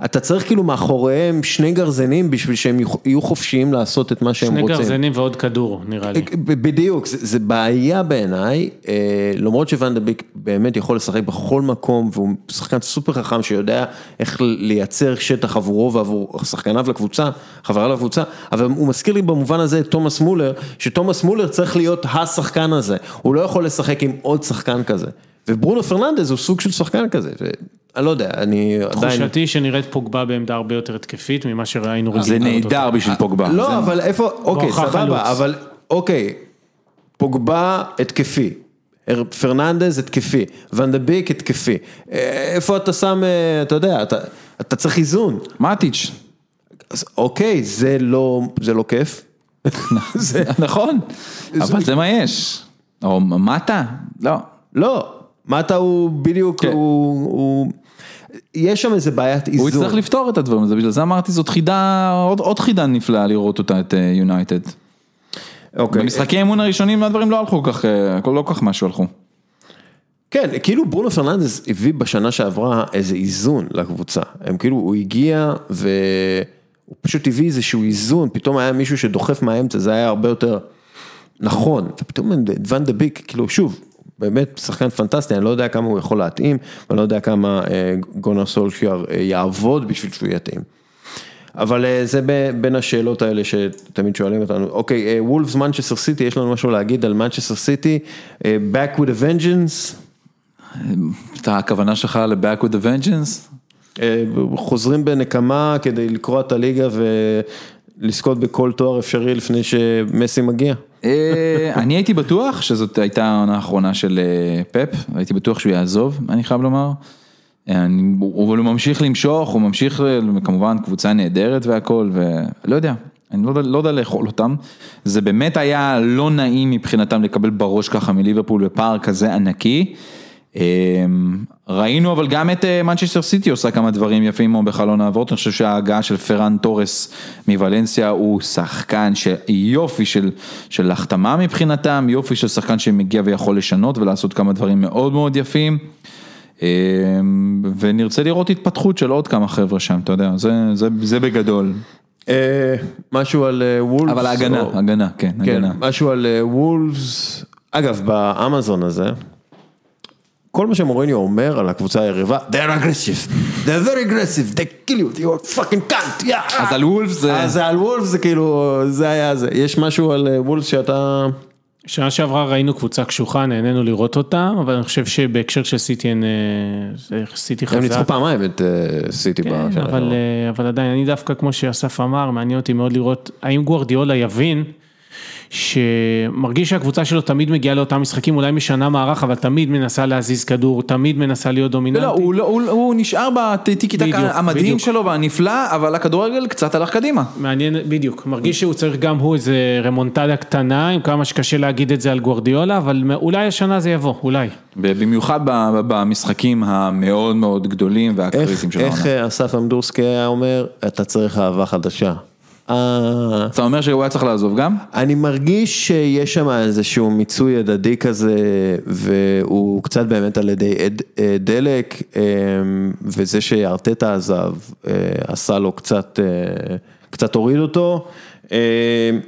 ואתה צריך כאילו מאחוריהם שני גרזנים בשביל שהם יהיו חופשיים לעשות את מה שהם שני רוצים. גרזנים ועוד כדור, נראה לי. ב- בדיוק, זה, זה בעיה בעיניי, אה, למרות שוואן דה ביק באמת יכול לשחק בכל מקום והוא שחקן סופר חכם שיודע איך לייצר שטח עבורו ועבור שחקניו לקבוצה, חבריו לקבוצה, אבל הוא מזכיר לי במובן הזה את תומאס מולר, שתומאס מולר צריך להיות השחקן הזה, הוא לא יכול לשחק עם עוד שחקן כזה, וברונו פרננדז הוא סוג של שחקן כזה, אני לא יודע, אני עדיין... תחושתי שנראית פוגבה בעמדה הרבה יותר התקפית ממה שראינו רגילים. זה נהדר בשביל פוגבה. לא, אבל איפה, אוקיי, בואכה חלוץ. סבבה, אבל אוקיי, פוגבה התקפי, פרננדז התקפי, ואן דה ביק התקפי, אה, איפה אתה שם, אה, אתה יודע, אתה, אתה צריך איזון, מאטיץ', אוקיי, זה לא, זה לא כיף, זה, נכון, אבל זה מה יש. או מטה? לא. לא, מטה הוא בדיוק, כן. הוא, הוא, יש שם איזה בעיית איזון. הוא יצטרך לפתור את הדברים הזה, בגלל זה אמרתי זאת חידה, עוד, עוד חידה נפלאה לראות אותה, את אה, יונייטד. אוקיי. במשחקי האימון הראשונים הדברים לא הלכו כך, אה, לא כל כך משהו הלכו. כן, כאילו ברונו פרננדס הביא בשנה שעברה איזה איזון לקבוצה, הם כאילו, הוא הגיע והוא פשוט הביא איזשהו איזון, פתאום היה מישהו שדוחף מהאמצע, זה היה הרבה יותר נכון, ופתאום ואן דה ביק, כאילו שוב, באמת שחקן פנטסטי, אני לא יודע כמה הוא יכול להתאים, ואני לא יודע כמה אה, גונר סולשיאר אה, יעבוד בשביל שהוא יתאים. אבל אה, זה בין השאלות האלה שתמיד שואלים אותנו. אוקיי, וולפס מנצ'סטר סיטי, יש לנו משהו להגיד על מנצ'סטר סיטי, back with a vengeance, את הכוונה שלך ל-back with the vengeance? חוזרים בנקמה כדי לקרוע את הליגה ולזכות בכל תואר אפשרי לפני שמסי מגיע. אה, אני הייתי בטוח שזאת הייתה העונה האחרונה של אה, פפ, הייתי בטוח שהוא יעזוב, אני חייב לומר. אה, אבל הוא ממשיך למשוך, הוא ממשיך, כמובן קבוצה נהדרת והכל, ולא יודע, אני לא לא יודע לאכול אותם. זה באמת היה לא נעים מבחינתם לקבל בראש ככה מליברפול בפער כזה ענקי. אה, ראינו אבל גם את מנצ'סטר סיטי עושה כמה דברים יפים מאוד בחלון העברות, אני חושב שההגעה של פרן תורס מוולנסיה הוא שחקן שיופי של, של החתמה מבחינתם, יופי של שחקן שמגיע ויכול לשנות ולעשות כמה דברים מאוד מאוד יפים. אה, ונרצה לראות התפתחות של עוד כמה חבר'ה שם, אתה יודע, זה, זה, זה בגדול. אה, משהו על אה, וולפס. אבל ההגנה, או- הגנה, כן, כן, הגנה. משהו על אה, וולפס, אגב באמזון הזה, כל מה שמוריניו אומר על הקבוצה היריבה, they're aggressive, they're very aggressive, they kill you, you're fucking cunt, yeah. אז על וולפס זה- אז על וולפס זה כאילו, זה היה זה, יש משהו על אה, וולפס שאתה, שנה שעברה ראינו קבוצה קשוחה, נהנינו לראות אותם, אבל אני חושב שבהקשר של סיטי אין, אה, זה סיטי הם חזק. ניצחו פעמיים את אה, סיטי כן, בשנה אבל, שעברה. אבל עדיין, אני דווקא, כמו שאסף אמר, מעניין אותי מאוד לראות, האם גוורדיולה יבין שמרגיש שהקבוצה שלו תמיד מגיעה לאותם משחקים, אולי משנה מערך, אבל תמיד מנסה להזיז כדור, תמיד מנסה להיות דומיננטי. לא, הוא, לא- הוא, הוא נשאר בטיקי טק בדיוק, המדהים בדיוק. שלו והנפלא, אבל הכדורגל קצת הלך קדימה. מעניין, בדיוק, מרגיש שהוא צריך גם הוא איזה רמונטדה קטנה, עם כמה שקשה להגיד את זה על גוורדיולה, אבל אולי השנה זה יבוא, אולי. במיוחד ב- במשחקים המאוד מאוד גדולים איך, והקריטיים של איך העונה. אה, אסף אמדורסקי היה אומר, אתה צריך אהבה חדשה. אה, אתה אומר שהוא היה צריך לעזוב גם? אני מרגיש שיש שם איזשהו מיצוי הדדי כזה, והוא קצת באמת על ידי אה, דלק, אה, וזה שארטטה עזב, עשה לו קצת, קצת הוריד אותו,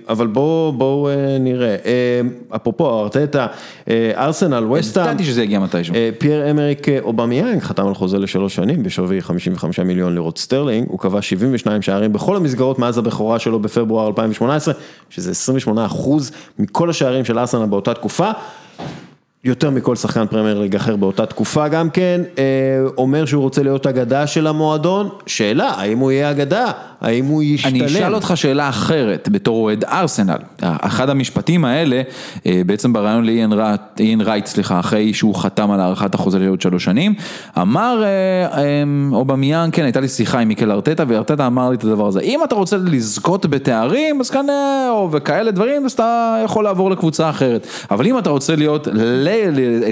אבל בואו בואו אה, נראה. אה, אפרופו ארטטה, אה, ארסנל, וסטהאם. ידעתי שזה יגיע מתישהו. אה, פייר אמריק אובמיאנג חתם על חוזה לשלוש שנים בשווי 55 מיליון לירות סטרלינג, הוא קבע 72 שערים בכל המסגרות מאז הבכורה שלו בפברואר 2018, שזה 28 אחוז מכל השערים של ארסנל באותה תקופה. יותר מכל שחקן פרמייר ליג אחר באותה תקופה גם כן, אה, אומר שהוא רוצה להיות אגדה של המועדון, שאלה, האם הוא יהיה אגדה? האם הוא ישתלם? אני אשאל אותך שאלה אחרת, בתור אוהד ארסנל, אחד המשפטים האלה, אה, בעצם בריאיון לאיין רייט, סליחה, אחרי שהוא חתם על הארכת החוזה לעוד שלוש שנים, אמר אה, אה, אובמיאן, כן, הייתה לי שיחה עם מיקל ארטטה, וארטטה אמר לי את הדבר הזה, אם אתה רוצה לזכות בתארים, אז כנראה, או וכאלה דברים, אז אתה יכול לעבור לקבוצה אחרת, אבל אם אתה רוצה להיות,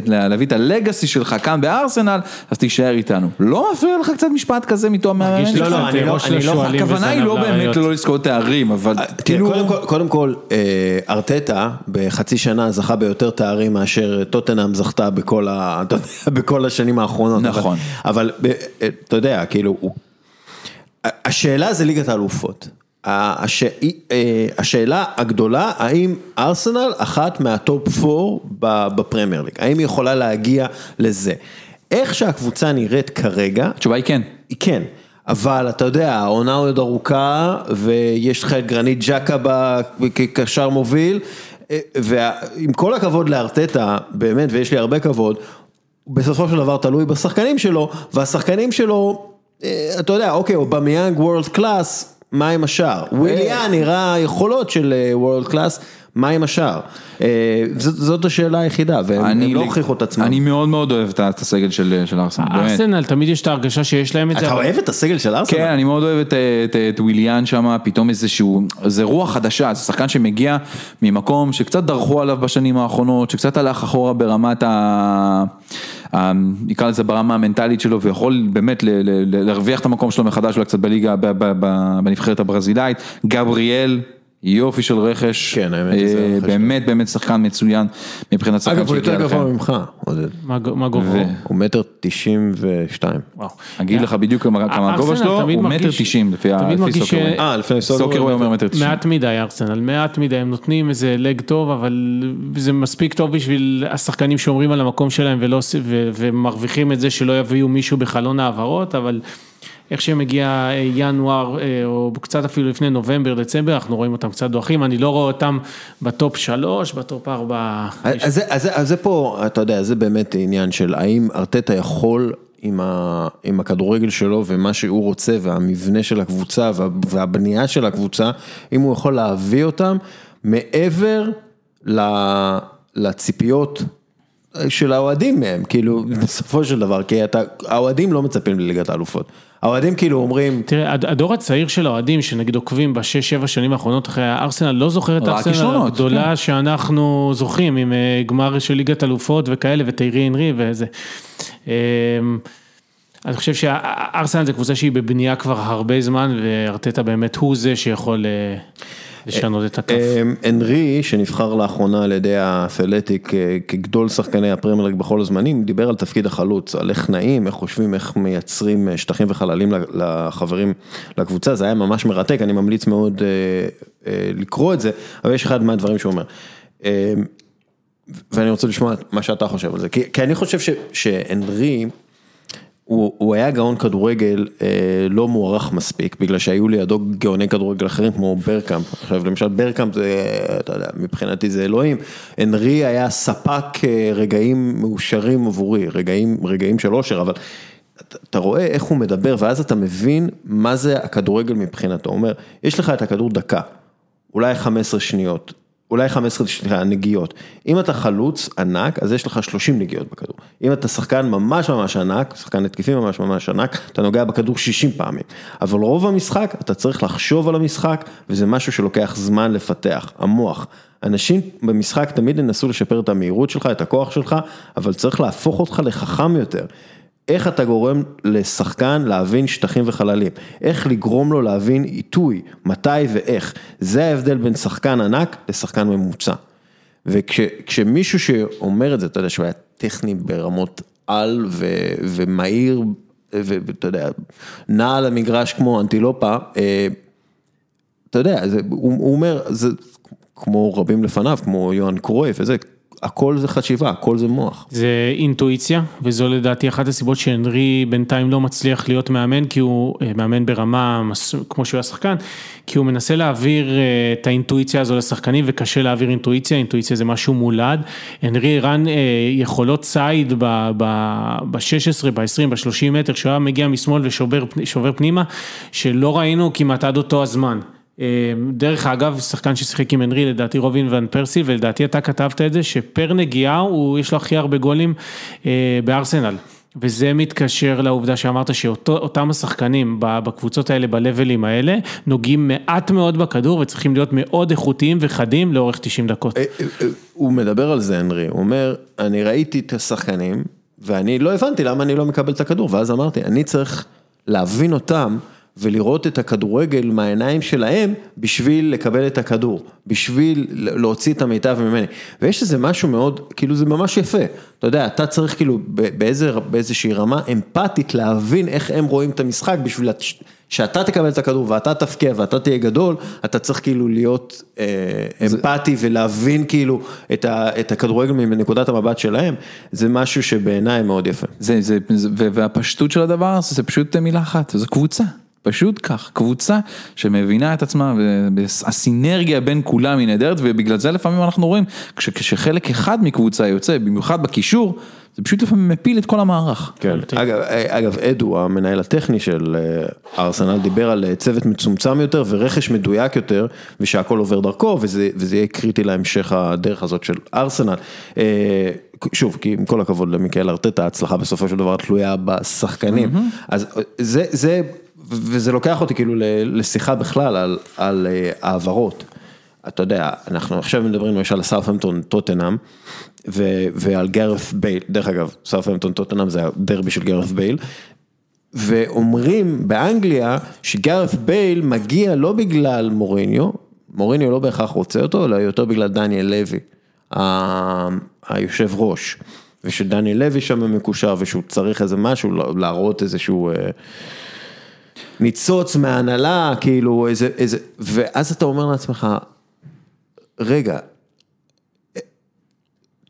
להביא את הלגאסי שלך כאן בארסנל, אז תישאר איתנו. לא מפריע לך קצת משפט כזה מתום לי לא, לא, אני לא- אני לא- הכוונה היא לא באמת. לא לזכות תארים, אבל תראה, כאילו... קודם כל, אה, ארטטה בחצי שנה זכה ביותר תארים מאשר טוטנאם זכתה בכל, השנים האחרונות. נכון. אבל, אה, אתה יודע, כאילו, השאלה זה ליגת האלופות. הש, אה, השאלה הגדולה, האם ארסנל אחת מהטופ 4 ב- בפרמייר ליג, האם היא יכולה להגיע לזה? איך שהקבוצה נראית כרגע, התשובה היא כן. היא כן, אבל אתה יודע, העונה עוד ארוכה, ויש לך את גרניט ג'אקה כקשר מוביל, אה, ועם כל הכבוד לארטטה, באמת, ויש לי הרבה כבוד, בסופו של דבר תלוי בשחקנים שלו, והשחקנים שלו, אה, אתה יודע, אוקיי, אובמיאנג world class, מה עם השאר? וויליאן נראה יכולות של world class, מה עם השאר? אה, זאת, השאלה היחידה, והם לא הוכיחו את עצמם. אני מאוד מאוד אוהב את את הסגל של של ארסנל, באמת. ארסנל, תמיד יש את ההרגשה שיש להם את זה. אתה אוהב את הסגל של ארסנל? כן, אני מאוד אוהב את, את, את וויליאן שם, פתאום איזשהו, זה רוח חדשה, זה שחקן שמגיע ממקום שקצת דרכו עליו בשנים האחרונות, שקצת הלך אחורה ברמת ה... ה- נקרא לזה ברמה המנטלית שלו, ויכול באמת להרוויח את המקום שלו מחדש אולי קצת בליגה, בנבחרת הברזילאית, גבריאל. יופי של רכש, כן, האמת, אה, רכש באמת באמת שחקן מצוין מבחינת שחקן אגב, הוא יותר שהגיע גבוה לכם. ממך, עודד. מה גובהו? ו- הוא מטר תשעים ושתיים. וואו. אגיד לך בדיוק כמה הגובה שלו, הוא מטר תשעים לפי ה- תמיד לפי מרגיש סוקרווי. אה, לפני סוקרווי אומר מטר תשעים. מעט מדי ארסנל, מעט מדי, הם נותנים איזה לג טוב, אבל זה מספיק טוב בשביל השחקנים שומרים על המקום שלהם ומרוויחים את זה שלא יביאו מישהו בחלון העברות, אבל איך שמגיע אה, ינואר, אה, או קצת אפילו לפני נובמבר, דצמבר, אנחנו רואים אותם קצת דועכים, אני לא רואה אותם בטופ שלוש, בטופ ארבע. אז זה- אז אז זה פה, אתה יודע, זה באמת עניין של האם ארטטה יכול עם, ה, עם הכדורגל שלו ומה שהוא רוצה והמבנה של הקבוצה וה, והבנייה של הקבוצה, אם הוא יכול להביא אותם מעבר ל, לציפיות של האוהדים מהם, כאילו בסופו של דבר, כי אתה, האוהדים לא מצפים לליגת האלופות, האוהדים כאילו אומרים, תראה, הד- הדור הצעיר של האוהדים, שנגיד עוקבים בשש, שבע שנים האחרונות אחרי הארסנל, לא זוכר את הארסנל הגדולה כן. שאנחנו זוכרים, עם אה, גמר של ליגת אלופות וכאלה, וטיירי הנרי וזה. אמ, אני חושב שהארסנל זה קבוצה שהיא בבנייה כבר הרבה זמן, וארטטה באמת הוא זה שיכול אה, לשנות את הכף. אמ, הנרי, שנבחר לאחרונה על ידי האתלטיק אה, כגדול שחקני הפרמייר ליג בכל הזמנים, דיבר על תפקיד החלוץ, על איך נעים, איך חושבים, איך מייצרים אה, שטחים וחללים לחברים, לקבוצה, זה היה ממש מרתק, אני ממליץ מאוד אה, לקרוא את זה, אבל יש אחד מהדברים שהוא אומר. אמ, ואני רוצה לשמוע מה שאתה חושב על זה, כי, כי אני חושב ש, שהנרי, הוא, הוא היה גאון כדורגל אה, לא מוערך מספיק, בגלל שהיו לידו גאוני כדורגל אחרים כמו ברקאמפ. עכשיו למשל ברקאמפ זה, אתה יודע, מבחינתי זה אלוהים. הנרי היה ספק אה, רגעים מאושרים עבורי, רגעים, של אושר, אבל אתה רואה איך הוא מדבר, ואז אתה מבין מה זה הכדורגל מבחינתו. הוא אומר, יש לך את הכדור דקה, אולי 15 שניות. אולי 15 סליחה, נגיעות. אם אתה חלוץ ענק, אז יש לך 30 נגיעות בכדור. אם אתה שחקן ממש ממש ענק, שחקן התקפי ממש ממש ענק, אתה נוגע בכדור 60 פעמים. אבל רוב המשחק, אתה צריך לחשוב על המשחק, וזה משהו שלוקח זמן לפתח, המוח. אנשים במשחק תמיד ינסו לשפר את המהירות שלך, את הכוח שלך, אבל צריך להפוך אותך לחכם יותר. איך אתה גורם לשחקן להבין שטחים וחללים, איך לגרום לו להבין עיתוי, מתי ואיך, זה ההבדל בין שחקן ענק לשחקן ממוצע. וכשמישהו שאומר את זה, אתה יודע שהוא היה טכני ברמות על ו, ומהיר, ואתה יודע, נע על המגרש כמו אנטילופה, אה, אתה יודע, זה, הוא, הוא אומר, זה כמו רבים לפניו, כמו יוהאן קרויף וזה, הכל זה חשיבה, הכל זה מוח. זה אינטואיציה, וזו לדעתי אחת הסיבות שהנרי בינתיים לא מצליח להיות מאמן, כי הוא אה, מאמן ברמה כמו שהוא היה שחקן, כי הוא מנסה להעביר אה, את האינטואיציה הזו לשחקנים, וקשה להעביר אינטואיציה, אינטואיציה זה משהו מולד. הנרי הראה אה, יכולות ציד ב-16, ב-20, ב-30 מטר, כשהוא היה מגיע משמאל ושובר פנימה, שלא ראינו כמעט עד אותו הזמן. אה, דרך אגב, שחקן ששיחק עם הנרי, לדעתי רובין ון פרסי, ולדעתי אתה כתבת את זה, שפר נגיעה, הוא, יש לו הכי הרבה גולים אה, בארסנל. וזה מתקשר לעובדה שאמרת שאותם השחקנים בקבוצות האלה, בלבלים האלה, נוגעים מעט מאוד בכדור וצריכים להיות מאוד איכותיים וחדים לאורך 90 דקות. אה, אה, הוא מדבר על זה, הנרי, הוא אומר, אני ראיתי את השחקנים, ואני לא הבנתי למה אני לא מקבל את הכדור, ואז אמרתי, אני צריך להבין אותם ולראות את הכדורגל מהעיניים שלהם, בשביל לקבל את הכדור, בשביל להוציא את המיטב ממני. ויש איזה משהו מאוד, כאילו זה ממש יפה, אתה יודע, אתה צריך כאילו באיזה, באיזושהי רמה אמפתית להבין איך הם רואים את המשחק, בשביל שאתה תקבל את הכדור ואתה תפקיע ואתה תהיה גדול, אתה צריך כאילו להיות אה, אמפתי ולהבין כאילו את, ה, את הכדורגל מנקודת המבט שלהם, זה משהו שבעיניי מאוד יפה. זה, זה, זה, והפשטות של הדבר הזה זה פשוט מילה אחת, זו קבוצה. פשוט כך, קבוצה שמבינה את עצמה והסינרגיה בין כולם היא נהדרת ובגלל זה לפעמים אנחנו רואים כש, כשחלק אחד מקבוצה יוצא, במיוחד בקישור, זה פשוט לפעמים מפיל את כל המערך. כן, אגב, אגב אדו המנהל הטכני של ארסנל דיבר על צוות מצומצם יותר ורכש מדויק יותר ושהכל עובר דרכו וזה, וזה יהיה קריטי להמשך הדרך הזאת של ארסנל. שוב, כי עם כל הכבוד למיקאל ארטטה, ההצלחה בסופו של דבר תלויה בשחקנים, אז זה, זה, וזה לוקח אותי כאילו לשיחה בכלל על, על העברות. אתה יודע, אנחנו עכשיו מדברים למשל על סאות'המפטון טוטנאם ועל גארת בייל, דרך אגב, סאות'המפטון טוטנאם זה הדרבי של גארת בייל, ואומרים באנגליה שגארת בייל מגיע לא בגלל מוריניו, מוריניו לא בהכרח רוצה אותו, אלא יותר בגלל דניאל לוי, ה- היושב ראש. ושדניאל לוי שם מקושר ושהוא צריך איזה משהו, להראות איזשהו אה, ניצוץ מההנהלה, כאילו איזה, איזה, ואז אתה אומר לעצמך, רגע,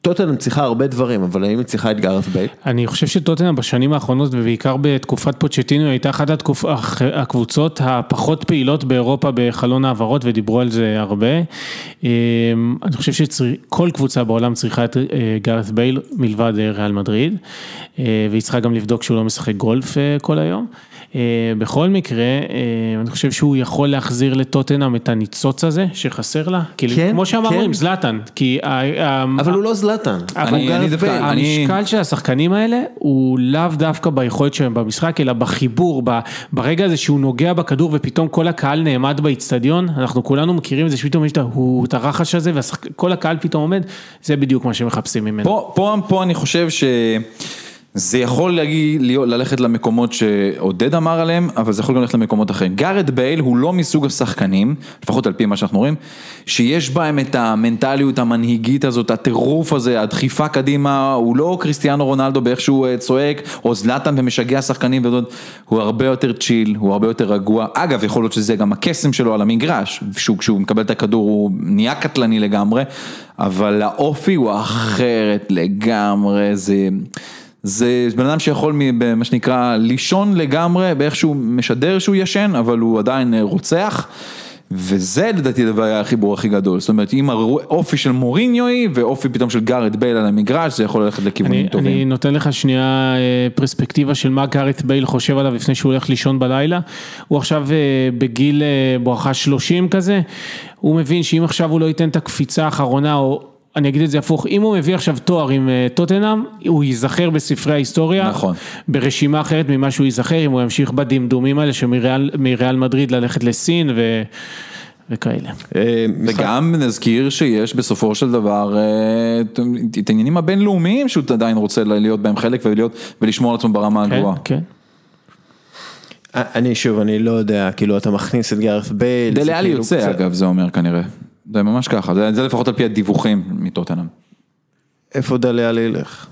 טוטנאם צריכה הרבה דברים, אבל האם היא צריכה את גארת בייל? אני חושב שטוטנאם בשנים האחרונות ובעיקר בתקופת פוצ'טינו הייתה אחת התקופ... הקבוצות הפחות פעילות באירופה בחלון העברות ודיברו על זה הרבה. אמ, אני חושב שכל קבוצה בעולם צריכה את אה, גארת בייל מלבד אה, ריאל מדריד, אה, והיא צריכה גם לבדוק שהוא לא משחק גולף כל היום. בכל מקרה, אני חושב שהוא יכול להחזיר לטוטנאם את הניצוץ הזה שחסר לה, כאילו, כן, כמו שאמרנו כן. עם זלאטן, כי... אבל הוא לא זלאטן, אבל הוא אני גארת דווקא- בייל. אני- המשקל של השחקנים האלה הוא לאו דווקא ביכולת שלהם במשחק, אלא בחיבור, ב- ברגע הזה שהוא נוגע בכדור ופתאום כל הקהל נעמד באיצטדיון, אנחנו כולנו מכירים את זה שפתאום יש את הרחש הזה וכל הקהל פתאום עומד, זה בדיוק מה שמחפשים ממנו. פה, פה, פה אני חושב שזה יכול להגיד, ללכת למקומות שעודד אמר עליהם, אבל זה יכול גם ללכת למקומות אחרים. גארד בייל הוא לא מסוג השחקנים, לפחות על פי מה שאנחנו רואים, שיש בהם את המנטליות המנהיגית הזאת, הטירוף הזה, הדחיפה קדימה, הוא לא קריסטיאנו רונלדו באיך שהוא אה, צועק, או זלאטן ומשגע שחקנים, ודוד, הוא הרבה יותר chill, הוא הרבה יותר רגוע. אגב, יכול להיות שזה גם הקסם שלו על המגרש, שהוא, כשהוא מקבל את הכדור הוא נהיה קטלני לגמרי, אבל האופי הוא אחרת לגמרי, זה... זה בן אדם שיכול, מ- במה שנקרא, לישון לגמרי באיך שהוא משדר שהוא ישן, אבל הוא עדיין אה, רוצח. וזה לדעתי הדבר היה החיבור הכי גדול, זאת אומרת אם האופי של מוריניו ואופי פתאום של גארת בייל על המגרש זה יכול ללכת לכיוונים אני, טובים. אני נותן לך שנייה אה, פרספקטיבה של מה גארית בייל חושב עליו לפני שהוא הולך לישון בלילה. הוא עכשיו אה, בגיל בואכה 30 כזה, הוא מבין שאם עכשיו הוא לא ייתן את הקפיצה האחרונה, או אני אגיד את זה הפוך, אם הוא מביא עכשיו תואר עם אה, טוטנאם, הוא ייזכר בספרי ההיסטוריה, נכון. ברשימה אחרת ממה שהוא ייזכר, אם הוא ימשיך בדמדומים האלה שמריאל מריאל מדריד ללכת לסין ו... וכאלה. אה, וגם נזכיר שיש בסופו של דבר אה, את העניינים הבינלאומיים שהוא עדיין רוצה להיות בהם חלק ולהיות, ולשמור על עצמו ברמה כן, הגבוהה. כן. אני שוב, אני לא יודע, כאילו אתה מכניס את גארת בייל. דלה כאילו יוצא קצת- אגב זה אומר כנראה, זה ממש ככה, זה זה לפחות על פי הדיווחים מטוטנאם. איפה דלה עלי ילך?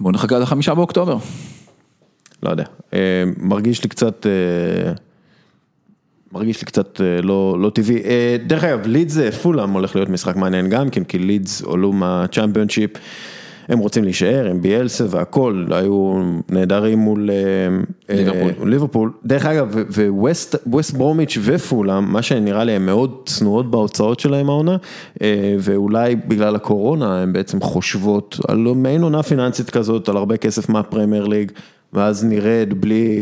בואו נחכה עד החמישה באוקטובר. לא יודע, אה, מרגיש לי קצת, אה, מרגיש לי קצת אה, לא, לא טבעי. דרך אגב, לידס פולאם הולך להיות משחק מעניין גם כן, כי לידס עלו מהצ'מפיונשיפ, הם רוצים להישאר עם ביאלסה והכל, היו נהדרים מול אה, ליברפול. אה, ליברפול. דרך אגב, וווסט ברומיץ' ופולאם, מה שנראה לי הם מאוד צנועות בהוצאות שלהם העונה, אה, ואולי בגלל הקורונה הם בעצם חושבות על מעין עונה פיננסית כזאת, על הרבה כסף מהפרמייר ליג. ואז נרד בלי,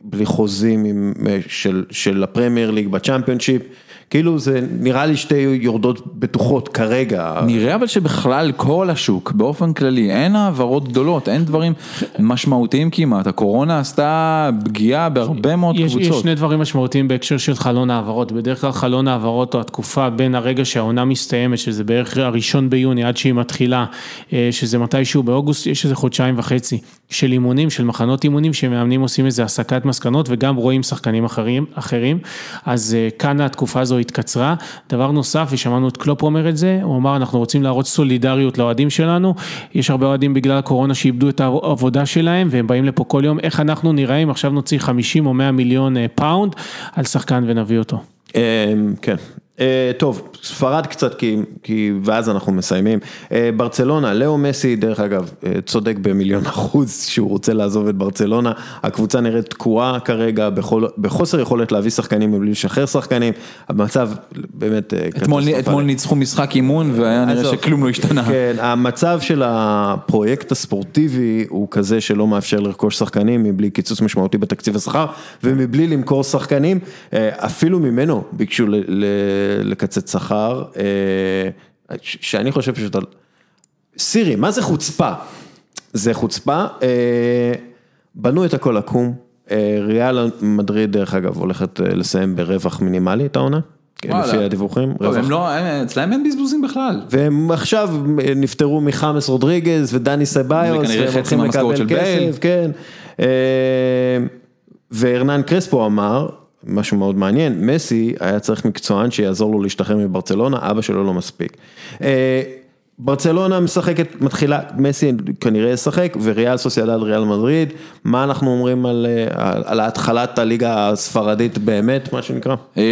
בלי חוזים עם, של, של הפרמייר ליג בצ'מפיונשיפ, כאילו זה נראה לי שתי יורדות בטוחות כרגע. נראה אבל שבכלל כל השוק באופן כללי אין העברות גדולות, אין דברים משמעותיים כמעט, הקורונה עשתה פגיעה בהרבה מאוד יש, יש קבוצות. שני דברים משמעותיים בהקשר של חלון העברות, בדרך כלל חלון העברות או התקופה בין הרגע שהעונה מסתיימת, שזה בערך הראשון ביוני עד שהיא מתחילה, אה, שזה מתישהו באוגוסט, יש איזה חודשיים וחצי של אימונים, של מחנות אימונים, שמאמנים עושים איזה הסקת מסקנות וגם רואים שחקנים אחרים, אחרים, אז אה, כאן התקופה הזו התקצרה. דבר נוסף, ושמענו את קלופ אומר את זה, הוא אמר אנחנו רוצים להראות סולידריות לאוהדים שלנו, יש הרבה אוהדים בגלל הקורונה שאיבדו את העבודה שלהם והם באים לפה כל יום, איך אנחנו נראה אם עכשיו נוציא 50 או 100 מיליון אה, פאונד על שחקן ונביא אותו. אה, כן. אה, טוב, ספרד קצת, כי, כי, ואז אנחנו מסיימים. אה, ברצלונה, לאו מסי, דרך אגב, אה, צודק במיליון אחוז שהוא רוצה לעזוב את ברצלונה. הקבוצה נראית תקועה כרגע, בחוסר יכולת להביא שחקנים מבלי לשחרר שחקנים. המצב באמת אתמול, ניצחו משחק אימון והיה נראה עזוב. שכלום לא השתנה. כן, המצב של הפרויקט הספורטיבי הוא כזה שלא מאפשר לרכוש שחקנים מבלי קיצוץ משמעותי בתקציב השכר ומבלי למכור שחקנים, אפילו ממנו ביקשו ל- ל- לקצץ שכר, אה, שאני חושב שאתה... סירי, מה זה חוצפה? זה חוצפה, אה, בנו את הכל עקום, אה, ריאל מדריד דרך אגב הולכת לסיים ברווח מינימלי את העונה, וואלה. לפי הדיווחים, הם לא, הם- אצלהם אין בזבוזים בכלל. והם עכשיו נפטרו מחמאס רודריגז ודני סביוס, והם הולכים לקבל. כסף, כן. והרנן קרספו אמר, משהו מאוד מעניין, מסי היה צריך מקצוען שיעזור לו להשתחרר מברצלונה, אבא שלו לא מספיק. ברצלונה משחקת, מתחילה, מסי כנראה ישחק, וריאל סוסיידד ריאל מדריד, מה אנחנו אומרים על, אה, על, על התחלת הליגה הספרדית באמת, מה שנקרא? אמ,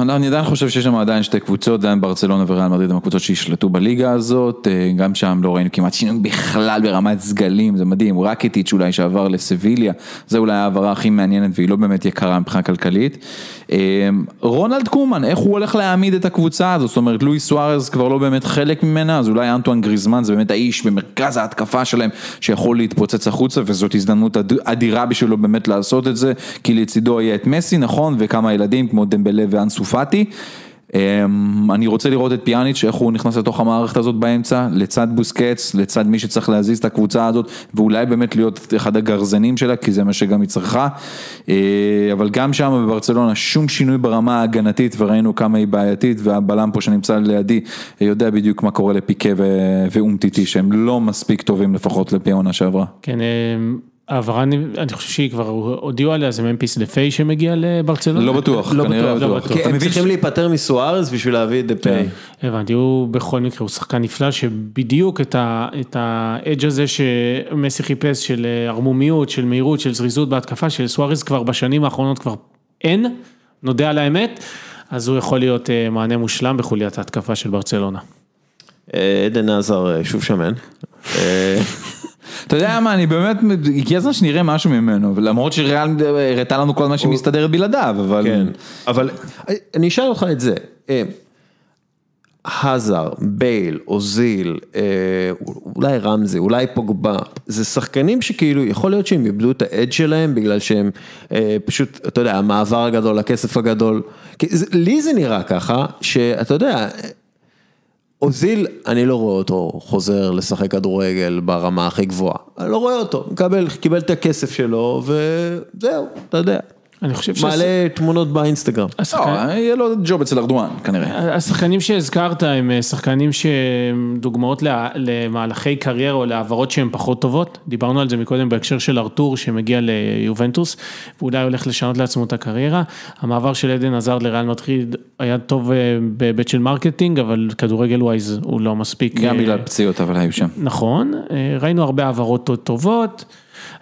אני עדיין חושב שיש שם עדיין שתי קבוצות, עדיין ברצלונה וריאל מדריד הם הקבוצות שישלטו בליגה הזאת, אה, גם שם לא ראינו כמעט שינוי בכלל ברמת סגלים, זה מדהים, רקיטיץ' אולי שעבר לסביליה, זה אולי העברה הכי מעניינת והיא לא באמת יקרה מבחינה כלכלית. אמ, רונלד קומן, איך הוא הולך להעמיד את הקבוצה הזאת, זאת אומרת לואי סוארז כבר לא באמת חלק ממנה, אז אולי אנטואן גריזמן זה באמת האיש במרכז ההתקפה שלהם שיכול להתפוצץ החוצה וזאת הזדמנות אד- אדירה בשבילו באמת לעשות את זה, כי לצידו יהיה את מסי נכון וכמה ילדים כמו דמבלה ואנסו פאטי. אמ, אני רוצה לראות את פיאניץ', איך הוא נכנס לתוך המערכת הזאת באמצע, לצד בוסקץ, לצד מי שצריך להזיז את הקבוצה הזאת, ואולי באמת להיות אחד הגרזנים שלה, כי זה מה שגם היא צריכה. אה, אבל גם שם בברצלונה שום שינוי ברמה ההגנתית, וראינו כמה היא בעייתית, והבלם פה שנמצא לידי יודע בדיוק מה קורה לפיקה ואומטיטי, שהם לא מספיק טובים לפחות לפי העונה שעברה. כן, אה, העברה, אני אני חושב שהיא כבר הודיעו עליה, זה ממפיס דפיי שמגיע לברצלונה? לא בטוח, לא כנראה בטוח, לא בטוח. הם מבין צריכים ש- להיפטר מסוארז בשביל להביא את דפי. הבנתי, הוא בכל מקרה, הוא שחקן נפלא, שבדיוק את האדג' הזה שמסי חיפש של אה, ערמומיות, של מהירות, של זריזות בהתקפה, של סוארז כבר בשנים האחרונות כבר אין, נודה על האמת, אז הוא יכול להיות אה, מענה מושלם בחוליית ההתקפה של ברצלונה. אה, עדן עזר שוב שמן. אה, אתה יודע מה, אני באמת, הגיע הזמן שנראה משהו ממנו, למרות שריאל הראתה לנו כל מה שהיא מסתדרת בלעדיו, אבל... כן, אבל אה, אני אשאל אותך את זה. אה, הזר, בייל, אוזיל, אה, אולי רמזי, אולי פוגבה, זה שחקנים שכאילו יכול להיות שהם איבדו את האדג' שלהם בגלל שהם אה, פשוט, אתה יודע, המעבר הגדול, הכסף הגדול, כי זה, לי זה נראה ככה, שאתה יודע, אוזיל, אני לא רואה אותו חוזר לשחק כדורגל ברמה הכי גבוהה, אני לא רואה אותו, מקבל, קיבל את הכסף שלו וזהו, אתה יודע, אני חושב שהש- מעלה תמונות באינסטגרם. השחקן- לא, יהיה לו ג'וב אצל ארדואן, כנראה. השחקנים שהזכרת הם אה, שחקנים שהם דוגמאות למהלכי קריירה או להעברות שהן פחות טובות, דיברנו על זה מקודם בהקשר של ארתור שמגיע ליובנטוס ואולי הולך לשנות לעצמו את הקריירה, המעבר של אדן הזאר לריאל מדריד היה טוב אה, בהיבט של marketing אבל כדורגל wise הוא לא מספיק. גם אה, בגלל פציעות, אבל היו שם. נכון, אה, ראינו הרבה העברות טובות,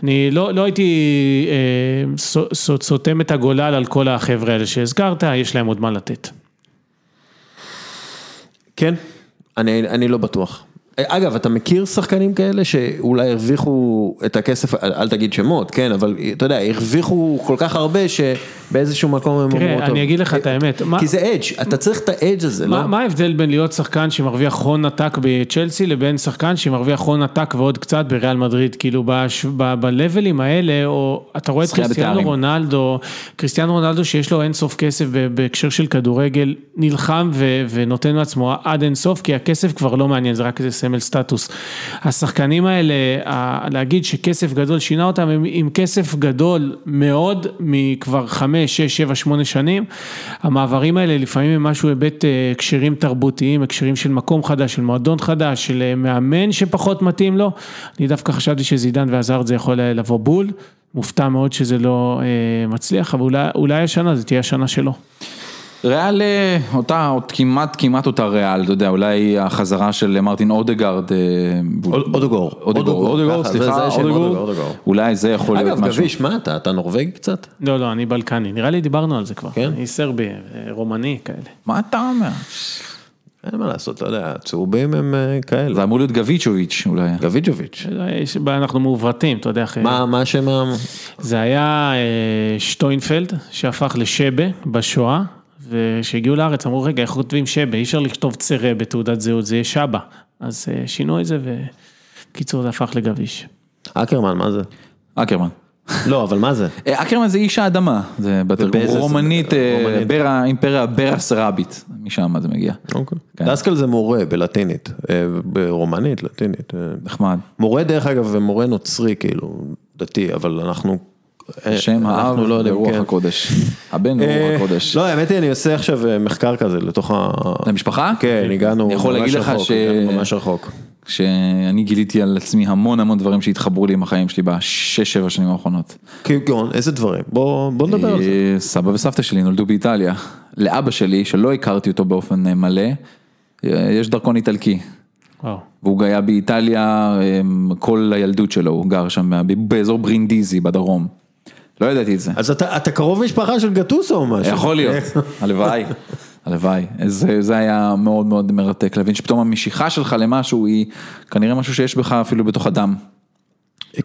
אני לא, לא הייתי אה, סו- סו- סותם את הגולל על כל החבר'ה האלה שהזכרת, יש להם עוד מה לתת. כן, אני, אני לא בטוח. אגב, אתה מכיר שחקנים כאלה שאולי הרוויחו את הכסף, אל, תגיד שמות, כן, אבל אתה יודע, הרוויחו כל כך הרבה שבאיזשהו מקום הם תראה, אמרו, אני "טוב, אגיד לך את האמת, מה- כי זה אדג', אתה צריך את האדג' הזה, לא? מה, ההבדל בין להיות שחקן שמרוויח הון עתק בצ'לסי לבין שחקן שמרוויח הון עתק ועוד קצת בריאל מדריד, כאילו בלבלים האלה, או אתה רואה את קריסטיאנו. רונלדו, קריסטיאנו רונלדו שיש לו אין סוף כסף בהקשר של כדורגל, נלחם ונותן מעצמו עד אין סוף, כי הכסף כבר לא מעניין, זה רק איזה סמל סטטוס. השחקנים האלה, להגיד שכסף גדול שינה אותם, הם עם כסף גדול מאוד מכבר חמש, שש, שבע, שמונה שנים, המעברים האלה לפעמים הם משהו היבט אה, הקשרים תרבותיים, הקשרים של מקום חדש, של מועדון חדש, של אה, מאמן שפחות מתאים לו, אני דווקא חשבתי שזידן ועזרד זה יכול לבוא בול, מופתע מאוד שזה לא אה, מצליח, אבל אולי, אולי השנה, זה תהיה השנה שלו. ריאל, אה, אותה, עוד כמעט, כמעט אותה ריאל, אתה יודע, אולי החזרה של מרטין אודגרד. אה. אודגור, אודגור, זה- סליחה, אודגור. אולי זה יכול להיות אגב, משהו. גביש, מה אתה, אתה נורבגי קצת? לא, לא, אני בלקני, נראה לי דיברנו על זה כבר, כן? אני סרבי, אה, רומני כאלה. מה אתה אומר? אין מה לעשות, אתה יודע, הצהובים הם כאלה. זה אמור להיות גביצ'וביץ' אולי. גביג'וביץ'. יש- אנחנו מעוברתים, אתה יודע, מה מה השם. זה היה שטוינפלד שהפך לשבה בשואה, וכשהגיעו לארץ אמרו רגע איך כותבים שבה, אי אפשר לכתוב צרה בתעודת זהות, זה יהיה שבה, אז אה, שינו את זה ובקיצור זה הפך לגביש. אקרמן, מה זה? אקרמן. לא, אבל מה זה? אה, אקרמן זה איש האדמה, זה בתרגום רומנית, אה, אימפריה ברס רביט, משם זה מגיע. אוקיי. כן. דסקל זה מורה בלטינית, ברומנית, לטינית. נחמד. מורה דרך אגב, זה מורה נוצרי כאילו, דתי, אבל אנחנו... אה, שם האב אנחנו לא יודעים, ורוח כן. הקודש. הבן אה, ורוח הקודש. לא, האמת היא, אני עושה עכשיו אה, מחקר כזה לתוך ה... למשפחה? כן, הגענו אני יכול ממש להגיד לך רחוק, ש- הגענו ממש רחוק. כשאני גיליתי על עצמי המון המון דברים שהתחברו לי עם החיים שלי בשש שבע שנים האחרונות. כגון, איזה דברים? בוא בוא נדבר על זה. אה, סבא וסבתא שלי נולדו באיטליה. לאבא שלי, שלא הכרתי אותו באופן אה, מלא, אה, יש דרכון איטלקי. וואו. והוא היה באיטליה אה, כל הילדות שלו, הוא גר שם באזור ברינדיזי בדרום. לא ידעתי את זה. אז אתה אתה קרוב משפחה של גטוסו או משהו? יכול להיות, הלוואי, הלוואי. זה, זה היה מאוד מאוד מרתק, להבין שפתאום המשיכה שלך למשהו היא כנראה משהו שיש בך אפילו בתוך הדם.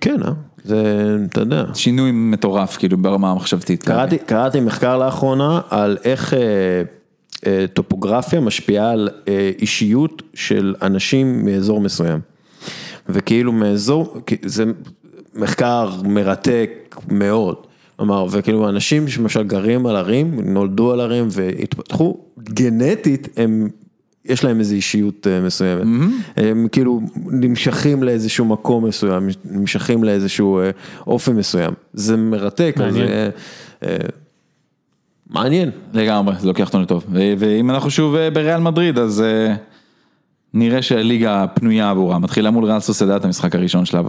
כן, אה? זה, אתה יודע. שינוי מטורף כאילו ברמה המחשבתית. קראתי, קראתי מחקר לאחרונה על איך אה, אה, טופוגרפיה משפיעה על אה, אישיות של אנשים מאזור מסוים. וכאילו מאזור, זה מחקר מרתק מאוד. כלומר, וכאילו אנשים שלמשל גרים על ערים, נולדו על ערים והתפתחו, גנטית הם, יש להם איזו אישיות אה, מסוימת. הם כאילו נמשכים לאיזשהו מקום מסוים, נמשכים לאיזשהו אה, אופן מסוים. זה מרתק, אז מעניין. זה, אה, מעניין. לגמרי, זה לוקח אותנו טוב. ואם אנחנו שוב בריאל מדריד, אז אה, נראה שהליגה פנויה עבורה. מתחילה מול ריאל סוסיידד המשחק הראשון שלה.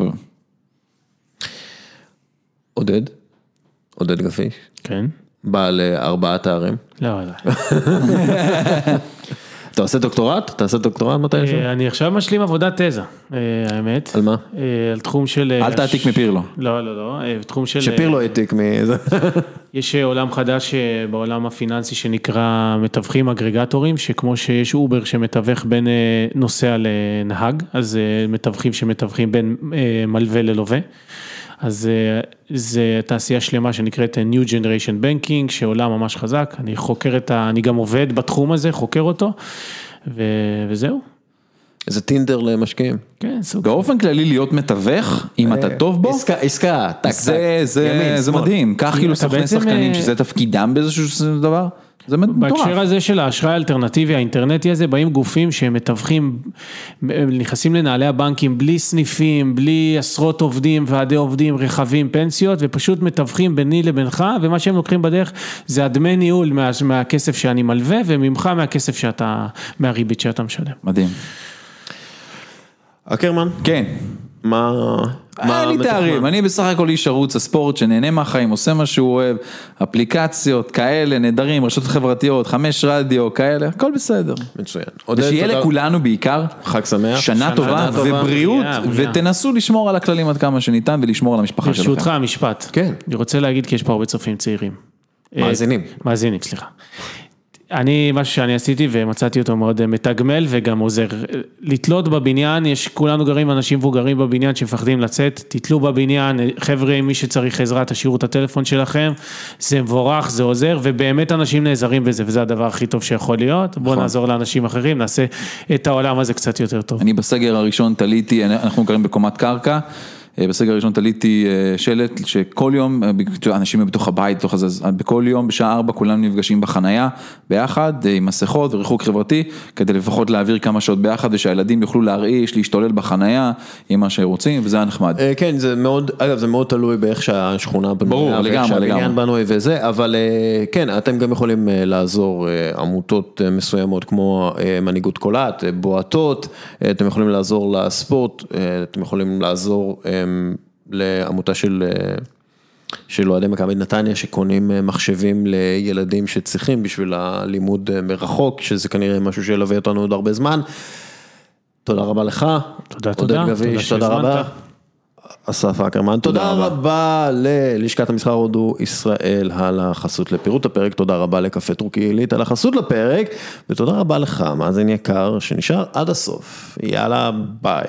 עודד, עודד גביש, כן? בעל ארבעה תארים. לא, לא. אתה עושה דוקטורט? אתה עושה דוקטורט מתישהו? אה, אני עכשיו משלים עבודת תזה, אה, האמת. על מה? אה, על תחום של... אל תעתיק מפירלו. לא, לא, לא, תחום של... שפירלו העתיק מזה. יש עולם חדש בעולם הפיננסי שנקרא מתווכים אגרגטורים, שכמו שיש אובר שמתווך בין נוסע לנהג, אז מתווכים שמתווכים בין מלווה ללווה. אז אה, זה תעשייה שלמה שנקראת אה, New Generation Banking, שעולם ממש חזק, אני חוקר את ה... אני גם עובד בתחום הזה, חוקר אותו, ו... וזהו. זה טינדר למשקיעים. כן, סוג. באופן כללי להיות מתווך, אם אתה טוב בו, אה, עסקה, עסקה, טק, זה, טק. זה. מדהים. קח כאילו סוכני שחקנים אה, שזה תפקידם באיזשהו דבר, זה מטורף. בהקשר הזה של האשראי האלטרנטיבי האינטרנטי הזה, באים גופים שהם מתווכים, נכנסים לנעלי הבנקים בלי סניפים, בלי עשרות עובדים, ועדי עובדים, רכבים, פנסיות, ופשוט מתווכים ביני לבינך, ומה שהם לוקחים בדרך זה הדמי ניהול מה, מהכסף שאני מלווה, וממך מהכסף שאתה, מהריבית שאתה משלם. מדהים. אקרמן, כן. מה... אין לי? תארים, אני בסך הכל איש ערוץ הספורט שנהנה מהחיים, עושה מה שהוא אוהב, אפליקציות כאלה, נהדרים, רשתות חברתיות, חמש רדיו, כאלה, הכל בסדר. מצוין. ושיהיה. לכולנו בעיקר חג שמח. שנה טובה. ובריאות. ותנסו לשמור על הכללים עד כמה שניתן ולשמור על המשפחה ברשותך שלכם. המשפט. כן. אני רוצה להגיד כי יש פה הרבה צופים צעירים. מאזינים. אה, מאזינים, סליחה. אני, משהו שאני עשיתי ומצאתי אותו מאוד אה, מתגמל וגם עוזר. אה, לתלות בבניין, יש, כולנו גרים אנשים מבוגרים בבניין שמפחדים לצאת, תתלו בבניין, אה, חבר'ה, מי שצריך עזרה, תשאירו את הטלפון שלכם, זה מבורך, זה עוזר, ובאמת אנשים נעזרים בזה, וזה הדבר הכי טוב שיכול להיות. בואו נכון. נעזור לאנשים אחרים, נעשה את העולם הזה קצת יותר טוב. אני בסגר הראשון תליתי, אנחנו גרים בקומת קרקע, בסגר הראשון תליתי אה, שלט שכל יום, אה, בג- אנשים בתוך הבית, בתוך הזה, בכל יום בשעה ארבע כולם נפגשים בחנייה ביחד, אה, עם מסכות וריחוק חברתי, כדי לפחות להעביר כמה שעות ביחד ושהילדים יוכלו להרעיש, להשתולל בחנייה עם מה שהם רוצים, וזה היה נחמד. אה, כן, זה מאוד, אגב, זה מאוד תלוי באיך שהשכונה בנויה. ברור, לגמרי, לגמרי. בנוי וזה, אבל אה, כן, אתם גם יכולים אה, לעזור, אה, עמותות אה, מסוימות כמו אה, מנהיגות קולעת, אה, בועטות, אה, אתם יכולים לעזור לספורט, אה, אתם יכולים לעזור אה, לעמותה של... אה, של אוהדי מכבי נתניה שקונים אה, מחשבים לילדים שצריכים בשביל הלימוד אה, מרחוק, שזה כנראה משהו שילווה אותנו עוד הרבה זמן. תודה רבה לך. תודה, תודה. עודד גביש, תודה. רבה. אסף אקרמן, תודה רבה. רבה ללשכת המסחר הודו ישראל על החסות לפירוט הפרק, תודה רבה לקפה טורקי עילית על החסות לפרק, ותודה רבה לך, מאזין יקר, שנשאר עד הסוף. יאללה, ביי.